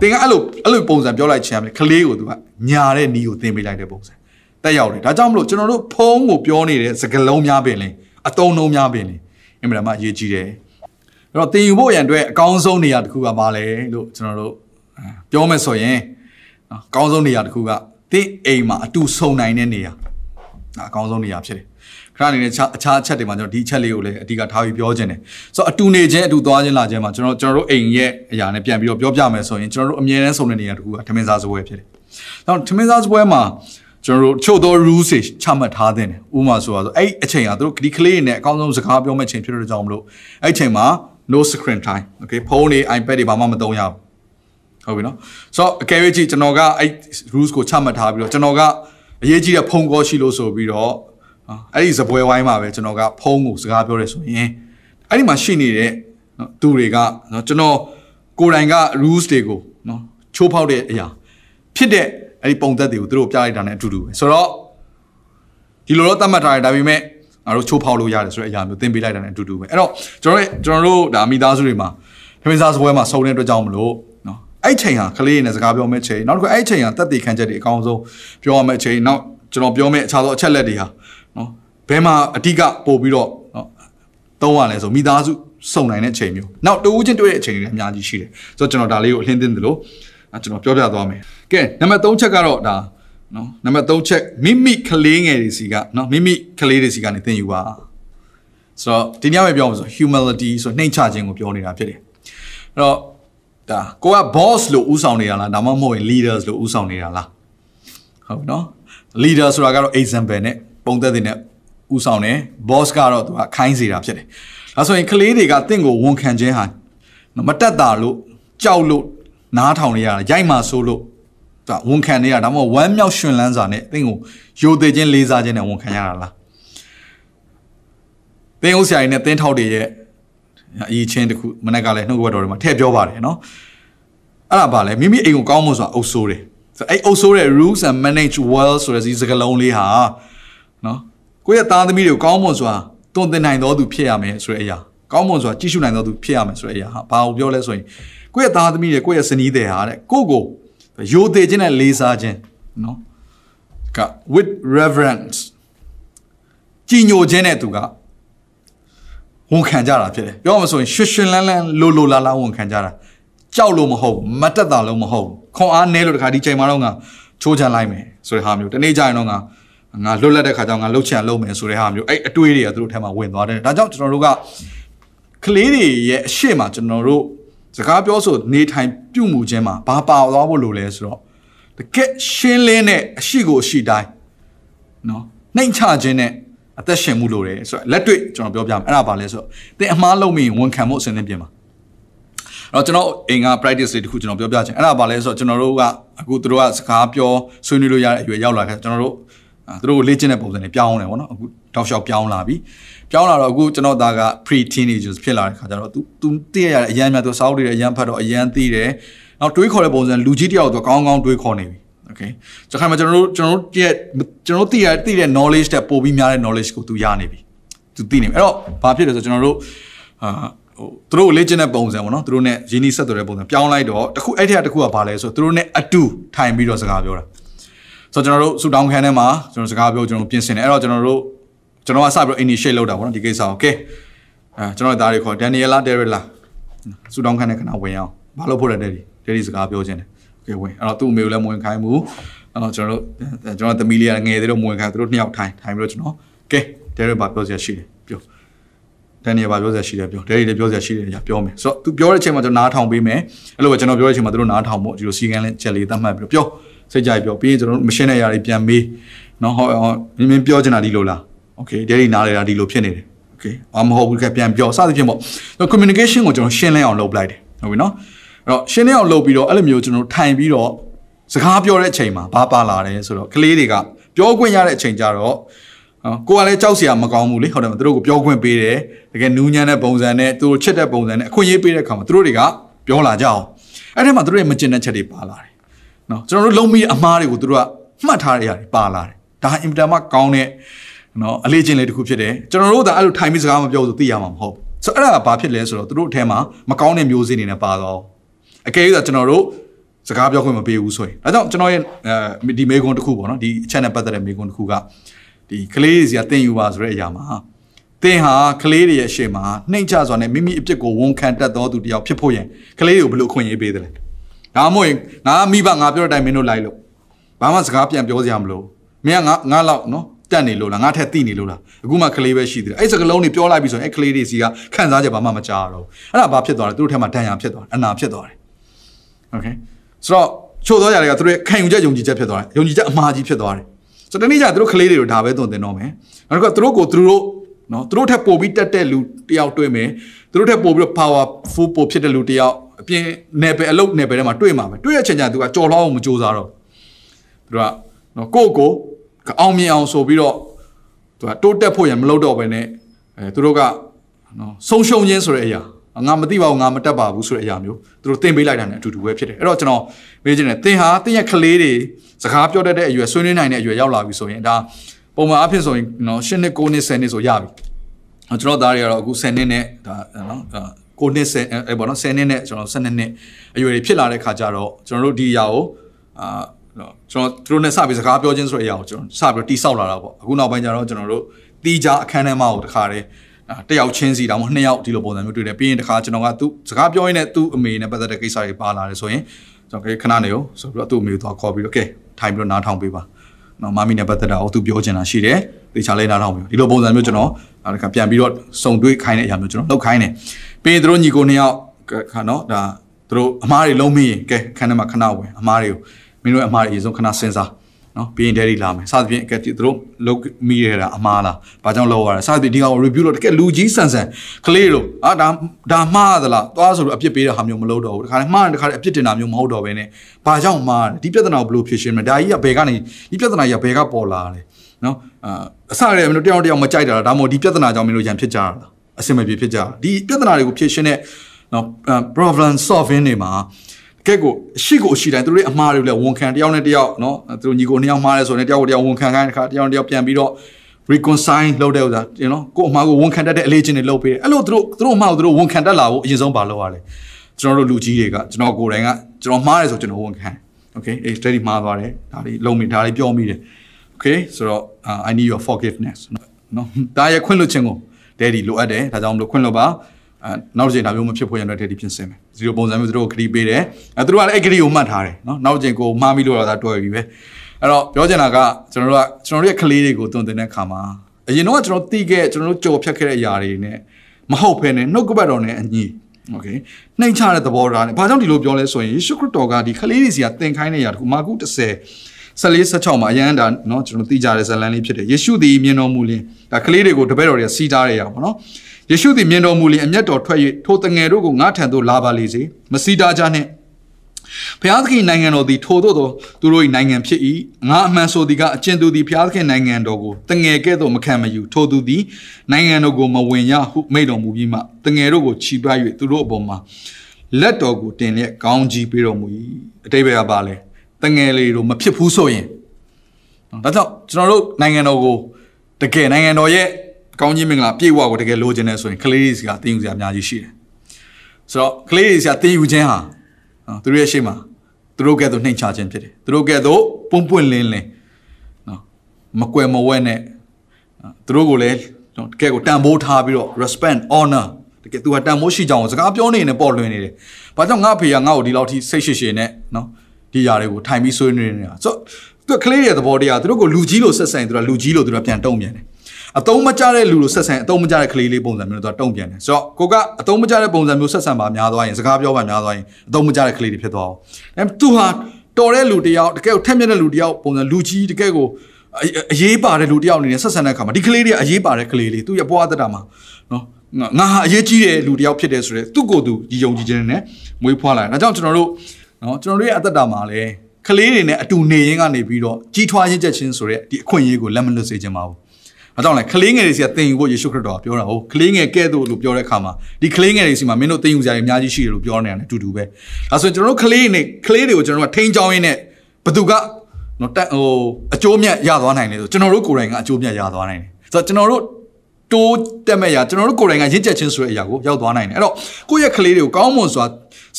တင်ကအဲ့လိုအဲ့လိုပုံစံပြောလိုက်ချင်တယ်ကလေးကို तू ကညာတဲ့နီးကိုတင်ပေးလိုက်တဲ့ပုံစံတက်ရောက်တယ်ဒါကြောင့်မလို့ကျွန်တော်တို့ဖုံးကိုပြောနေတဲ့စကားလုံးများပင်လေအတုံးလုံးများပင်လေအင်မတန်မှအရေးကြီးတယ်အဲ့တော့တင်ယူဖို့ရန်အတွက်အကောင်းဆုံးနေရာတစ်ခုကပါလေလို့ကျွန်တော်တို့ပြောမယ်ဆိုရင်နော်အကောင်းဆုံးနေရာတစ်ခုကသင်အိမ်မှာအတူဆုံနိုင်တဲ့နေရာဒါအကောင်းဆုံးနေရာဖြစ်တယ် ခဏအနေနဲ့အခြားအခြားအချက်တွေမှာကျွန်တော်ဒီအချက်လေးကိုလည်းအဓိကထားပြီးပြောခြင်းတယ်ဆိုတော့အတူနေခြင်းအတူသွားခြင်းလာခြင်းမှာကျွန်တော်ကျွန်တော်တို့အိမ်ရဲ့အရာနဲ့ပြန်ပြီးတော့ပြောပြမယ်ဆိုရင်ကျွန်တော်တို့အမြဲတမ်းဆုံတဲ့နေရာတစ်ခုကထမင်းစားစပွဲဖြစ်တယ်။နောက်ထမင်းစားစပွဲမှာကျွန်တော်တို့ချို့သော rules တွေချမှတ်ထားတဲ့တယ်။ဥပမာဆိုတော့အဲ့အချိန်ကသူတို့ဒီကလေးတွေနဲ့အကောင်းဆုံးစကားပြောမဲ့ချိန်ဖြစ်တဲ့ကြောင့်မလို့အဲ့အချိန်မှာ no screen time okay ဖုန်းတွေ iPad တွေဘာမှမသုံးရဘူး။ဟုတ်ပြီနော်။ဆိုတော့အကယ်၍ကျွန်တော်ကအဲ့ rules ကိုချမှတ်ထားပြီးတော့ကျွန်တော်ကအရေးကြီးတဲ့ဖုန်းကောရှိလို့ဆိုပြီးတော့ အဲ့ဒီစပွဲဝိုင်းမှာပဲကျွန်တော်ကဖုန်းကိုစကားပြောရဲဆိုရင်အဲ့ဒီမှာရှိနေတဲ့နော်သူတွေကနော်ကျွန်တော်ကိုယ်တိုင်က rules တွေကိုနော်ချိုးဖောက်တဲ့အရာဖြစ်တဲ့အအဲ့ဒီပုံသက်တွေကိုသူတို့ပြလိုက်တာ ਨੇ အတူတူပဲဆိုတော့ဒီလိုတော့သတ်မှတ်ထားတယ်ဒါပေမဲ့ငါတို့ချိုးဖောက်လို့ရတယ်ဆိုတဲ့အရာမျိုးသင်ပေးလိုက်တာ ਨੇ အတူတူပဲအဲ့တော့ကျွန်တော်တို့ကျွန်တော်တို့ဒါမိသားစုတွေမှာထမင်းစားစပွဲမှာစုံတဲ့အတွက်ကြောင့်မလို့နော်အဲ့ချိန်ဟာကလေးနဲ့စကားပြောမဲ့ချိန်နောက်တစ်ခုအဲ့ချိန်ဟာတက်တည်ခံချက်တွေအကောင်းဆုံးပြောရမဲ့ချိန်နောက်ကျွန်တော်ပြောမဲ့အခြားသောအချက်လက်တွေဟာနော် ဘယ်မှာအဓိကပို့ပြီးတော့နော်သုံးရလဲဆိုမိသားစုစုံနိုင်တဲ့ချိန်မျိုးနောက်တူးချင်းတွေ့တဲ့အချိန်တွေအများကြီးရှိတယ်ဆိုတော့ကျွန်တော်ဒါလေးကိုအလင်းသိတယ်လို့ကျွန်တော်ပြောပြသွားမယ်ကဲနံပါတ်3ချက်ကတော့ဒါနော်နံပါတ်3ချက်မိမိကလေးငယ်တွေစီကနော်မိမိကလေးတွေစီကနေသင်ယူပါဆိုတော့ဒီညမှာပြောမှာဆို humility ဆိုနှိမ်ချခြင်းကိုပြောနေတာဖြစ်တယ်အဲ့တော့ဒါကိုက boss လို့ဥဆောင်နေတာလားဒါမှမဟုတ်ရင် leaders လို့ဥဆောင်နေတာလားဟုတ်နော် leader ဆိုတာကတော့ example နဲ့ပုံသက်တဲ့ နဲ့ဥဆောင်တယ် boss ကတော့သူကခိုင်းစေတာဖြစ်တယ်ဒါဆိုရင်ကလေးတွေကတင့်ကိုဝန်ခံခြင်းဟာမတက်တာလို့ကြောက်လို့နားထောင်နေရတာရိုက်မှဆိုးလို့ဒါဝန်ခံနေရဒါမှမဟုတ်ဝမ်းမြောက်ရှင်လန်းစာနဲ့တင့်ကိုယိုသေးခြင်းလေးစားခြင်းနဲ့ဝန်ခံရတာလားတင်းဦးဆရာကြီးနဲ့တင်းထောက်တွေရဲ့အရေးချင်းတခုမနေ့ကလည်းနှုတ်ကပတ်တော်တွေမှာထည့်ပြောပါတယ်နော်အဲ့ဒါပါလေမိမိအိမ်ကိုကောင်းမွန်စွာအုပ်ဆိုးတယ်ဆိုအဲ့အုပ်ဆိုးတဲ့ rules and manage well ဆိုတဲ့ဒီစကားလုံးလေးဟာနော် ကိုယ့်ရဲ့သားသမီးတွေကိုကောင်းမွန်စွာတွန်းတင်နိုင်တော်သူဖြစ်ရမယ်ဆိုတဲ့အရာကောင်းမွန်စွာကြည့်ရှုနိုင်တော်သူဖြစ်ရမယ်ဆိုတဲ့အရာဟာဘာကိုပြောလဲဆိုရင်ကိုယ့်ရဲ့သားသမီးတွေကိုယ့်ရဲ့ဇနီးတွေဟာတဲ့ကိုယ့်ကိုယိုသေးခြင်းနဲ့လေးစားခြင်းနော်က with reverence ကြည်ညိုခြင်းနဲ့သူကဝန်ခံကြတာဖြစ်တယ်ပြောမှဆိုရင်ရွှေရွှင်လန်းလန်းလိုလိုလာလာဝန်ခံကြတာကြောက်လို့မဟုတ်မတက်တာလို့မဟုတ်ခွန်အားနဲလို့တခါဒီချိန်မှာတော့ငါချိုးချန်လိုက်မယ်ဆိုတဲ့ဟာမျိုးတနေ့ကျရင်တော့ငါ ငါလွတ်လပ်တဲ့ခါကျတော့ငါလှုပ်ချန်လုပ်မယ်ဆိုတဲ့ဟာမျိုးအဲ့အတွေးတွေကသူတို့ထဲမှာဝင်သွားတယ်ဒါကြောင့်ကျွန်တော်တို့ကကလေးတွေရဲ့အရှိမကျွန်တော်တို့စကားပြောဆိုနေထိုင်ပြုမှုခြင်းမှာဘာပါသွားဖို့လိုလဲဆိုတော့တကက်ရှင်းလင်းတဲ့အရှိကိုအရှိတိုင်းနော်နှိမ်ချခြင်းနဲ့အသက်ရှင်မှုလိုတယ်ဆိုတော့လက်တွေ့ကျွန်တော်ပြောပြမယ်အဲ့ဒါပါလဲဆိုတော့သင်အမှားလုပ်မိရင်ဝန်ခံဖို့အစဉ်သင့်ပြင်ပါအဲ့တော့ကျွန်တော်အိမ်က practice လေးတခုကျွန်တော်ပြောပြချင်အဲ့ဒါပါလဲဆိုတော့ကျွန်တော်တို့ကအခုတို့ကစကားပြောဆွေးနွေးလို့ရတဲ့အရွယ်ရောက်လာခဲ့ကျွန်တော်တို့ သူတို့ကိုလေ့ကျင့်တဲ့ပုံစံတွေပြောင်းတယ်ဗောနော်အခုတောက်လျှောက်ပြောင်းလာပြီပြောင်းလာတော့အခုကျွန်တော်သားက pre teenagers ဖြစ်လာတဲ့ခါကျတော့ तू तू သိရရတဲ့အရန်များ तू စောက်တွေအရန်ဖတ်တော့အရန်သိတယ်နောက်တွေးခေါ်တဲ့ပုံစံလူကြီးတယောက်တော့ကောင်းကောင်းတွေးခေါ်နေပြီ okay ကျွန်တော်ကျွန်တော်တို့ကျွန်တော်တို့ရဲ့ကျွန်တော်တို့သိရသိတဲ့ knowledge တဲ့ပိုပြီးများတဲ့ knowledge ကို तू ရနေပြီ तू သိနေပြီအဲ့တော့ဘာဖြစ်လဲဆိုကျွန်တော်တို့အာဟိုသူတို့လေ့ကျင့်တဲ့ပုံစံပေါ့နော်သူတို့ ਨੇ ရင်းနှီးဆက်သွယ်တဲ့ပုံစံပြောင်းလိုက်တော့တခုအဲ့ထက်တခုကဘာလဲဆိုသူတို့ ਨੇ အတူထိုင်ပြီးတော့စကားပြောတာ ဆိုတော့ကျွန်တော်တို့ဆူတောင်းခန်းထဲမှာကျွန်တော်စကားပြောကျွန်တော်ပြင်ဆင်တယ်အဲ့တော့ကျွန်တော်တို့ကျွန်တော်ကစပြီးတော့ initiate လုပ်တာပေါ့နော်ဒီကိစ္စကို okay အဲကျွန်တော်သားတွေခေါ် Daniela Derrilla ဆူတောင်းခန်းထဲကနာဝင်အောင်ဘာလို့ဖို့လဲတဲ့ဒီတဲ့ဒီစကားပြောခြင်းတယ် okay ဝင်အဲ့တော့သူ့အမေကိုလည်းမဝင်ခိုင်းဘူးအဲ့တော့ကျွန်တော်တို့ကျွန်တော်သမီးလေးကငယ်သေးတော့မဝင်ခိုင်းသူတို့နှစ်ယောက်ထိုင်ထိုင်ပြီးတော့ကျွန်တော် okay Derrilla ဘာပြောစရာရှိတယ်ပြောဒန်နီယယ်ဘာပြောစရာရှိတယ်ပြောဒယ်ရီလည်းပြောစရာရှိတယ်ညာပြောမယ်ဆိုတော့ तू ပြောတဲ့အချိန်မှာကျွန်တော်နားထောင်ပေးမယ်အဲ့လိုပဲကျွန်တော်ပြောတဲ့အချိန်မှာသူတို့နားထောင်ဖို့ဒီလိုစီကန်းလေးချက်လေးသတ်မှတ်ပြီးတော့ပြော စိတ်ကြိုက်ပြောပြီးရင်ကျွန်တော်တို့မရှင်းတဲ့ຢာတွေပြန်မေးနော်ဟောမင်းမင်းပြောချင်တာဒီလိုလားโอเคဒယ်ရီနားလေတာဒီလိုဖြစ်နေတယ်โอเคအမဟုတ်ဘူးကပြန်ပြောစသဖြင့်ပေါ့ communication ကိုကျွန်တော်ရှင်းလင်းအောင်လုပ်လိုက်တယ်ဟုတ်ပြီနော်အဲ့တော့ရှင်းလင်းအောင်လုပ်ပြီးတော့အဲ့လိုမျိုးကျွန်တော်ထိုင်ပြီးတော့စကားပြောတဲ့အချိန်မှာဘာပါလာတယ်ဆိုတော့ကလေးတွေကပြောခွင့်ရတဲ့အချိန်ကြတော့နော်ကိုကလည်းကြောက်စရာမကောင်းဘူးလေဟုတ်တယ်မသူတို့ကိုပြောခွင့်ပေးတယ်တကယ်နူးညံ့တဲ့ပုံစံနဲ့သူတို့ချစ်တဲ့ပုံစံနဲ့အခွင့်အရေးပေးတဲ့အခါမှာသူတို့တွေကပြောလာကြအောင်အဲ့ထဲမှာသူတို့ရဲ့မကျင်တဲ့ချက်တွေပါလာတယ် နော်ကျွန်တော်တို့လုံးပြီးအမှားတွေကိုသူတို့ကမှတ်ထားရတဲ့ပါလာတယ်ဒါအင်တာမကောင်းတဲ့နော်အလေးချင်းလေးတစ်ခုဖြစ်တယ်ကျွန်တော်တို့ကအဲ့လိုထိုင်ပြီးစကားမပြောဆိုသိရမှာမဟုတ်ဆိုတော့အဲ့ဒါကဘာဖြစ်လဲဆိုတော့သူတို့အထဲမှာမကောင်းတဲ့မျိုးစေ့တွေနဲ့ပါတော့အကယ်၍ကျွန်တော်တို့စကားပြောခွင့်မပေးဘူးဆိုရင်ဒါကြောင့်ကျွန်တော်ရဲ့ဒီမေကွန်တစ်ခုပေါ့နော်ဒီအချက်နဲ့ပတ်သက်တဲ့မေကွန်တစ်ခုကဒီကလေးတွေစီကတင်ယူပါဆိုတဲ့အရာမှာတင်ဟာကလေးတွေရဲ့အရှိမှာနှိမ့်ချစွာနဲ့မိမိအပြစ်ကိုဝန်ခံတတ်သောသူတယောက်ဖြစ်ဖို့ရင်ကလေးတွေကိုဘယ်လိုအခွင့်အရေးပေးတယ်လဲ ဒါမှမဟုတ်ရင်ငါမိဘငါပြောတဲ့အတိုင်းမင်းတို့လိုက်လို့ဘာမှစကားပြန်ပြောစရာမလိုမင်းကငါငါလောက်နော်တက်နေလို့လားငါထက်တိနေလို့လားအခုမှကလေးပဲရှိသေးတယ်အဲ့စကလုံးတွေပြောလိုက်ပြီဆိုရင်အဲ့ကလေးတွေစီကခံစားချက်ဘာမှမကြားတော့အဲ့ဒါဘာဖြစ်သွားလဲသူတို့ထဲမှာဒဏ်ရာဖြစ်သွားတယ်အနာဖြစ်သွားတယ်โอเคဆိုတော့ချို့သောຢာတွေကသူတို့ခံယူချက်ယုံကြည်ချက်ဖြစ်သွားတယ်ယုံကြည်ချက်အမှားကြီးဖြစ်သွားတယ်ဆိုတော့တနေ့ကျသူတို့ကလေးတွေကိုဒါပဲသွန်သင်တော့မယ်နောက်တစ်ခါသူတို့ကိုသူတို့နော်သူတို့ထက်ပိုပြီးတက်တဲ့လူတယောက်တွေ့မယ်သူတို့ထက်ပိုပြီးတော့ powerful ပိုဖြစ်တဲ့လူတယောက် အပြင်နယ်ပယ်အလုပ်နယ်ပယ်ထဲမှာတွေ့မှာပဲတွေ့ရချင်ကြသူကကြော်လောက်အောင်မကြိုးစားတော့သူကနော်ကိုကိုအောင်မြင်အောင်ဆိုပြီးတော့သူကတိုးတက်ဖို့ရမလုပ်တော့ဘဲနဲ့အဲသူတို့ကနော်ဆုံးရှုံးခြင်းဆိုတဲ့အရာငါမသိပါဘူးငါမတက်ပါဘူးဆိုတဲ့အရာမျိုးသူတို့သင်ပေးလိုက်တာ ਨੇ အတူတူပဲဖြစ်တယ်အဲ့တော့ကျွန်တော်မေးချင်တယ်သင်ဟာသင်ရဲ့ကလေးတွေစကားပြောတတ်တဲ့အရွယ်ဆွေးနွေးနိုင်တဲ့အရွယ်ရောက်လာပြီဆိုရင်ဒါပုံမှန်အဖြစ်ဆိုရင်နော်၈နှစ်9နှစ်10နှစ်ဆိုရပြီကျွန်တော်သားတွေကတော့အခု10နှစ်နဲ့ဒါနော် 9နှစ်10အဲပေါ့နော်10နှစ်နဲ့ကျွန်တော်12နှစ်အရွယ်တွေဖြစ်လာတဲ့ခါကျတော့ကျွန်တော်တို့ဒီအရာကိုအာကျွန်တော်သူတို့နဲ့စပြီးစကားပြောခြင်းဆိုတဲ့အရာကိုကျွန်တော်စပြီးတိဆောက်လာတာပေါ့အခုနောက်ပိုင်းကျတော့ကျွန်တော်တို့တီးကြအခန်းထဲမှာကိုတခါတည်းတယောက်ချင်းစီတောင်မှနှစ်ယောက်ဒီလိုပုံစံမျိုးတွေ့တယ်ပြီးရင်တခါကျွန်တော်ကသူစကားပြောရင်းနဲ့သူ့အမေနဲ့ပတ်သက်တဲ့ကိစ္စတွေပါလာတယ်ဆိုရင်ကျွန်တော်ခဏနေရောဆိုပြီးတော့သူ့အမေကိုသွားခေါ်ပြီးတော့ကဲထိုင်ပြီးတော့နားထောင်ပေးပါနော်မမီနဲ့ပတ်သက်တာကိုသူပြောချင်တာရှိတယ်တေချာလေးနားထောင်ပြီးဒီလိုပုံစံမျိုးကျွန်တော်နောက်တစ်ခါပြန်ပြီးတော့စုံတွေးခိုင်းတဲ့အရာမျိုးကျွန်တော်လုပ်ခိုင်းတယ် ပြီးရင်တို့ညီကိုနှစ်ယောက်ခါနော်ဒါတို့အမားတွေလုံးမရင်ကဲခန်းထဲမှာခဏဝင်အမားတွေကိုမင်းတို့အမားတွေအရင်ဆုံးခဏစဉ်းစားနော်ပြီးရင်ဒဲဒီလာမယ်စသဖြင့်အကက်သူတို့လုတ်မိရတာအမားလားဘာကြောင့်လောက်ရတာစသဖြင့်ဒီကောင် review လို့တကယ်လူကြီးဆန်ဆန်ကလေးတို့အာဒါဒါမှားသလားသွားဆိုတော့အပြစ်ပေးတဲ့ဟာမျိုးမလုပ်တော့ဘူးတခါတည်းမှားတခါတည်းအပြစ်တင်တာမျိုးမဟုတ်တော့ဘဲနဲ့ဘာကြောင့်မှားဒီပြဿနာကိုဘယ်လိုဖြေရှင်းမလဲဒါကြီးကဘယ်ကနေဒီပြဿနာကြီးကဘယ်ကပေါ်လာလဲနော်အာအစရမင်းတို့တယောက်တယောက်မကြိုက်တာဒါမှမဟုတ်ဒီပြဿနာကြောင့်မင်းတို့ရန်ဖြစ်ကြတာလား အဆင်မပြေဖြစ်ကြဒီပြဿနာတွေကိုဖြေရှင်းတဲ့နော် problem solving တွေမှာကဲကိုရှိကိုရှိတိုင်းသူတို့ရဲ့အမှားတွေလည်းဝန်ခံတယောက်နဲ့တယောက်နော်သူတို့ညီကိုနှစ်ယောက်မှားလဲဆိုရင်တယောက်တယောက်ဝန်ခံခိုင်းတခါတယောက်တယောက်ပြန်ပြီးတော့ reconcile လုပ်တဲ့ဥစ္စာ you know ကိုအမှားကိုဝန်ခံတတ်တဲ့အလေးချင်းတွေလုပ်ပေးတယ်အဲ့လိုသူတို့သူတို့အမှားကိုသူတို့ဝန်ခံတတ်လာဖို့အရင်ဆုံးပါလုပ်ရလဲကျွန်တော်တို့လူကြီးတွေကကျွန်တော်ကိုယ်တိုင်ကကျွန်တော်မှားတယ်ဆိုကျွန်တော်ဝန်ခံ okay အေး steady မှားသွားတယ်ဒါလေးလုံးမိဒါလေးပြောမိတယ် okay ဆိုတော့ I need your forgiveness နော်ဒါရဲ့ခွင့်လွှတ်ခြင်းကို daddy လိုအပ်တယ်ဒါကြောင့်မလို့ခွင့်လွှတ်ပါအဲနောက်တစ်ချိန်ဒါမျိုးမဖြစ်ဖို့ရတဲ့ daddy ပြင်ဆင်မယ်ဒီလိုပုံစံမျိုးသူတို့ကိုခရီးပေးတယ်အဲသူတို့ကလည်းအဲ့ခရီးကိုမှတ်ထားတယ်နော်နောက်တစ်ချိန်ကိုမှားမိလို့တော့ဒါတွေ့ပြီပဲအဲ့တော့ပြောချင်တာကကျွန်တော်တို့ကကျွန်တော်တို့ရဲ့ကလေးတွေကိုတုံတင်တဲ့ခါမှာအရင်တော့ကျွန်တော်သိခဲ့ကျွန်တော်တို့ကြော်ဖြတ်ခဲ့တဲ့အရာတွေနဲ့မဟုတ်ဘဲနဲ့နှုတ်ကပတ်တော်နဲ့အညီโอเคနှိမ်ချတဲ့သဘောထားနဲ့ဘာကြောင့်ဒီလိုပြောလဲဆိုရင်ယေရှုခရစ်တော်ကဒီကလေးတွေစီကသင်ခိုင်းတဲ့အရာတခုမာကု30 14 16မှာအရန်ဒါเนาะကျွန်တော်သိကြတဲ့ဇာလန်လေးဖြစ်တယ်ယေရှုသည်မြင်တော်မူလင်ဒါကလေးတွေကိုတပည့်တော်တွေကစီးတားရရပါเนาะယေရှုသည်မြင်တော်မူလင်အမျက်တော်ထွက်၍ထိုတငယ်တို့ကိုငါထံသို့လာပါလေစေမစီးတားကြနှင့်ဘုရားသခင်နိုင်ငံတော်သည်ထို့သောသောသူတို့၏နိုင်ငံဖြစ်၏ငါအမှန်ဆိုသည်ကအကျဉ်သူသည်ဘုရားသခင်နိုင်ငံတော်ကိုတငယ်ကဲ့သို့မခံမယူထို့သူသည်နိုင်ငံတော်ကိုမဝင်ရဟုမိန့်တော်မူပြီးမှတငယ်တို့ကိုခြိပ၍သူတို့အပေါ်မှာလက်တော်ကိုတင်လျက်ကောင်းကြီးပေးတော်မူ၏အတိပ္ပယ်ကပါလဲ တငယ်လေးတို့မဖြစ်ဘူးဆိုရင်ဒါကြောင့်ကျွန်တော်တို့နိုင်ငံတော်ကိုတကယ်နိုင်ငံတော်ရဲ့ကောင်းကြီးမင်္ဂလာပြည့်ဝကိုတကယ်လိုချင်တယ်ဆိုရင်ကလေးတွေကတင်းယူစရာအများကြီးရှိတယ်ဆိုတော့ကလေးတွေစရာတင်းယူခြင်းဟာနော်သူတို့ရဲ့ရှေ့မှာသူတို့ကဲ့သို့နှိမ်ချခြင်းဖြစ်တယ်သူတို့ကဲ့သို့ပွန့်ပွန့်လင်းလင်းနော်မကွယ်မဝဲနဲ့သူတို့ကိုလည်းနော်တကယ်ကိုတန်ဖိုးထားပြီးတော့ respect honor တကယ်သူကတန်ဖိုးရှိကြအောင်စကားပြောနေနေပေါ်လွင်နေတယ်ဘာကြောင့်ငါဖေကငါ့ကိုဒီလောက်ထိစိတ်ရှိရှိနဲ့နော် ဒီຢာတွေကိုထိုင်ပြီးဆွေးနွေးနေတာဆိုသူကကလေးရဲ့သဘောတရားသူတို့ကိုလူကြီးလို့ဆက်ဆံရင်သူကလူကြီးလို့သူကပြန်တုံ့ပြန်တယ်အတုံးမကြတဲ့လူလိုဆက်ဆံအတုံးမကြတဲ့ကလေးလေးပုံစံမျိုးတော့တုံ့ပြန်တယ်ဆိုတော့ကိုကအတုံးမကြတဲ့ပုံစံမျိုးဆက်ဆံပါများသွားရင်စကားပြောပါများသွားရင်အတုံးမကြတဲ့ကလေးတွေဖြစ်သွားအောင်အဲသူဟာတော်တဲ့လူတယောက်တကယ်ကိုထက်မြက်တဲ့လူတယောက်ပုံစံလူကြီးတကယ်ကိုအရေးပါတဲ့လူတယောက်အနေနဲ့ဆက်ဆံတဲ့အခါမှာဒီကလေးတွေအရေးပါတဲ့ကလေးလေးသူ့ရဲ့ဘဝသက်တာမှာနော်ငါဟာအရေးကြီးတဲ့လူတယောက်ဖြစ်တယ်ဆိုတော့သူ့ကိုယ်သူဒီယုံကြည်ခြင်းနဲ့မွေးဖွားလာတယ်ဒါကြောင့်ကျွန်တော်တို့ နော်ကျွန်တော်တို့ရဲ့အသက်တာမှာလည်းကလေးတွေနဲ့အတူနေရင်းကနေပြီးတော့ကြီးထွားရင့်ကျက်ခြင်းဆိုတဲ့ဒီအခွင့်အရေးကိုလက်မလွတ်စေချင်ပါဘူး။အဲကြောင့်လဲကလေးငယ်တွေစီကသင်ယူဖို့ယေရှုခရစ်တော်ကပြောတာဟုတ်ကလေးငယ်ကဲ့သို့လို့ပြောတဲ့အခါမှာဒီကလေးငယ်တွေစီမှာမင်းတို့သင်ယူစရာတွေအများကြီးရှိတယ်လို့ပြောနေတာနဲ့အတူတူပဲ။ဒါဆိုရင်ကျွန်တော်တို့ကလေးနဲ့ကလေးတွေကိုကျွန်တော်တို့ကထိန်းချောင်းရင်းနဲ့ဘသူကနော်တက်ဟိုအကျိုးမြတ်ရသွားနိုင်တယ်ဆိုကျွန်တော်တို့ကိုယ်တိုင်ကအကျိုးမြတ်ရသွားနိုင်တယ်။ဆိုတော့ကျွန်တော်တို့ တိုးတက်မဲ့ရကျွန်တော်တို့ကိုယ်တိုင်ကရင့်ကျက်ခြင်းဆိုတဲ့အရာကိုရောက်သွားနိုင်တယ်။အဲ့တော့ကိုယ့်ရဲ့ကလေးတွေကိုကောင်းမွန်စွာ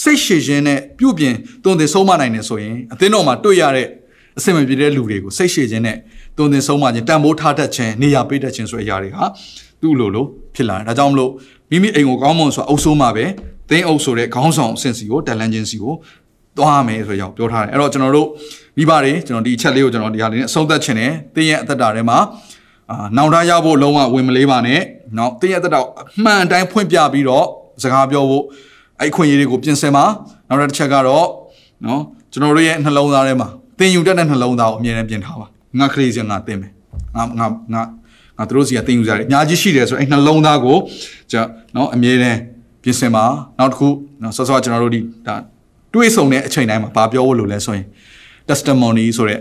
စိတ်ရှည်ခြင်းနဲ့ပြုပြင်သွန်သင်ဆုံးမနိုင်တယ်ဆိုရင်အသင်းတော်မှာတွေ့ရတဲ့အဆင်မပြေတဲ့လူတွေကိုစိတ်ရှည်ခြင်းနဲ့သွန်သင်ဆုံးမခြင်းတန်ဖိုးထားတတ်ခြင်းနေရာပေးတတ်ခြင်းဆိုတဲ့အရာတွေဟာသူ့လိုလိုဖြစ်လာတယ်ဒါကြောင့်မလို့မိမိအိမ်ကိုကောင်းမွန်စွာအုပ်ဆိုးမှာပဲသင်းအုပ်ဆိုတဲ့ခေါင်းဆောင်အဆင့်စီကိုတန်လန်းခြင်းစီကိုသွားမယ်ဆိုရောက်ပြောထားတယ်အဲ့တော့ကျွန်တော်တို့မိဘတွေကျွန်တော်ဒီအချက်လေးကိုကျွန်တော်ဒီဟာလေးနဲ့အဆုံးသတ်ခြင်းနဲ့တင်းရဲ့အသက်တာထဲမှာ အာနောင်တရဖို့လုံးဝဝင်မလေးပါနဲ့เนาะတင်းရဲ့အသက်တာအမှန်အတိုင်းဖွင့်ပြပြီးတော့စကားပြောဖို့အဲ့ခွင့်ရည်တွေကိုပြင်ဆင်ပါနောက်တစ်ချက်ကတော့เนาะကျွန်တော်တို့ရဲ့နှလုံးသားထဲမှာတင်ယူတတ်တဲ့နှလုံးသားကိုအမြဲတမ်းပြင်ထားပါငါခရီးစငါတင်မယ်ငါငါငါငါတို့စီကတင်ယူကြတယ်အများကြီးရှိတယ်ဆိုအဲ့နှလုံးသားကိုကျွန်တော်နော်အမြဲတမ်းပြင်ဆင်ပါနောက်တစ်ခုနော်ဆောဆောကျွန်တော်တို့ဒီဒါတွေးဆုံတဲ့အချိန်တိုင်းမှာဘာပြောဖို့လိုလဲဆိုရင် testimony ဆိုတဲ့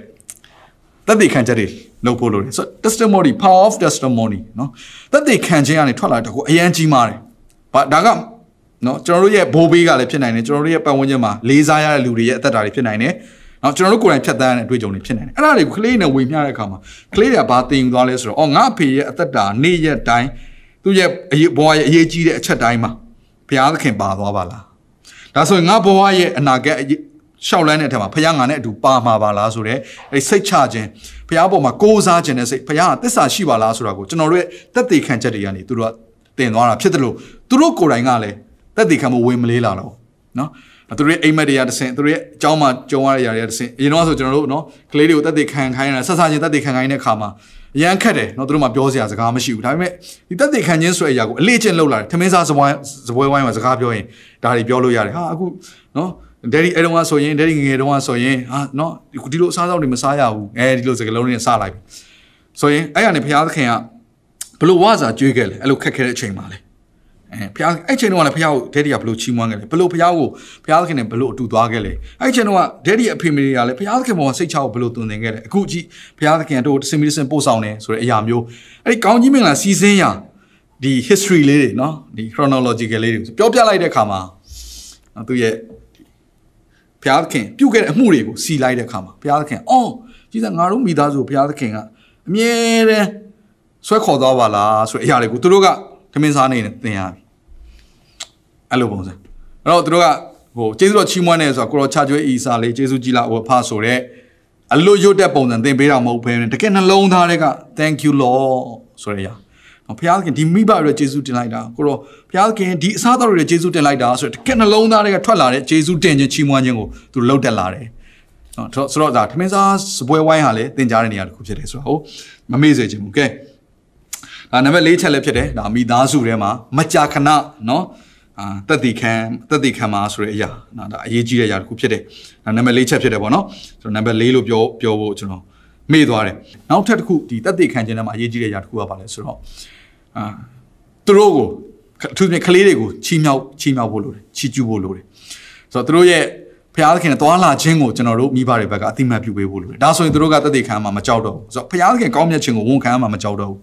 သက်သေခံချက်တွေ လုပ်ဖို့လိုတယ်ဆို testimony power of testimony နော်သက်သေခံခြင်းကနေထွက်လာတဲ့ကိုအရန်ကြီးမားတယ်ဘာဒါကနော်ကျွန်တော်တို့ရဲ့ဘိုးဘေးကလည်းဖြစ်နိုင်တယ်ကျွန်တော်တို့ရဲ့ပတ်ဝန်းကျင်မှာလေးစားရတဲ့လူတွေရဲ့အသက်တာတွေဖြစ်နိုင်တယ်နော်ကျွန်တော်တို့ကိုယ်တိုင်ဖြတ်သန်းရတဲ့အတွေ့အကြုံတွေဖြစ်နိုင်တယ်အဲ့ဒါတွေကိုကလေးနဲ့ဝေမျှတဲ့အခါမှာကလေးတွေကဘာသင်ယူသွားလဲဆိုတော့အော်ငါအဖေရဲ့အသက်တာနေ့ရက်တိုင်းသူ့ရဲ့အရေးဘဝရဲ့အရေးကြီးတဲ့အချက်တိုင်းမှာဘုရားသခင်ပါသွားပါလားဒါဆိုရင်ငါဘဝရဲ့အနာဂတ် ရှောက်လန်းတဲ့အထက်မှာဘုရားငါနဲ့အတူပါမှာပါလားဆိုတဲ့အဲစိတ်ချခြင်းဘုရားပေါ်မှာကိုးစားခြင်းနဲ့စိတ်ဘုရားကသစ္စာရှိပါလားဆိုတာကိုကျွန်တော်တို့ရဲ့တက်သေးခံချက်တွေကနေသူတို့ကတင်သွားတာဖြစ်တယ်လို့သူတို့ကိုယ်တိုင်ကလည်းတက်သေးခံမဝင်မလေးလာတော့နော်သူတို့ရဲ့အိမ်မက်တွေကတဆင့်သူတို့ရဲ့အကြောင်းမှာကြုံရတဲ့အရာတွေကတဆင့်အရင်တော့ဆိုကျွန်တော်တို့နော်ကလေးတွေကိုတက်သေးခံခိုင်းရတာဆက်စားခြင်းတက်သေးခံခိုင်းတဲ့ခါမှာအရန်ခက်တယ်နော်သူတို့မှပြောစရာစကားမရှိဘူးဒါပေမဲ့ဒီတက်သေးခံခြင်းဆိုတဲ့အရာကိုအလေးချင်းလောက်လာတယ်ထမင်းစားစပွဲစပွဲဝိုင်းမှာစကားပြောရင်ဒါတွေပြောလို့ရတယ်ဟာအခုနော် ဒယ်ဒီအဲ့တုန်းကဆိုရင်ဒယ်ဒီငငယ်တုန်းကဆိုရင်ဟာနော်ဒီလိုအစားအသောက်တွေမစားရဘူးအဲဒီလိုစကားလုံးတွေစလိုက်ပြီဆိုရင်အဲ့ရနေဘုရားသခင်ကဘလို့ဝါစာကြွေးခဲ့လဲအဲ့လိုခက်ခဲတဲ့အချိန်မှာလေအဲဘုရားအဲ့ချိန်တုန်းကလည်းဘုရားကိုဒဲဒီကဘလို့ချီးမွမ်းခဲ့လဲဘလို့ဘုရားကိုဘုရားသခင်နဲ့ဘလို့အတူသွားခဲ့လဲအဲ့ချိန်တုန်းကဒဲဒီအဖေမေတွေကလည်းဘုရားသခင်ပေါ်စိတ်ချဖို့ဘလို့တုံသင်ခဲ့လဲအခုကြည့်ဘုရားသခင်တို့စင်မီစင်ပို့ဆောင်တယ်ဆိုတဲ့အရာမျိုးအဲ့ဒီကောင်းကြီးမင်္ဂလာစီစဉ်ရာဒီ history လေးတွေနော်ဒီ chronological လေးတွေပြောပြလိုက်တဲ့အခါမှာသူရဲ့ ဘုရားသခင်ပြုတ်ခဲ့တဲ့အမှုတွေကိုစီလိုက်တဲ့အခါမှာဘုရားသခင်အော်ကြီးစငါတို့မိသားစုဘုရားသခင်ကအမြဲတမ်းဆွဲခေါ်သွားပါလားဆိုတဲ့အရာတွေကိုသူတို့ကမင်းစားနေနဲ့သင်ရပြီအဲ့လိုပုံစံအဲ့တော့သူတို့ကဟိုကျေးဇူးတော်ချီးမွမ်းနေဆိုတော့ကိုရောချကျွေးအီစာလေးကျေးဇူးကြီးလားဟိုဖားဆိုတဲ့အလွတ်ရွတ်တဲ့ပုံစံသင်ပေးတာမဟုတ်ဘဲတကယ်နှလုံးသားတွေက thank you lord ဆိုတဲ့အ ရာဘုရားခင်ဒီမိဘတွေကျေးဇူးတင်လိုက်တာကိုရောဘုရားခင်ဒီအစားအသောက်တွေကျေးဇူးတင်လိုက်တာဆိုတော့တကယ်နှလုံးသားတွေကထွက်လာတဲ့ကျေးဇူးတင်ခြင်းချီးမွမ်းခြင်းကိုသူလှုပ်တက်လာတယ်နော်ဆိုတော့ဒါထမင်းစားစပွဲဝိုင်းဟာလည်းတင်ကြားတဲ့နေရာတစ်ခုဖြစ်တယ်ဆိုတော့ဟုတ်မမေ့စေချင်ဘူးကဲဒါနံပါတ်၄ချက်လည်းဖြစ်တယ်ဒါမိသားစုထဲမှာမကြာခဏနော်အာတက်တီခံတက်တီခံမှာဆိုတဲ့အရာနော်ဒါအရေးကြီးတဲ့အရာတစ်ခုဖြစ်တယ်ဒါနံပါတ်၄ချက်ဖြစ်တယ်ပေါ့နော်ကျွန်တော်နံပါတ်၄လို့ပြောပြောဖို့ကျွန်တော်မေ့သွားတယ်နောက်ထပ်တစ်ခုဒီတက်တီခံခြင်းထဲမှာအရေးကြီးတဲ့အရာတစ်ခုကပါလဲဆိုတော့ အာသူတို့ကိုအထူးသဖြင့်ကလေးတွေကိုချီးမြှောက်ချီးမြှောက်ဖို့လိုတယ်ချီးကျူးဖို့လိုတယ်ဆိုတော့သူတို့ရဲ့ဖျားသခင်နဲ့တွာလာခြင်းကိုကျွန်တော်တို့မိဘတွေဘက်ကအတိမတ်ပြုပေးဖို့လိုတယ်ဒါဆိုရင်သူတို့ကတက်တေခံမှာမကြောက်တော့ဘူးဆိုတော့ဖျားသခင်ကောင်းမြတ်ခြင်းကိုဝန်ခံမှာမကြောက်တော့ဘူး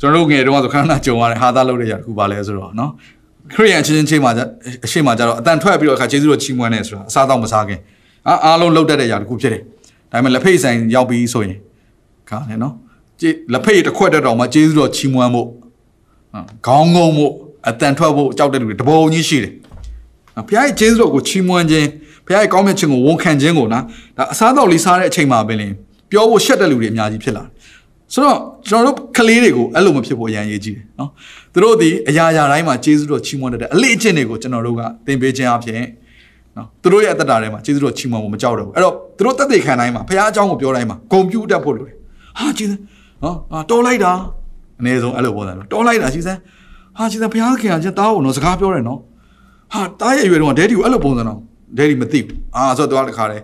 ကျွန်တော်တို့ငယ်တုန်းကဆိုခဏခဏကြုံရတယ်ဟာသားလုပ်တဲ့ຢာတစ်ခုပါလဲဆိုတော့နော်ခရိယန်ချင်းချင်းချင်းမှာအရှိမှကြတော့အတန်ထွက်ပြီးတော့အခါကျေးဇူးတော်ချီးမွမ်းနေဆိုတာအစားတော့မစားခင်အားအားလုံးလုပ်တတ်တဲ့ຢာတစ်ခုဖြစ်တယ်ဒါပေမဲ့လက်ဖိတ်ဆိုင်ရောက်ပြီးဆိုရင်ခါတယ်နော်ကျေလက်ဖိတ်တစ်ခွက်တက်တော့မှကျေးဇူးတော်ချီးမွမ်းဖို့ ခေါင်းငုံဖို့အတန်ထွက်ဖို့ကြောက်တဲ့လူတွေတပုံကြီးရှိတယ်ဘုရားရဲ့ကျေးဇူးတော်ကိုချီးမွမ်းခြင်းဘုရားရဲ့ကောင်းမြတ်ခြင်းကိုဝန်ခံခြင်းကိုနော်ဒါအစားတော့လေးစားတဲ့အချိန်မှာပဲလင်ပြောဖို့ရှက်တဲ့လူတွေအများကြီးဖြစ်လာတယ်ဆိုတော့ကျွန်တော်တို့ကလေးတွေကိုအဲ့လိုမဖြစ်ဖို့အရန်ရေးကြည့်တယ်နော်သူတို့ဒီအရာရာတိုင်းမှာကျေးဇူးတော်ချီးမွမ်းတဲ့အလေးအကျင့်တွေကိုကျွန်တော်တို့ကသင်ပေးခြင်းအပြင်နော်သူတို့ရဲ့အသက်တာထဲမှာကျေးဇူးတော်ချီးမွမ်းဖို့မကြောက်တော့ဘူးအဲ့တော့သူတို့တက်တဲ့ခံတိုင်းမှာဘုရားအကြောင်းကိုပြောတိုင်းမှာဂုံပြူတတ်ဖို့လိုတယ်ဟာကျေးဇူးနော်ဟာတော်လိုက်တာ အနည်းဆုံးအဲ့လိုပေါ်တယ်တော်လိုက်တာကျေးဇူးဟာကျေးဇူးဘုရားခင်ကကျတောင်းအောင်နော်စကားပြောတယ်နော်ဟာတားရဲ့အရွယ်တော့ဒဲဒီကိုအဲ့လိုပုံစံတော့ဒဲဒီမသိဘူးအာဆိုတော့တခါလေ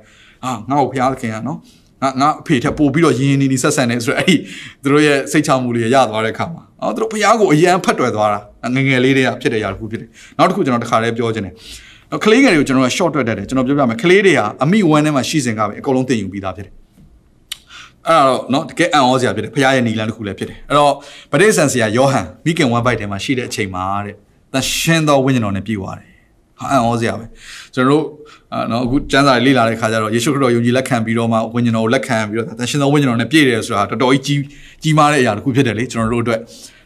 ဟာငါ့ကိုဘုရားခင်ကနော်ငါငါအဖေထက်ပို့ပြီးတော့ရင်းနေနေဆက်ဆံနေဆိုတော့အဲ့ဒီသူတို့ရဲ့စိတ်ချမှုတွေရသွားတဲ့အခါမှာအော်သူတို့ဘုရားကိုအရန်ဖတ်တွယ်သွားတာငငယ်လေးတွေကဖြစ်တဲ့ຢာတစ်ခုဖြစ်တယ်နောက်တစ်ခုကျွန်တော်တခါလေးပြောချင်တယ်နော်ကလေးငယ်တွေကိုကျွန်တော်က short တွက်တတ်တယ်ကျွန်တော်ပြောပြမယ်ကလေးတွေဟာအမိဝမ်းထဲမှာရှိစဉ်ကပဲအကုန်လုံးသိယူပြီးသားဖြစ်တယ် အဲ့တော့เนาะတကယ်အံ့ဩစရာဖြစ်တယ်ဖခင်ရဲ့နီလန်းတစ်ခုလည်းဖြစ်တယ်အဲ့တော့ဗတိဆန်ဆရာယောဟန်မိခင်ဝမ်းပိုက်ထဲမှာရှိတဲ့အချိန်မှာတဲ့တန်ရှင်းသောဝိညာဉ်တော်နဲ့ပြည့်သွားတယ်ဟာအံ့ဩစရာပဲကျွန်တော်တို့အာနော်အခုကျမ်းစာလေးလာတဲ့ခါကျတော့ယေရှုခရစ်တော်ယုံကြည်လက်ခံပြီးတော့မှဝိညာဉ်တော်ကိုလက်ခံပြီးတော့တန်ရှင်းသောဝိညာဉ်တော်နဲ့ပြည့်တယ်ဆိုတာတော်တော်ကြီးကြီးကြီးမားတဲ့အရာတစ်ခုဖြစ်တယ်လေကျွန်တော်တို့အတွက်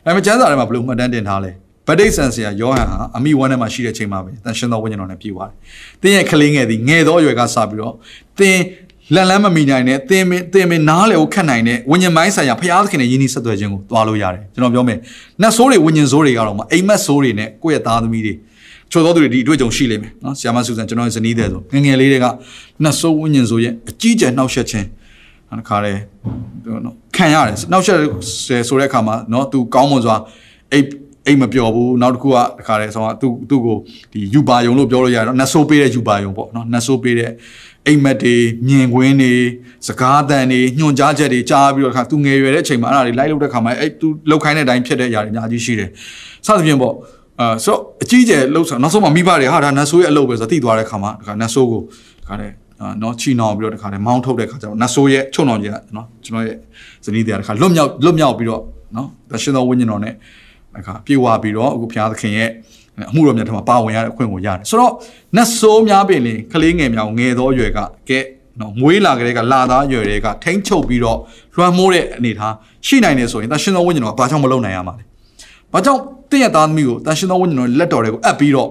ဒါပေမဲ့ကျမ်းစာထဲမှာဘယ်လိုမှတ်တမ်းတင်ထားလဲဗဒိတ်ဆန်ဆရာယောဟန်ဟာအမိဝမ်းထဲမှာရှိတဲ့ချိန်မှာပဲတန်ရှင်းသောဝိညာဉ်တော်နဲ့ပြည့်သွားတယ်။တင်းရဲ့ကလေးငယ်သည်ငယ်သောအရွယ်ကစပြီးတော့တင်း လန်လန်းမမီနိုင်တဲ့တင်းမင်းတင်းမင်းနားလေကိုခတ်နိုင်တဲ့ဝိညာဉ်ပိုင်းဆိုင်ရာဖျားသခင်နဲ့ယဉ်ကျေးဆက်သွယ်ခြင်းကိုသွားလို့ရတယ်ကျွန်တော်ပြောမယ်နတ်ဆိုးတွေဝိညာဉ်ဆိုးတွေကတော့မအိမ်မက်ဆိုးတွေနဲ့ကိုယ့်ရဲ့သားသမီးတွေချို့သောသူတွေဒီအတွေ့အကြုံရှိလိမ့်မယ်နော်ဆီယာမဆူဆန်ကျွန်တော်ရဲ့ဇနီးတဲ့ဆိုငငယ်လေးတွေကနတ်ဆိုးဝိညာဉ်ဆိုးရဲ့အကြီးကျယ်နှောက်ယှက်ခြင်းအခါခါလေနော်ခံရတယ်နှောက်ယှက်ဆိုတဲ့အခါမှာနော်သူကောင်းမွန်စွာအိတ်အိတ်မပျော်ဘူးနောက်တစ်ခုကတခါလေဆိုတော့သူသူ့ကိုဒီယူပါယုံလို့ပြောလို့ရတယ်နော်နတ်ဆိုးပေးတဲ့ယူပါယုံပေါ့နော်နတ်ဆိုးပေးတဲ့ အိမ်မက်တွေမြင်ကွင်းတွေစကားတန်တွေညွှန်ကြားချက်တွေကြားပြီးတော့ခါသူငယ်ရွယ်တဲ့အချိန်မှာအဲ့ဒါတွေလိုက်လုပ်တဲ့ခါမှာအဲ့သူလောက်ခိုင်းတဲ့အတိုင်းဖြစ်တဲ့အရာတွေအများကြီးရှိတယ်စသဖြင့်ပေါ့အာဆိုအကြီးကျယ်လှုပ်ဆောင်နောက်ဆုံးမှမိဘတွေဟာဒါနတ်ဆိုးရဲ့အလုပ်ပဲဆိုတော့တည်သွားတဲ့ခါမှာတခါနတ်ဆိုးကိုတခါတဲ့နော်ချီနောင်ပြီးတော့တခါတဲ့မောင်းထုတ်တဲ့ခါကျတော့နတ်ဆိုးရဲ့ချုံနောင်ကြီးကနော်ကျွန်တော်ရဲ့ဇနီးတွေကတခါလွတ်မြောက်လွတ်မြောက်ပြီးတော့နော်တရှင်တော်ဝိညာဉ်တော်နဲ့တခါပြေဝပြီးတော့အခုဘုရားသခင်ရဲ့ အမှုတော်မြတ်ထမှာပါဝင်ရတဲ့အခွင့်ကိုရတယ်ဆိုတော့နတ်ဆိုးများပင်လင်ကလေးငယ်များကိုငယ်သောအရွယ်ကကဲနော်မွေးလာကလေးကလာသားအရွယ်တွေကထိမ့်ချုပ်ပြီးတော့လွှမ်းမိုးတဲ့အနေထားရှိနိုင်တယ်ဆိုရင်တန်ရှင်သောဝိညာဉ်တော်ကဘာကြောင့်မလုပ်နိုင်ရမှာလဲဘာကြောင့်တင့်ရသားသမီးကိုတန်ရှင်သောဝိညာဉ်တော်လက်တော်တွေကိုအပ်ပြီးတော့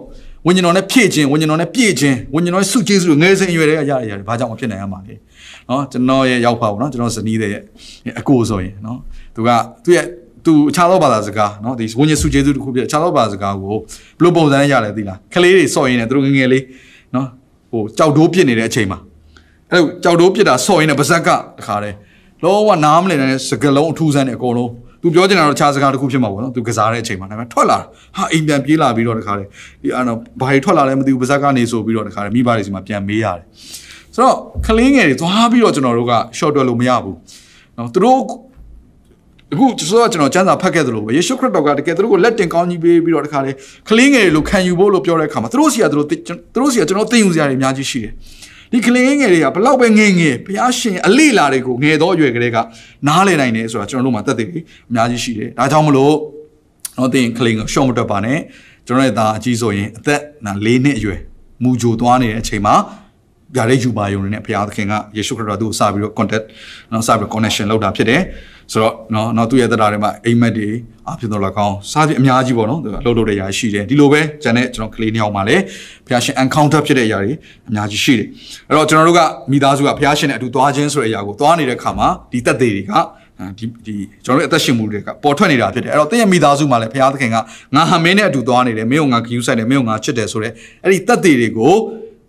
ဝိညာဉ်တော်နဲ့ဖြည့်ခြင်းဝိညာဉ်တော်နဲ့ပြည့်ခြင်းဝိညာဉ်တော်ရဲ့စုကျေးဇူးငယ်စဉ်အရွယ်တွေကရရရတယ်ဘာကြောင့်မဖြစ်နိုင်ရမှာလဲနော်ကျွန်တော်ရဲ့ရောက်ပါဘူးနော်ကျွန်တော်ဇနီးတဲ့အကိုဆိုရင်နော်သူကသူ့ရဲ့ သူအခြားသောဘာသာစကားเนาะဒီဝိညာဉ်စုကျေးဇူးတစ်ခုပြအခြားသောဘာသာစကားကိုဘယ်လိုပုံစံနဲ့ရလဲသိလားခလေးတွေစော့ရင်းနဲ့သူတို့ငငယ်လေးเนาะဟိုကြောက်တိုးပြစ်နေတဲ့အချိန်မှာအဲ့လိုကြောက်တိုးပြစ်တာစော့ရင်းနဲ့ပါဇက်ကတခါတည်းလုံးဝနားမလည်တဲ့စကလုံးအထူးဆန်းနဲ့အကုန်လုံးသူပြောချင်တာတော့ခြားစကားတစ်ခုဖြစ်မှာပေါ့နော်သူကစားတဲ့အချိန်မှာဒါပေမဲ့ထွက်လာဟာအိမ်ပြန်ပြေးလာပြီးတော့တခါတည်းဒီအဲ့တော့ဘာတွေထွက်လာလဲမသိဘူးပါဇက်ကနေဆိုပြီးတော့တခါတည်းမိဘတွေစီမှာပြန်မေးရတယ်ဆိုတော့ကလင်းငယ်တွေသွားပြီးတော့ကျွန်တော်တို့က short တွက်လို့မရဘူးနော်သူတို့ အခုဆိုတော့ကျွန်တော်ကျမ်းစာဖတ်ခဲ့သလိုပဲယေရှုခရစ်တော်ကတကယ်သူတို့ကိုလက်တင်ကောင်းကြီးပေးပြီးတော့တခါလေကလေးငယ်တွေလိုခံယူဖို့လို့ပြောတဲ့အခါမှာသူတို့စီကသူတို့သူတို့စီကကျွန်တော်သိယူစရာတွေအများကြီးရှိတယ်ဒီကလေးငယ်တွေကဘလောက်ပဲငယ်ငယ်ဘုရားရှင်အလိလာတွေကိုငယ်သောအရွယ်ကလေးကနားလည်နိုင်တယ်ဆိုတာကျွန်တော်တို့မှာသက်သေတွေအများကြီးရှိတယ်ဒါကြောင့်မလို့တော့တင်ကလေးကိုရှော့မတွက်ပါနဲ့ကျွန်တော်ရဲ့သားအကြီးဆိုရင်အသက်နာ၄နှစ်အရွယ်မူဂျိုသွားနေတဲ့အချိန်မှာ ပြတဲ့ယူပါယုံနေနဲ့ဘုရားသခင်ကယေရှုခရစ်တော်သူ့ကိုစပြီးတော့ contact နော်စပြီးတော့ connection လုပ်တာဖြစ်တယ်ဆိုတော့နော်နော်သူ့ရဲ့တရားတွေမှာအိမ်မက်တွေအဖြစ်တော့လကောင်းစားပြီးအများကြီးပေါ့နော်သူကလှုပ်လှုပ်တဲ့ຢာရှိတယ်ဒီလိုပဲကျန်တဲ့ကျွန်တော်ကလေးနှစ်ယောက်မှာလည်းဘုရားရှင် encounter ဖြစ်တဲ့ຢာတွေအများကြီးရှိတယ်အဲ့တော့ကျွန်တော်တို့ကမိသားစုကဘုရားရှင်နဲ့အတူသွားခြင်းဆိုတဲ့အရာကိုသွားနေတဲ့ခါမှာဒီတက်သေးတွေကဒီဒီကျွန်တော်တို့အသက်ရှင်မှုတွေကပေါ်ထွက်နေတာဖြစ်တယ်အဲ့တော့တင်းရဲ့မိသားစုမှာလည်းဘုရားသခင်ကငါဟမင်းနဲ့အတူသွားနေတယ်မင်းကငါဂယူးဆိုင်တယ်မင်းကငါချစ်တယ်ဆိုတဲ့အဲ့ဒီတက်သေးတွေကို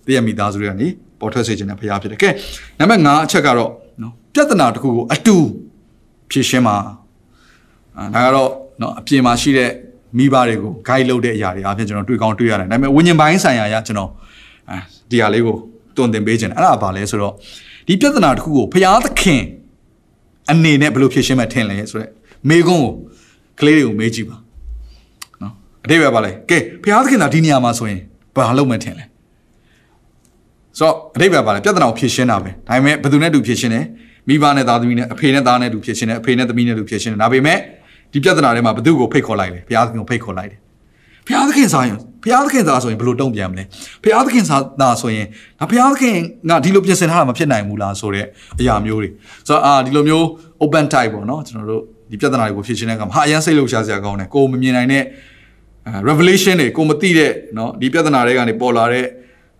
တင်းရဲ့မိသားစုတွေကနေ ပေါ်ထွက်စေခြင်းနဲ့ဘုရားဖြစ်တယ်ကဲနံပါတ်5အချက်ကတော့နော်ပြဿနာတစ်ခုကိုအတူဖြေရှင်းမှာဒါကတော့နော်အပြင်မှာရှိတဲ့မိဘတွေကို guide လုပ်တဲ့အရာတွေအပြင်ကျွန်တော်တွေ့ကောင်းတွေ့ရတယ်ဒါပေမဲ့ဝิญဉ်ပိုင်းဆိုင်ရာရကျွန်တော်အဲဒီဟာလေးကိုတွင်တင်ပေးခြင်းအဲ့ဒါဘာလဲဆိုတော့ဒီပြဿနာတစ်ခုကိုဘုရားသခင်အနေနဲ့ဘယ်လိုဖြေရှင်းမှထင်လဲဆိုတော့မေကွန်းကိုကလေးတွေကိုမေးကြည့်ပါနော်အတိတ်ပဲပါလဲကဲဘုရားသခင်သာဒီနေရာမှာဆိုရင်ဘာလုပ်မှထင်လဲ ဆိုတော့အတိတ်ပဲပါလေပြဿနာကိုဖြေရှင်းတာပဲဒါပေမဲ့ဘယ်သူနဲ့တူဖြေရှင်းလဲမိဘနဲ့သားသမီးနဲ့အဖေနဲ့သားနဲ့တူဖြေရှင်းတယ်အဖေနဲ့သမီးနဲ့တူဖြေရှင်းတယ်ဒါပေမဲ့ဒီပြဿနာထဲမှာဘယ်သူကိုဖိတ်ခေါ်လိုက်လဲဘုရားသခင်ကိုဖိတ်ခေါ်လိုက်တယ်ဘုရားသခင်ဆိုရင်ဘုရားသခင်သာဆိုရင်ဘယ်လိုတုံ့ပြန်မလဲဘုရားသခင်သာဆိုရင်ဒါဘုရားသခင်ကဒီလိုပြင်ဆင်ထားတာမဖြစ်နိုင်ဘူးလားဆိုတဲ့အရာမျိုးတွေဆိုတော့အာဒီလိုမျိုး open type ပေါ့နော်ကျွန်တော်တို့ဒီပြဿနာတွေကိုဖြေရှင်းတဲ့အခါမှာဟာအရင်စိတ်လှုပ်ရှားစရာကောင်းတယ်ကိုမမြင်နိုင်တဲ့ revelation တွေကိုမသိတဲ့เนาะဒီပြဿနာတွေကနေပေါ်လာတဲ့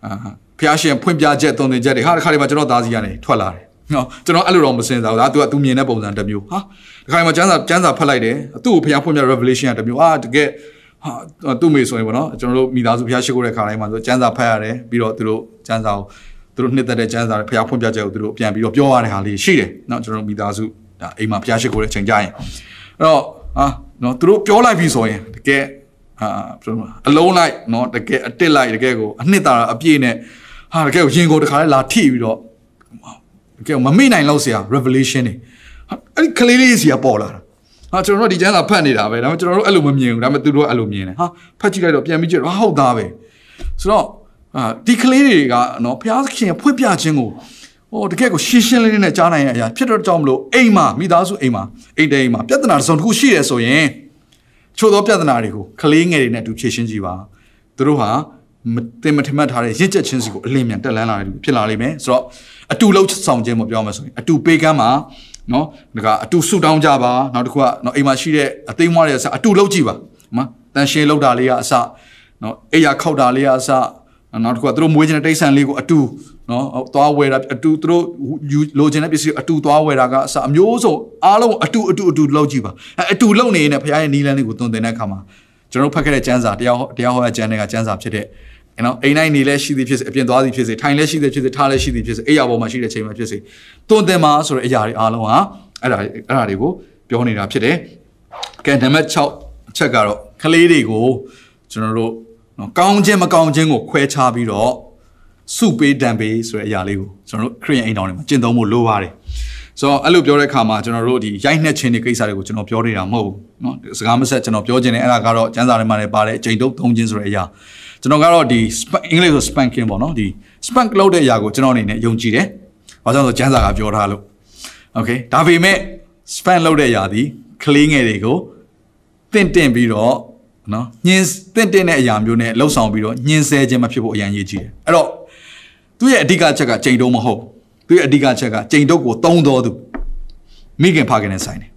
အာ ဖျားရှင်ဖွင့်ပြချက်တုံသင်ချက်တွေဟာတခါတည်းမှာကျွန်တော်သားစီကနေထွက်လာတယ်နော်ကျွန်တော်အဲ့လိုတော့မစင်စားဘူးဒါ तू က तू မြင်တဲ့ပုံစံတစ်မျိုးဟာတခါတည်းမှာကျမ်းစာကျမ်းစာဖတ်လိုက်တယ်သူ့ကိုဖျားဖွင့်ပြ revelation ကတစ်မျိုးအာတကယ်ဟာသူ့မေဆိုရင်ပေါ့နော်ကျွန်တော်တို့မိသားစုဖျားရှိခိုးတဲ့ခါတိုင်းမှာဆိုကျမ်းစာဖတ်ရတယ်ပြီးတော့သူတို့ကျမ်းစာကိုသူတို့နှစ်သက်တဲ့ကျမ်းစာဖျားဖွင့်ပြချက်ကိုသူတို့ပြန်ပြီးတော့ပြောရတဲ့ဟာလေးရှိတယ်နော်ကျွန်တော်တို့မိသားစုဒါအိမ်မှာဖျားရှိခိုးတဲ့အချိန်ကြရင်အဲ့တော့ဟာနော်သူတို့ပြောလိုက်ပြီဆိုရင်တကယ်အာအလုံးလိုက်နော်တကယ်အတစ်လိုက်တကယ်ကိုအနှစ်သာရအပြည့်နဲ့ ဟာတကယ်ကိုယင်ကိုတခါလဲလာထိပြီးတော့တကယ်ကိုမမေ့နိုင်လောက်စရာ revelation တွေအဲ့ဒီကလေးလေးစီကပေါ်လာတာဟာကျွန်တော်တို့ဒီကျမ်းစာဖတ်နေတာပဲဒါပေမဲ့ကျွန်တော်တို့အဲ့လိုမမြင်ဘူးဒါပေမဲ့သူတို့အဲ့လိုမြင်တယ်ဟာဖတ်ကြည့်လိုက်တော့ပြန်ပြီးကြည့်တော့ဟုတ်သားပဲဆိုတော့အာဒီကလေးတွေကနော်ဘုရားခင်ဖွင့်ပြခြင်းကိုဟိုတကယ်ကိုရှင်းရှင်းလင်းလင်းနဲ့ကြားနိုင်ရအရာဖြစ်တော့ကြောင့်မလို့အိမ်မှာမိသားစုအိမ်မှာအိမ်တိုင်းအိမ်မှာပြဿနာတစ်စုံတစ်ခုရှိတယ်ဆိုရင်ချို့သောပြဿနာတွေကိုကလေးငယ်တွေနဲ့အတူဖြေရှင်းကြည့်ပါသူတို့ဟာ မတင်မထမတ်ထားတဲ့ရင့်ကျက်ခြင်းစီကိုအလင်းမြန်တက်လန်းလာတယ်ဖြစ်လာလိမ့်မယ်ဆိုတော့အတူလှုပ်ဆောင်ခြင်းပေါ့ပြောမှဆိုရင်အတူပေးကမ်းပါနော်ဒါကအတူဆူတောင်းကြပါနောက်တစ်ခုကနော်အိမ်မှာရှိတဲ့အသိမ်းမွားတွေအစအတူလှုပ်ကြည့်ပါနော်တန်ရှင်းလှုပ်တာလေးကအစနော်အိယာခောက်တာလေးကအစနောက်တစ်ခုကသူတို့မွေးခြင်းတဲ့တိတ်ဆန်လေးကိုအတူနော်သွားဝယ်တာအတူသူတို့လိုချင်တဲ့ပစ္စည်းအတူသွားဝယ်တာကအစအမျိုးစုံအားလုံးအတူအတူအတူလှုပ်ကြည့်ပါအတူလှုပ်နေရင်ဘုရားရဲ့နီလန်းလေးကိုသွန်သင်တဲ့အခါမှာ ကျွန်တော်ဖတ်ခဲ့တဲ့ကျမ်းစာတရားတရားဟောတဲ့ကျမ်းတွေကကျမ်းစာဖြစ်တဲ့နော်အိမ်တိုင်းနေလဲရှိသည်ဖြစ်စေအပြင်သွားသည်ဖြစ်စေထိုင်လဲရှိသည်ဖြစ်စေထားလဲရှိသည်ဖြစ်စေအိယာပေါ်မှာရှိတဲ့ချိန်မှာဖြစ်စေတွန်တင်မှာဆိုတဲ့အရာတွေအားလုံးဟာအဲ့ဒါအဲ့ဒါတွေကိုပြောနေတာဖြစ်တယ်။ကဲနံပါတ်6အချက်ကတော့ကလေးတွေကိုကျွန်တော်တို့နော်ကောင်းခြင်းမကောင်းခြင်းကိုခွဲခြားပြီးတော့စုပေးတံပေးဆိုတဲ့အရာလေးကိုကျွန်တော်တို့ခရိယန်အိမ်တော်တွေမှာကျင့်သုံးဖို့လိုပါတယ်။ ဆိုတော့အဲ့လိုပြောတဲ့အခါမှာကျွန်တော်တို့ဒီရိုက်နှက်ခြင်းတွေကိစ္စတွေကိုကျွန်တော်ပြောနေတာမဟုတ်ဘူးเนาะစကားမဆက်ကျွန်တော်ပြောခြင်းနဲ့အဲ့ဒါကတော့ကျမ်းစာထဲမှာလည်းပါတယ်အချိန်တုပ်သုံးခြင်းဆိုတဲ့အရာကျွန်တော်ကတော့ဒီအင်္ဂလိပ်ဆို spanking ပေါ့နော်ဒီ spank လုပ်တဲ့အရာကိုကျွန်တော်အနေနဲ့ယုံကြည်တယ်။ဘာကြောင့်လဲဆိုကျမ်းစာကပြောထားလို့ okay ဒါပေမဲ့ span လုပ်တဲ့အရာဒီကလေးငယ်တွေကိုတင့်တင့်ပြီးတော့ နော်ညင်တင့်တင့်တဲ့အရာမျိုးနဲ့လှုပ်ဆောင်ပြီးတော့ညင်ဆဲခြင်းမဖြစ်ဖို့အရန်ရည်ကြီးတယ်အဲ့တော့သူ့ရဲ့အဓိကချက်ကချိန်တုံးမဟုတ် သူ့ရဲ့အဓိကချက်ကချိန်တုံးကိုသုံးတော်သူမိခင်ဖခင်နဲ့ဆိုင်တယ်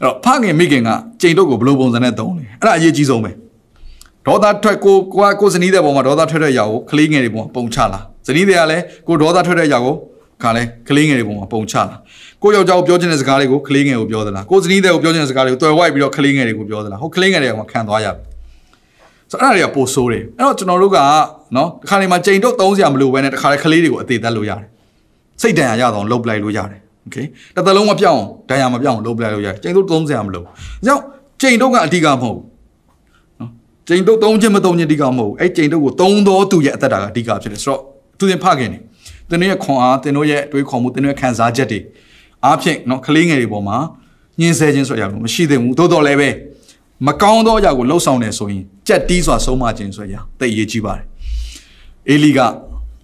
အဲ့တော့ဖခင်မိခင်ကချိန်တုံးကိုဘယ်လိုပုံစံနဲ့သုံးလဲအဲ့ဒါအရေးကြီးဆုံးပဲဒေါသထွက်ကိုကိုကိုဇနီးတဲ့ပုံမှာဒေါသထွက်တဲ့အရာကိုကလေးငယ်တွေပုံပုံချလာဇနီးတွေကလည်းကိုဒေါသထွက်တဲ့အရာကိုခါလဲကလေးငယ်တွေပုံမှာပုံချလာကိုယောက်ျားကိုပြောချင်တဲ့စကားတွေကိုကလေးငယ်ကိုပြောသလားကိုဇနီးတဲ့ကိုပြောချင်တဲ့စကားတွေကိုတွယ်ဝိုက်ပြီးတော့ကလေးငယ်တွေကိုပြောသလားဟုတ်ကလေးငယ်တွေကခံသွားရပြီဆိုတော့အဲ့ဒါတွေကပိုဆိုးတယ်အဲ့တော့ကျွန်တော်တို့ကနော်တစ်ခါနေမှာချိန်တော့သုံးစရာမလိုဘဲနဲ့တစ်ခါလေကလေးတွေကိုအသေးသက်လို့ရတယ် စိတ်တန်ရာရအောင်လှုပ်ပလိုက်လို့ရတယ်โอเคတစ်သက်လုံးမပြောင်းဒဏ်ရာမပြောင်းလှုပ်ပလိုက်လို့ရတယ်ချိန်တော့သုံးစရာမလိုဒါကြောင့်ချိန်တော့ကအဓိကမဟုတ်ဘူးနော်ချိန်တော့သုံးခြင်းမသုံးခြင်းအဓိကမဟုတ်ဘူးအဲ့ချိန်တော့ကိုသုံးတော့သူ့ရဲ့အသက်တာကအဓိကဖြစ်တယ်ဆိုတော့သူတင်ဖခင်နေသင်တို့ရဲ့ခွန်အားသင်တို့ရဲ့တွေးခေါ်မှုသင်တို့ရဲ့ခံစားချက်တွေအားဖြင့်နော်ကလေးငယ်တွေပေါ်မှာညှင်းဆဲခြင်းဆိုရအောင်မရှိသင့်ဘူးသို့တော်လည်းပဲမကောင်းသောအရာကိုလှုပ်ဆောင်နေဆိုရင်ကြက်တီးစွာဆုံးမခြင်းဆိုရတိတ်ရေးကြီးပါတယ်အေလီက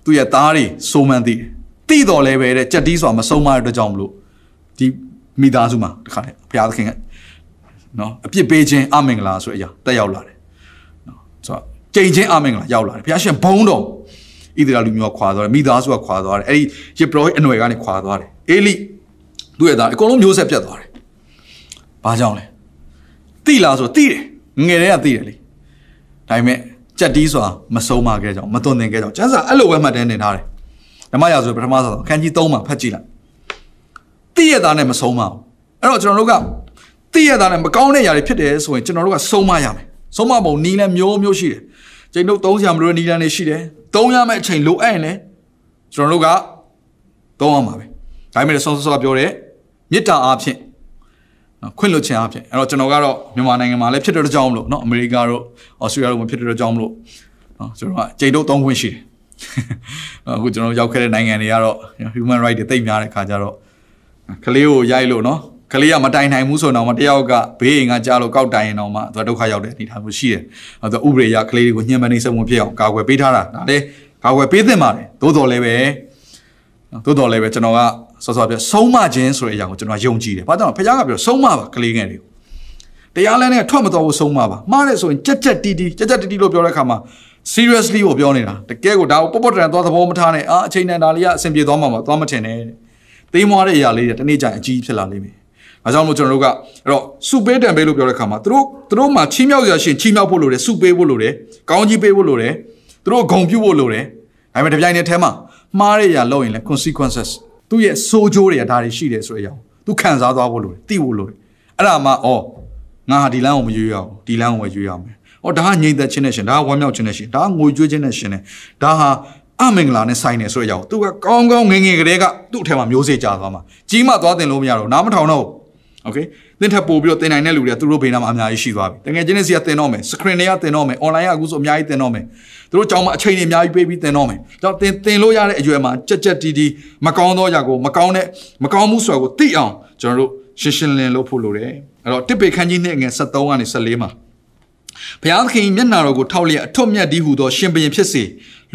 သူ့ရဲ့သားတွေစိုးမှန်းသိတယ် သိတော်လည်းပဲတဲ့ကြက်တီးစွာမဆုံးမတဲ့အတွက်ကြောင့်မလို့ဒီမိသားစုမှာတခါတည်းဘုရားသခင်ကနော်အပြစ်ပေးခြင်းအမင်္ဂလာဆိုအရာတက်ရောက်လာတယ်နော်ဆိုတော့ကြိမ်ချင်းအမင်္ဂလာရောက်လာတယ်ဘုရားရှင်ဘုံတော်ဣသရေလလူမျိုးကခွာသွားတယ်မိသားစုကခွာသွားတယ်အဲ့ဒီယေဘရဟိအနွယ်ကနေခွာသွားတယ်အေလိသူ့ရဲ့သားအကုန်လုံးမျိုးဆက်ပြတ်သွားတယ်ဘာကြောင့်လဲတိလားဆိုတိတယ်ငယ်တည်းကတိတယ်လေဒါပေမဲ့ကြက်တီးစွာမဆုံးမခဲ့ကြောင်မသွန်သင်ခဲ့ကြောင်ကျန်းစာအဲ့လိုပဲမှတ်တမ်းတင်ထားတယ် ဓမ္မရာဆိုပထမဆုံးအခန်းကြီး3မှာဖတ်ကြည့်လိုက်တိရသားနဲ့မဆုံးမအောင်အဲ့တော့ကျွန်တော်တို့ကတိရသားနဲ့မကောင်းတဲ့ຢာတွေဖြစ်တယ်ဆိုရင်ကျွန်တော်တို့ကဆုံးမရမယ်ဆုံးမပုံနီးလဲမျိုးမျိုးရှိတယ်ကျွန်တော်တို့300မလို့နီးလန်းနေရှိတယ်3ရမယ့်အချိန်လိုအပ်ရင်လည်းကျွန်တော်တို့ကသုံးရမှာပဲဒါပေမဲ့ဆောဆောပြောတဲ့မေတ္တာအားဖြင့်နော်ခွင့်လွှတ်ခြင်းအားဖြင့်အဲ့တော့ကျွန်တော်ကတော့မြန်မာနိုင်ငံမှာလည်းဖြစ်တဲ့ကြောင်းမလို့เนาะအမေရိကတို့ဩစတြေးလျတို့မှာဖြစ်တဲ့ကြောင်းမလို့เนาะကျွန်တော်ကကြိတ်တော့သုံးခွင့်ရှိတယ် အခုကျွန်တော်ရောက်ခဲ့တဲ့နိုင်ငံတွေကတော့ human right တွေတိတ်များတဲ့ခါကျတော့ကလေးကိုရိုက်လို့နော်ကလေးကမတိုင်နိုင်ဘူးဆိုတော့မှတယောက်ကဘေးအိမ်ကကြားလို့ကောက်တိုင်ရင်တော့မှသူဒုက္ခရောက်တဲ့အနေအထားမျိုးရှိတယ်။အဲဒါဥပဒေရကလေးတွေကိုညှဉ်းပန်းနှိပ်စက်မှုဖြစ်အောင်ကာကွယ်ပေးထားတာဒါလည်းကာကွယ်ပေးသင့်ပါတယ်။သို့တော်လည်းပဲသို့တော်လည်းပဲကျွန်တော်ကဆော့ဆော့ပြဆုံးမခြင်းဆိုတဲ့အရာကိုကျွန်တော်ယုံကြည်တယ်။ဘာကြောင့်လဲဖခင်ကပြောဆုံးမပါကလေးငယ်တွေကိုတရားလမ်းနဲ့ထွက်မတော်ဘူးဆုံးမပါ။မှားတယ်ဆိုရင်ကြက်ကြက်တီတီကြက်ကြက်တီတီလို့ပြောတဲ့အခါမှာ seriously ကိုပြောနေတာတကယ်ကိုဒါကိုပေါ့ပေါ့တန်သွားသဘောမထားနဲ့အာအချိန်တန်ဒါလေးကအဆင်ပြေသွားမှာမသွားမထင်နဲ့။သေးမွားတဲ့အရာလေးတွေတနေ့ကျရင်အကြီးဖြစ်လာလိမ့်မယ်။ဒါကြောင့်မို့ကျွန်တော်တို့ကအဲ့တော့စုပေးတံပေးလို့ပြောတဲ့အခါမှာသူတို့သူတို့မှာချီးမြှောက်ရရှင်ချီးမြှောက်ဖို့လိုတယ်စုပေးဖို့လိုတယ်ကောင်းကြီးပေးဖို့လိုတယ်သူတို့ဂုံပြုတ်ဖို့လိုတယ်ဒါပေမဲ့တပြိုင်တည်းထဲမှာမှားတဲ့အရာလုပ်ရင်လည်း consequences သူ့ရဲ့စိုးကျိုးတွေကဒါတွေရှိတယ်ဆိုတဲ့အကြောင်းသူခံစားသွားဖို့လိုတယ်သိဖို့လိုတယ်အဲ့ဒါမှဩငါဟာဒီလမ်းကိုမရွေးရအောင်ဒီလမ်းကိုပဲရွေးရမယ် ဩဒါကငြိမ်သက်ခြင်းနဲ့ရှင်ဒါကဝမ်းမြောက်ခြင်းနဲ့ရှင်ဒါကငိုကြွေးခြင်းနဲ့ရှင်တယ်ဒါဟာအမင်္ဂလာနဲ့ဆိုင်တယ်ဆိုတဲ့အကြောင်းသူကကောင်းကောင်းငငယ်ကလေးကသူ့အထက်မှာမျိုးစေ့ကြသွားမှာကြီးမှသွားတင်လို့မရတော့နားမထောင်တော့โอเคသင်ထပ်ပို့ပြီးတော့တင်နိုင်တဲ့လူတွေကသူတို့ဘေးနားမှာအများကြီးရှိသွားပြီတကယ်ချင်းနဲ့စီကတင်တော့မယ် screen တွေကတင်တော့မယ် online ကအခုဆိုအများကြီးတင်တော့မယ်သူတို့ကြောင်းမှာအချိန်တွေအများကြီးပေးပြီးတင်တော့မယ်ကြောင့်တင်တင်လို့ရတဲ့အရွယ်မှာကြက်ကြက်တီးတီးမကောင်းသောຢာကိုမကောင်းတဲ့မကောင်းမှုဆိုတာကိုသိအောင်ကျွန်တော်တို့ရှင်းရှင်းလင်းလုပ်ဖို့လိုတယ်အဲ့တော့တစ်ပေခန်းကြီးနဲ့ငယ်73ကနေ74မှာ ဘုရားသခင်မျက်နာတော်ကိုထောက်လျက်အထွတ်မြတ်ဒီဟုသောရှင်ဘုရင်ဖြစ်စေ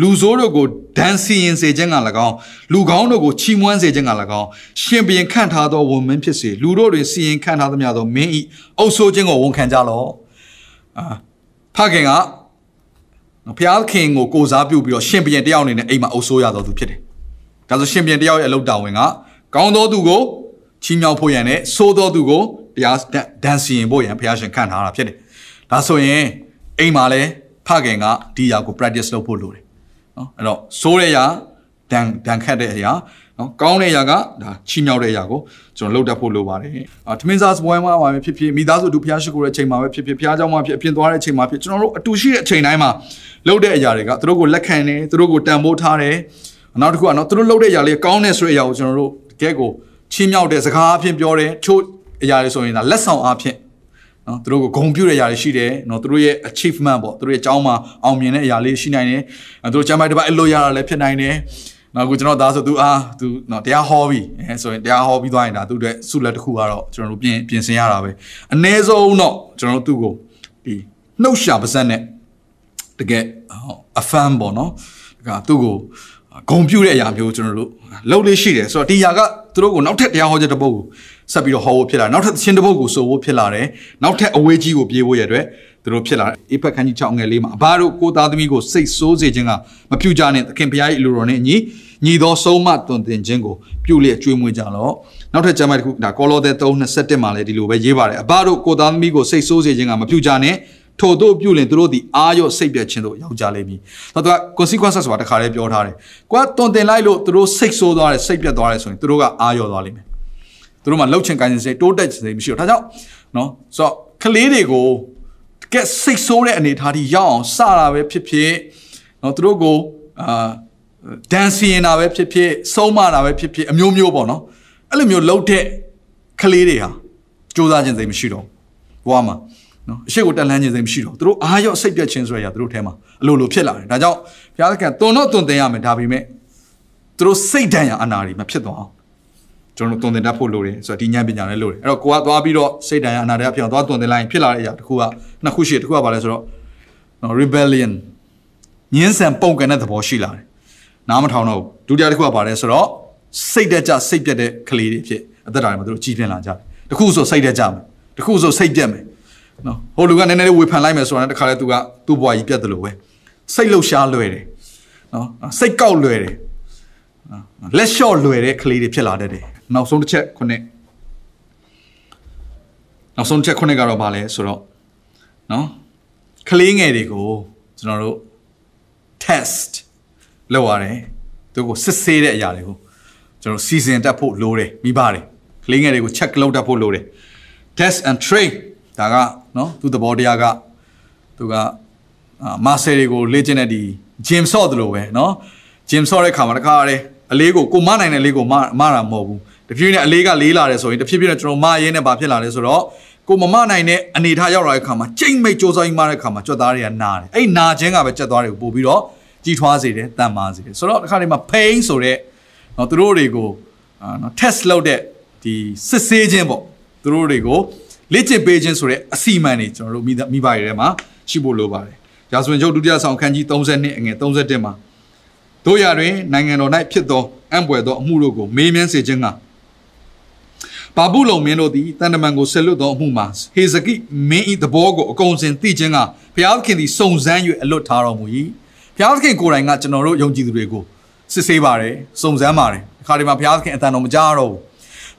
လူဆိုးတို့ကိုဒဏ်စီရင်စေခြင်းက၎င်းလူကောင်းတို့ကိုချီးမွမ်းစေခြင်းက၎င်းရှင်ဘုရင်ခန့်ထားသောဝန်မင်းဖြစ်စေလူတို့တွင်စီရင်ခန့်ထားသမျှသောမင်းဤအုပ်ဆိုးခြင်းကိုဝန်ခံကြလော့အာဖခင်ကဘုရားခင်ကိုကိုစားပြုပြီးတော့ရှင်ဘုရင်တယောက်အနေနဲ့အိမ်မှာအုပ်ဆိုးရတော်သူဖြစ်တယ်ဒါဆိုရှင်ဘုရင်တယောက်ရဲ့အလုပ်တာဝန်ကကောင်းသောသူကိုချီးမြှောက်ဖို့ရန်နဲ့ဆိုးသောသူကိုတရားဒဏ်စီရင်ဖို့ရန်ဘုရားရှင်ခန့်ထားတာဖြစ်တယ် ဒါဆိုရင်အိမ်မှာလည်းဖခင်ကဒီຢာကို practice လုပ်ဖို့လိုတယ်နော်အဲ့တော့ဆိုးတဲ့ຢာဒဏ်ဒဏ်ခတ်တဲ့ຢာနော်ကောင်းတဲ့ຢာကဒါချီးမြှောက်တဲ့ຢာကိုကျွန်တော်လုပ်တတ်ဖို့လိုပါတယ်အာထမင်းစားစပွဲမှာပါပဲဖြစ်ဖြစ်မိသားစုတူဖျားရှိခိုးတဲ့အချိန်မှာပဲဖြစ်ဖြစ်ဖျားเจ้าမှာဖြစ်အပြင်သွားတဲ့အချိန်မှာဖြစ်ကျွန်တော်တို့အတူရှိတဲ့အချိန်တိုင်းမှာလုပ်တဲ့အရာတွေကသူတို့ကိုလက်ခံတယ်သူတို့ကိုတန်ဖိုးထားတယ်နောက်တစ်ခုကနော်သူတို့လုပ်တဲ့အရာလေးကောင်းတယ်ဆိုတဲ့အရာကိုကျွန်တော်တို့တကယ်ကိုချီးမြှောက်တဲ့စကားအဖြစ်ပြောတယ်ချို့အရာတွေဆိုရင်ဒါလက်ဆောင်အဖြစ် နော်သူတို့ကိုဂုဏ်ပြုတဲ့အရာတွေရှိတယ်နော်သူတို့ရဲ့ achievement ပေါ့သူတို့ရဲ့အကြောင်းမှာအောင်မြင်တဲ့အရာလေးရှိနိုင်တယ်သူတို့ကျမ်းပိုက်တစ်ပတ်အလို့ရတာလည်းဖြစ်နိုင်တယ်နော်အခုကျွန်တော်သားဆိုသူအားသူနော်တရားဟောပြီအဲဆိုရင်တရားဟောပြီးသွားရင်ဒါသူ့အတွက်ဆုလက်တစ်ခုကတော့ကျွန်တော်တို့ပြင်ပြင်ဆင်ရတာပဲအ ਨੇ ဆုံးတော့ကျွန်တော်တို့သူ့ကိုဒီနှုတ်ရှာပါဇက်နဲ့တကယ်အဖန်ပေါ့နော်ဒါကသူ့ကိုဂုံပြူတဲ့အရာမျိုးကျွန်တော်တို့လှုပ်လေးရှိတယ်ဆိုတော့ဒီຢာကသူတို့ကိုနောက်ထပ်တရားဟောချက်တစ်ပုဒ်ကို ဆက်ပြီးတော့ဟောဖို့ဖြစ်လာနောက်ထပ်သင်းတစ်ပုဒ်ကိုဆိုဖို့ဖြစ်လာတယ်နောက်ထပ်အဝေးကြီးကိုပြေးဖို့ရတဲ့သူတို့ဖြစ်လာတယ်အေဖက်ခန်းကြီး6ငယ်လေးမှာအဘတို့ကိုသားသမီးကိုစိတ်ဆိုးစေခြင်းကမပြုကြနဲ့သခင်ဖျား၏အလိုတော်နဲ့အညီညီသောဆုံးမတွင်တင်ခြင်းကိုပြုလျက်ကြွေးမွေးကြလော့နောက်ထပ်ကျမ်းပိုင်းတစ်ခုဒါကောလောသဲ3:27မှာလည်းဒီလိုပဲရေးပါတယ်အဘတို့ကိုသားသမီးကိုစိတ်ဆိုးစေခြင်းကမပြုကြနဲ့ထို့တို့ပြုလင်သူတို့သည်အာရော့စိတ်ပြတ်ခြင်းတို့ရောက်ကြလိမ့်မည်။တော့သူက consequences ဆိုတာတခါလေးပြောထားတယ်။ကိုကတွန်တင်လိုက်လို့သူတို့စိတ်ဆိုးသွားတယ်စိတ်ပြတ်သွားတယ်ဆိုရင်သူတို့ကအာရော့သွားလိမ့်မယ်။ သူတို့မှလှုပ်ချင်ကိုင်းစိတ်တိုးတက်ခြင်းစိတ်မရှိတော့ဒါကြောင့်နော်ဆိုတော့ကလေးတွေကိုတကယ်စိတ်ဆိုးတဲ့အနေအထားထိရောက်အောင်စတာပဲဖြစ်ဖြစ်နော်သူတို့ကိုအာဒန်စီရင်တာပဲဖြစ်ဖြစ်ဆုံးမတာပဲဖြစ်ဖြစ်အမျိုးမျိုးပေါ့နော်အဲ့လိုမျိုးလှုပ်တဲ့ကလေးတွေဟာစူးစမ်းခြင်းစိတ်မရှိတော့ဘဝမှာနော်အရှိကိုတက်လှမ်းခြင်းစိတ်မရှိတော့သူတို့အားရောစိတ်ပြတ်ခြင်းဆိုရရသူတို့ထဲမှာအလိုလိုဖြစ်လာတယ်ဒါကြောင့်ဘုရားသခင်တုံတော့တုံတင်ရမယ်ဒါပေမဲ့သူတို့စိတ်ဒဏ်ရာအနာတွေမဖြစ်သွားအောင် ကျွန်တော်တုံတင်တတ်ဖို့လိုတယ်ဆိုတော့ဒီဉာဏ်ပညာလည်းလိုတယ်အဲ့တော့ကိုကသွားပြီးတော့စိတ်ဒဏ်ရာအနာတွေကဖြစ်အောင်သွားတုံတင်လိုက်ရင်ဖြစ်လာတဲ့အရာတစ်ခုကနှစ်ခုရှိတယ်တစ်ခုကဘာလဲဆိုတော့နော် rebellion ညှင်းဆန်ပုံကန်တဲ့သဘောရှိလာတယ်နားမထောင်တော့ဘူးဒုတိယတစ်ခုကဘာလဲဆိုတော့စိတ်တက်ကြစိတ်ပြတ်တဲ့ကလေးတွေဖြစ်အသက်တာတွေမှာသူတို့ကြီးပြင်းလာကြတယ်တစ်ခုဆိုစိတ်တက်ကြမယ်တစ်ခုဆိုစိတ်ပြတ်မယ်နော်ဟိုလူကနည်းနည်းလေးဝေဖန်လိုက်မယ်ဆိုတာနဲ့တခါလဲသူကသူ့ဘဝကြီးပြတ်တယ်လို့ပဲစိတ်လှုပ်ရှားလွယ်တယ်နော်စိတ်ကောက်လွယ်တယ်လက်လျှော့လွယ်တဲ့ကလေးတွေဖြစ်လာတတ်တယ် နောက်ဆုံးတစ်ချက်ခုနှစ်နောက်ဆုံးတစ်ချက်ခုနှစ်ကတော့ဗာလဲဆိုတော့နော်ကလေးငယ်တွေကိုကျွန်တော်တို့ test လုပ်ရတယ်သူကိုစစ်ဆေးတဲ့အရာတွေကိုကျွန်တော်စီစဉ်တတ်ဖို့လိုတယ်မိပါတယ်ကလေးငယ်တွေကို check လုပ်တတ်ဖို့လိုတယ် test and train ဒါကနော်သူသဘောတရားကသူကမာဆယ်တွေကိုလေ့ကျင့်တဲ့ဒီ gym ဆော့တယ်လို့ပဲနော် gym ဆော့တဲ့ခါမှာတခါရဲအလေးကိုကိုမနိုင်တဲ့လေးကိုမမတာမဟုတ်ဘူး တဖြည်းဖြည်းနဲ့အလေးကလေးလာတယ်ဆိုရင်တဖြည်းဖြည်းနဲ့ကျွန်တော်မရင်းနဲ့ဘာဖြစ်လာလဲဆိုတော့ကိုမမနိုင်တဲ့အနေထားရောက်လာတဲ့ခါမှာကြိတ်မိတ်စူးစမ်းမှတဲ့ခါမှာကြွက်သားတွေကနာတယ်အဲ့နာခြင်းကပဲကြက်သားတွေကိုပို့ပြီးတော့ကြီးထွားစေတယ်တန်မာစေတယ်ဆိုတော့တစ်ခါတည်းမှာ pain ဆိုတဲ့နော်သူတို့တွေကိုနော် test လုပ်တဲ့ဒီစစ်ဆေးခြင်းပေါ့သူတို့တွေကိုလေ့ကျင့်ပေးခြင်းဆိုတဲ့အစီအမံတွေကျွန်တော်တို့မိမိဘတွေထဲမှာရှိဖို့လိုပါတယ်။ရာဇဝင်ချုပ်ဒုတိယဆောင်ခန်းကြီး32အငယ်31မှာတို့ရတွင်နိုင်ငံတော်၌ဖြစ်သောအံ့ပွေသောအမှုတို့ကိုမေးမြန်းစေခြင်းက ဘာဘူးလုံမင်းတို့သည်တန်တမန်ကိုဆက်လွတ်သောအမှုမှာဟေဇကိမင်း၏သဘောကိုအကုန်စင်သိခြင်းကဘုရားသခင်သည်စုံစမ်း၍အလွတ်ထားတော်မူ၏ဘုရားသခင်ကိုယ်တိုင်ကကျွန်တော်တို့ယုံကြည်သူတွေကိုစစ်ဆေးပါတယ်စုံစမ်းပါတယ်အခါဒီမှာဘုရားသခင်အတန်တော်မကြားတော့ဘူး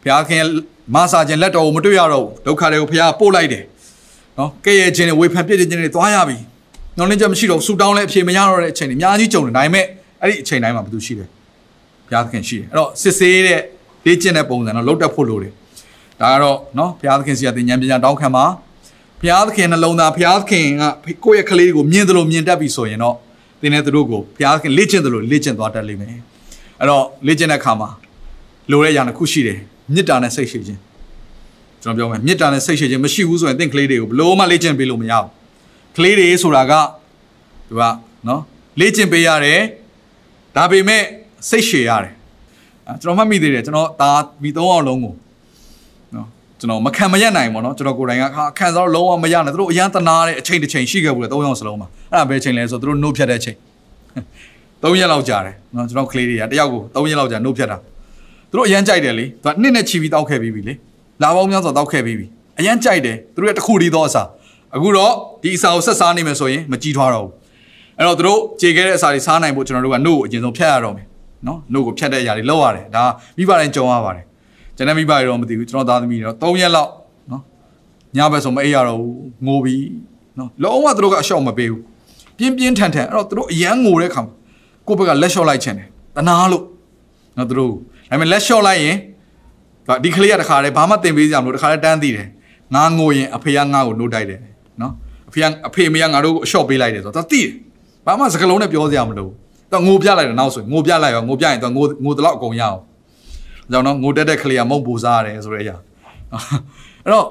ဘုရားသခင်မဆာခြင်းလက်တော်ကိုမတွေ့ရတော့ဘူးဒုက္ခတွေကိုဘုရားပို့လိုက်တယ်နော်ကဲ့ရဲ့ခြင်းတွေဝေဖန်ပြစ်ခြင်းတွေသွားရပြီညောင်းလင်းချက်မရှိတော့ဆူတောင်းလဲအဖြေမရတော့တဲ့အချိန်တွေအများကြီးကြုံတယ်ဒါပေမဲ့အဲ့ဒီအချိန်တိုင်းမှာဘာလို့ရှိတယ်ဘုရားသခင်ရှိတယ်အဲ့တော့စစ်ဆေးတဲ့လေ့ကျင့်တဲ့ပုံစံတော့လုတ်တက်ဖို့လိုတယ် ဒါကတော့နော်ဘုရားသခင်စီကသင်ဉာဏ်ပညာတောင်းခံပါဘုရားသခင်နှလုံးသားဘုရားသခင်ကကိုယ့်ရဲ့ကလေးကိုမြင်တယ်လို့မြင်တတ်ပြီဆိုရင်တော့သင်တဲ့သူတို့ကိုဘုရားသခင်လေ့ကျင့်တယ်လို့လေ့ကျင့်သွားတတ်လိမ့်မယ်အဲ့တော့လေ့ကျင့်တဲ့အခါမှာလိုတဲ့အရာတစ်ခုရှိတယ်မေတ္တာနဲ့စိတ်ရှိခြင်းကျွန်တော်ပြောမယ်မေတ္တာနဲ့စိတ်ရှိခြင်းမရှိဘူးဆိုရင်သင်ကလေးတွေကိုဘလို့မှလေ့ကျင့်ပေးလို့မရဘူးကလေးတွေဆိုတာကသူကနော်လေ့ကျင့်ပေးရတယ်ဒါပေမဲ့စိတ်ရှည်ရတယ်အဲကျွန်တော်မှတ်မိသေးတယ်ကျွန်တော်ဒါမိသုံးအောင်လုံးကိုနော် ကျွန်တော်မခံမရက်နိုင်ဘူးเนาะကျွန်တော်ကိုယ်တိုင်ကခံစားတော့လုံးဝမရနိုင်သူတို့အရန်တနာတဲ့အချိန်တစ်ချိန်ရှိခဲ့ဘူးလေသုံးယောက်စလုံးမှာအဲ့ဒါပဲအချိန်လဲဆိုသူတို့နှုတ်ဖြတ်တဲ့အချိန်3ရက်လောက်ကြာတယ်เนาะကျွန်တော်ကလေးတွေကတယောက်ကို3ရက်လောက်ကြာနှုတ်ဖြတ်တာသူတို့အရန်ကြိုက်တယ်လေသူကနှစ်နဲ့ချီပြီးတောက်ခဲ့ပြီးပြီလေလာပေါင်းများစွာတောက်ခဲ့ပြီးပြီအရန်ကြိုက်တယ်သူတို့ရဲ့တစ်ခုတည်းသောအစာအခုတော့ဒီအစာကိုဆက်စားနေမယ်ဆိုရင်မကြီးထွားတော့ဘူးအဲ့တော့သူတို့ကြေခဲ့တဲ့အစာတွေစားနိုင်ဖို့ကျွန်တော်တို့ကနှုတ်ကိုအရင်ဆုံးဖြတ်ရတော့မယ်နော်နှုတ်ကိုဖြတ်တဲ့အရာတွေလောက်ရတယ်ဒါမိဘတိုင်းကြုံရပါတယ် ကျွန်တော်မိဘတွေတော့မသိဘူးကျွန်တော်သားသမီးတွေတော့3ရက်လောက်နော်ညဘက်ဆိုမအိပ်ရတော့ဘူးငိုပြီးနော်လုံးဝသူတို့ကအလျှော့မပေးဘူးပြင်းပြင်းထန်ထန်အဲ့တော့သူတို့အရန်ငိုတဲ့ခါကိုယ့်ဘက်ကလက်လျှော့လိုက်ချင်တယ်တနာလို့နော်သူတို့ဒါပေမဲ့လက်လျှော့လိုက်ရင်ဒီကလေးကတခါတည်းဘာမှတင်ပေးကြမလို့တခါတည်းတန်းသိတယ်ငါငိုရင်အဖေကငါ့ကိုနှုတ်တိုက်တယ်နော်အဖေကအဖေမေကငါတို့ကိုအလျှော့ပေးလိုက်တယ်ဆိုတော့သိတယ်ဘာမှစကလုံးနဲ့ပြောစရာမလိုတော့ငိုပြလိုက်တယ်နောက်ဆိုငိုပြလိုက်ရောငိုပြရင်တော့ငိုငိုတလောက်အကုန်ရအောင် ကြောင့်တော့ငိုတက်တဲ့ကလေးကမုတ်ပူစားရတယ်ဆိုတဲ့အရာအဲ့တော့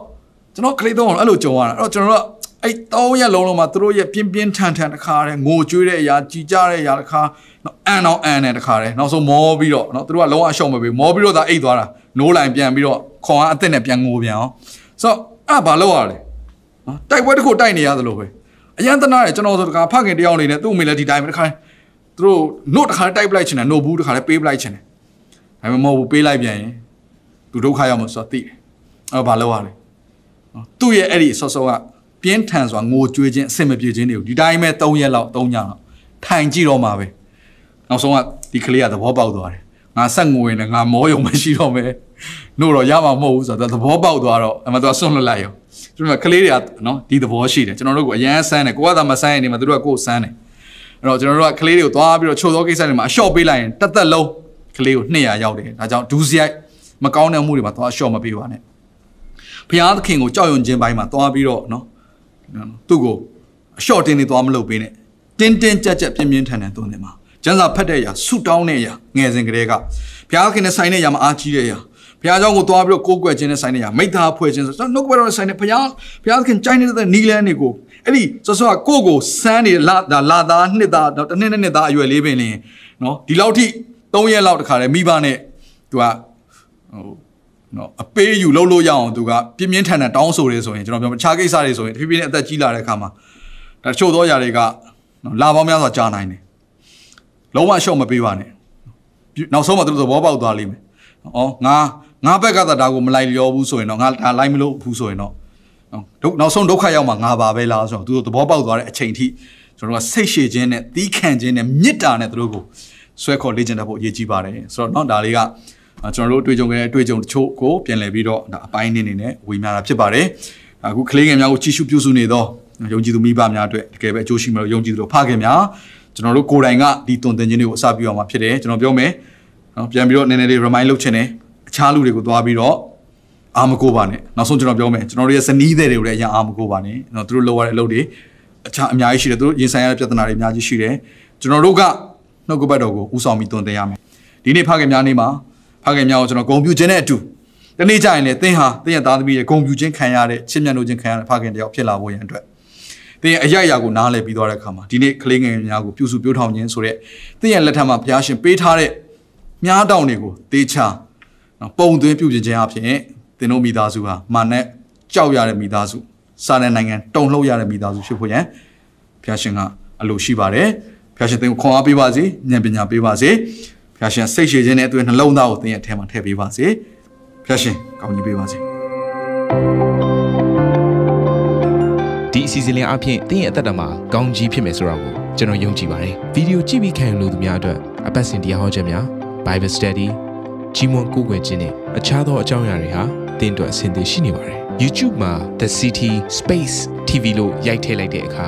ကျွန်တော်ကလေးတော့အဲ့လိုကြုံရတာအဲ့တော့ကျွန်တော်တို့အဲ့တောင်းရက်လုံးလုံးမှာသူတို့ရဲ့ပြင်းပြင်းထန်ထန်တခါတည်းငိုကြွေးတဲ့အရာကြည်ကြတဲ့အရာတခါနော်အန်အောင်အန်နဲ့တခါတည်းနောက်ဆုံးမောပြီးတော့နော်သူတို့ကလုံးဝအရှုံးမပေးမောပြီးတော့သာအိတ်သွားတာနိုးလိုက်ပြန်ပြီးတော့ခွန်အားအသက်နဲ့ပြန်ငိုပြန်အောင်ဆိုတော့အဲ့ဘာလုပ်ရလဲနော်တိုက်ပွဲတစ်ခုတိုက်နေရသလိုပဲအရန်တနာတယ်ကျွန်တော်ဆိုတခါဖခင်တယောက်အနေနဲ့သူ့အမေလည်းဒီတိုင်းပဲတခါသူတို့နို့တခါတိုက်ပလိုက်ချင်တယ်နို့ဘူးတခါလည်းပေးပလိုက်ချင်တယ် ဒါပေမဲ့မဟုတ်ဘူးပေးလိုက်ပြန်ရင်သူဒုက္ခရောက်မှာဆိုတော့သိတယ်အဲ့ဘာလုပ်ရလဲနော်သူ့ရဲ့အဲ့ဒီဆော့ဆော့ကပြင်းထန်စွာငိုကြွေးခြင်းအဆင်မပြေခြင်းတွေကိုဒီတိုင်းပဲ3ရက်လောက်3ညလောက်ထိုင်ကြည့်တော့မှာပဲနောက်ဆုံးကဒီကလေးကသဘောပေါက်သွားတယ်ငါဆက်ငိုရင်လည်းငါမောယုံမရှိတော့မယ်နှုတ်တော့ရမှာမဟုတ်ဘူးဆိုတော့သဘောပေါက်သွားတော့အမှတော့ဆွန့်လွတ်လိုက်ရောကျွန်တော်ကလေးတွေကနော်ဒီသဘောရှိတယ်ကျွန်တော်တို့ကအရန်ဆန်းတယ်ကိုကသာမဆန်းရင်ဒီမှာတို့ကကိုယ်ဆန်းတယ်အဲ့တော့ကျွန်တော်တို့ကကလေးတွေကိုသွားပြီးတော့ချို့သောကိစ္စတွေမှာအလျှော့ပေးလိုက်ရင်တက်တက်လုံးက လေးကို200ရောက်တယ်ဒါကြောင့်ဒူးစရိုက်မကောင်းတဲ့မှုတွေမှာသွားအလျှော့မပေးပါနဲ့ဘုရားသခင်ကိုကြောက်ရွံ့ခြင်းပိုင်းမှာသွားပြီးတော့နော်သူ့ကိုအလျှော့တင်းနေသွားမလုပ်ပေးနဲ့တင်းတင်းကြပ်ကြပ်ပြင်းပြင်းထန်ထန်သွန်သင်ပါကျမ်းစာဖတ်တဲ့အရာဆုတောင်းတဲ့အရာငယ်စဉ်ကတည်းကဘုရားခင်နဲ့ဆိုင်တဲ့အရာမှာအားကြီးတဲ့အရာဘုရားเจ้าကိုသွားပြီးတော့ကိုးကွယ်ခြင်းနဲ့ဆိုင်တဲ့အရာမိသားဖွဲ့ခြင်းဆိုတော့နှုတ်ကပတော်နဲ့ဆိုင်တဲ့ဘုရားဘုရားခင်ကြိုင်းနေတဲ့နီလန်းတွေကိုအဲ့ဒီစောစောကကိုယ့်ကိုစမ်းနေလာလာသားနှစ်သားတစ်နှစ်နဲ့နှစ်သားအရွယ်လေးပင်လင်နော်ဒီလောက်ထိ ၃ရက်လောက်တခါတည်းမိဘနဲ့သူကဟိုနော်အပေးယူလှုပ်လို့ရအောင်သူကပြင်းပြင်းထန်ထန်တောင်းဆိုရဲဆိုရင်ကျွန်တော်ပြောမခြားကိစ္စတွေဆိုရင်တဖြည်းဖြည်းနဲ့အသက်ကြီးလာတဲ့အခါမှာဒါချို့သောຢာတွေကနော်လာပေါင်းများစွာကြာနိုင်တယ်လုံးဝရှော့မပေးပါနဲ့နောက်ဆုံးမှသူတို့သဘောပေါက်သွားလိမ့်မယ်။အော်ငါငါဘက်ကသာဒါကိုမလိုက်လျောဘူးဆိုရင်တော့ငါဒါလိုက်မလို့ဘူးဆိုရင်တော့ဒုနောက်ဆုံးဒုက္ခရောက်မှာငါပါပဲလားဆိုတော့သူတို့သဘောပေါက်သွားတဲ့အချိန်ထိကျွန်တော်ကစိတ်ရှည်ခြင်းနဲ့သီးခံခြင်းနဲ့မေတ္တာနဲ့သူတို့ကို ဆွဲခေါ်လေ့ကျင့်တတ်ဖို့အရေးကြီးပါတယ်ဆိုတော့เนาะဒါလေးကကျွန်တော်တို့တွေ့ကြုံခဲ့တဲ့တွေ့ကြုံတချို့ကိုပြန်လည်ပြီးတော့ဒါအပိုင်းနေနေနဲ့ဝေမျှတာဖြစ်ပါတယ်အခုကလေးငယ်များကိုကြည့်ရှုပြုစုနေသောယုံကြည်သူမိဘများအတွက်တကယ်ပဲအကျိုးရှိမယ်လို့ယုံကြည်သူတို့ဖခင်များကျွန်တော်တို့ကိုယ်တိုင်ကဒီတုံတင်ခြင်းတွေကိုအစပြုအောင်မှာဖြစ်တယ်ကျွန်တော်ပြောမယ်နော်ပြန်ပြီးတော့နည်းနည်းလေး remind လုပ်ချင်တယ်အခြားလူတွေကိုသွားပြီးတော့အာမကိုပါနဲ့နောက်ဆုံးကျွန်တော်ပြောမယ်ကျွန်တော်တို့ရဲ့ဇနီးတဲ့တွေကိုလည်းအရင်အာမကိုပါနဲ့နော်သူတို့လုပ်ရတဲ့အလုပ်တွေအခြားအများကြီးရှိတယ်သူတို့ရင်ဆိုင်ရတဲ့ပြဿနာတွေအများကြီးရှိတယ်ကျွန်တော်တို့က နှုတ်ကပတ်တော်ကိုဥဆောင်ပြီးတုံတင်ရမယ်ဒီနေ့ဖခင်များနေ့မှာဖခင်များကိုကျွန်တော်ဂုဏ်ပြုခြင်းနဲ့အတူဒီနေ့ကျရင်လည်းသင်ဟာသင်ရဲ့သားသမီးရဲ့ဂုဏ်ပြုခြင်းခံရတဲ့ချစ်မြတ်လို့ခြင်းခံရတဲ့ဖခင်တယောက်ဖြစ်လာဖို့ရန်အတွက်သင်ရဲ့အရရကိုနားလည်ပြီးသွားတဲ့အခါမှာဒီနေ့ကလေးငယ်များကိုပြုစုပြောထောင်ခြင်းဆိုတဲ့သင်ရဲ့လက်ထက်မှာဘုရားရှင်ပေးထားတဲ့မြားတောင်တွေကိုတေချာပုံသွင်းပြုပြင်ခြင်းအပြင်သင်တို့မိသားစုဟာမာနဲ့ကြောက်ရတဲ့မိသားစုစာနယ်နိုင်ငံတုံလှုပ်ရတဲ့မိသားစုဖြစ်ဖို့ရန်ဘုရားရှင်ကအလိုရှိပါတယ် ဘုရားရှင်သင်ကိုခွန်အားပေးပါစေဉာဏ်ပညာပေးပါစေဘုရားရှင်စိတ်ရှည်ခြင်းနဲ့အသွင်နှလုံးသားကိုသင်ရဲ့အထဲမှာထည့်ပေးပါစေဘုရားရှင်ကောင်းကြီးပေးပါစေဒီအစီအစဉ်လေးအပြင်သင်ရဲ့အသက်တာမှာကောင်းကြီးဖြစ်မယ်ဆိုတာကိုကျွန်တော်ယုံကြည်ပါတယ်ဗီဒီယိုကြည့်ပြီးခံယူလို့သူများအတွက်အပတ်စဉ်တရားဟောခြင်းများ Bible Study ကြီးမွန်ကိုးကွယ်ခြင်းနဲ့အခြားသောအကြောင်းအရာတွေဟာသင်တို့အဆင်သင့်ရှိနေပါတယ် YouTube မှာ The City Space TV လို့ရိုက်ထည့်လိုက်တဲ့အခါ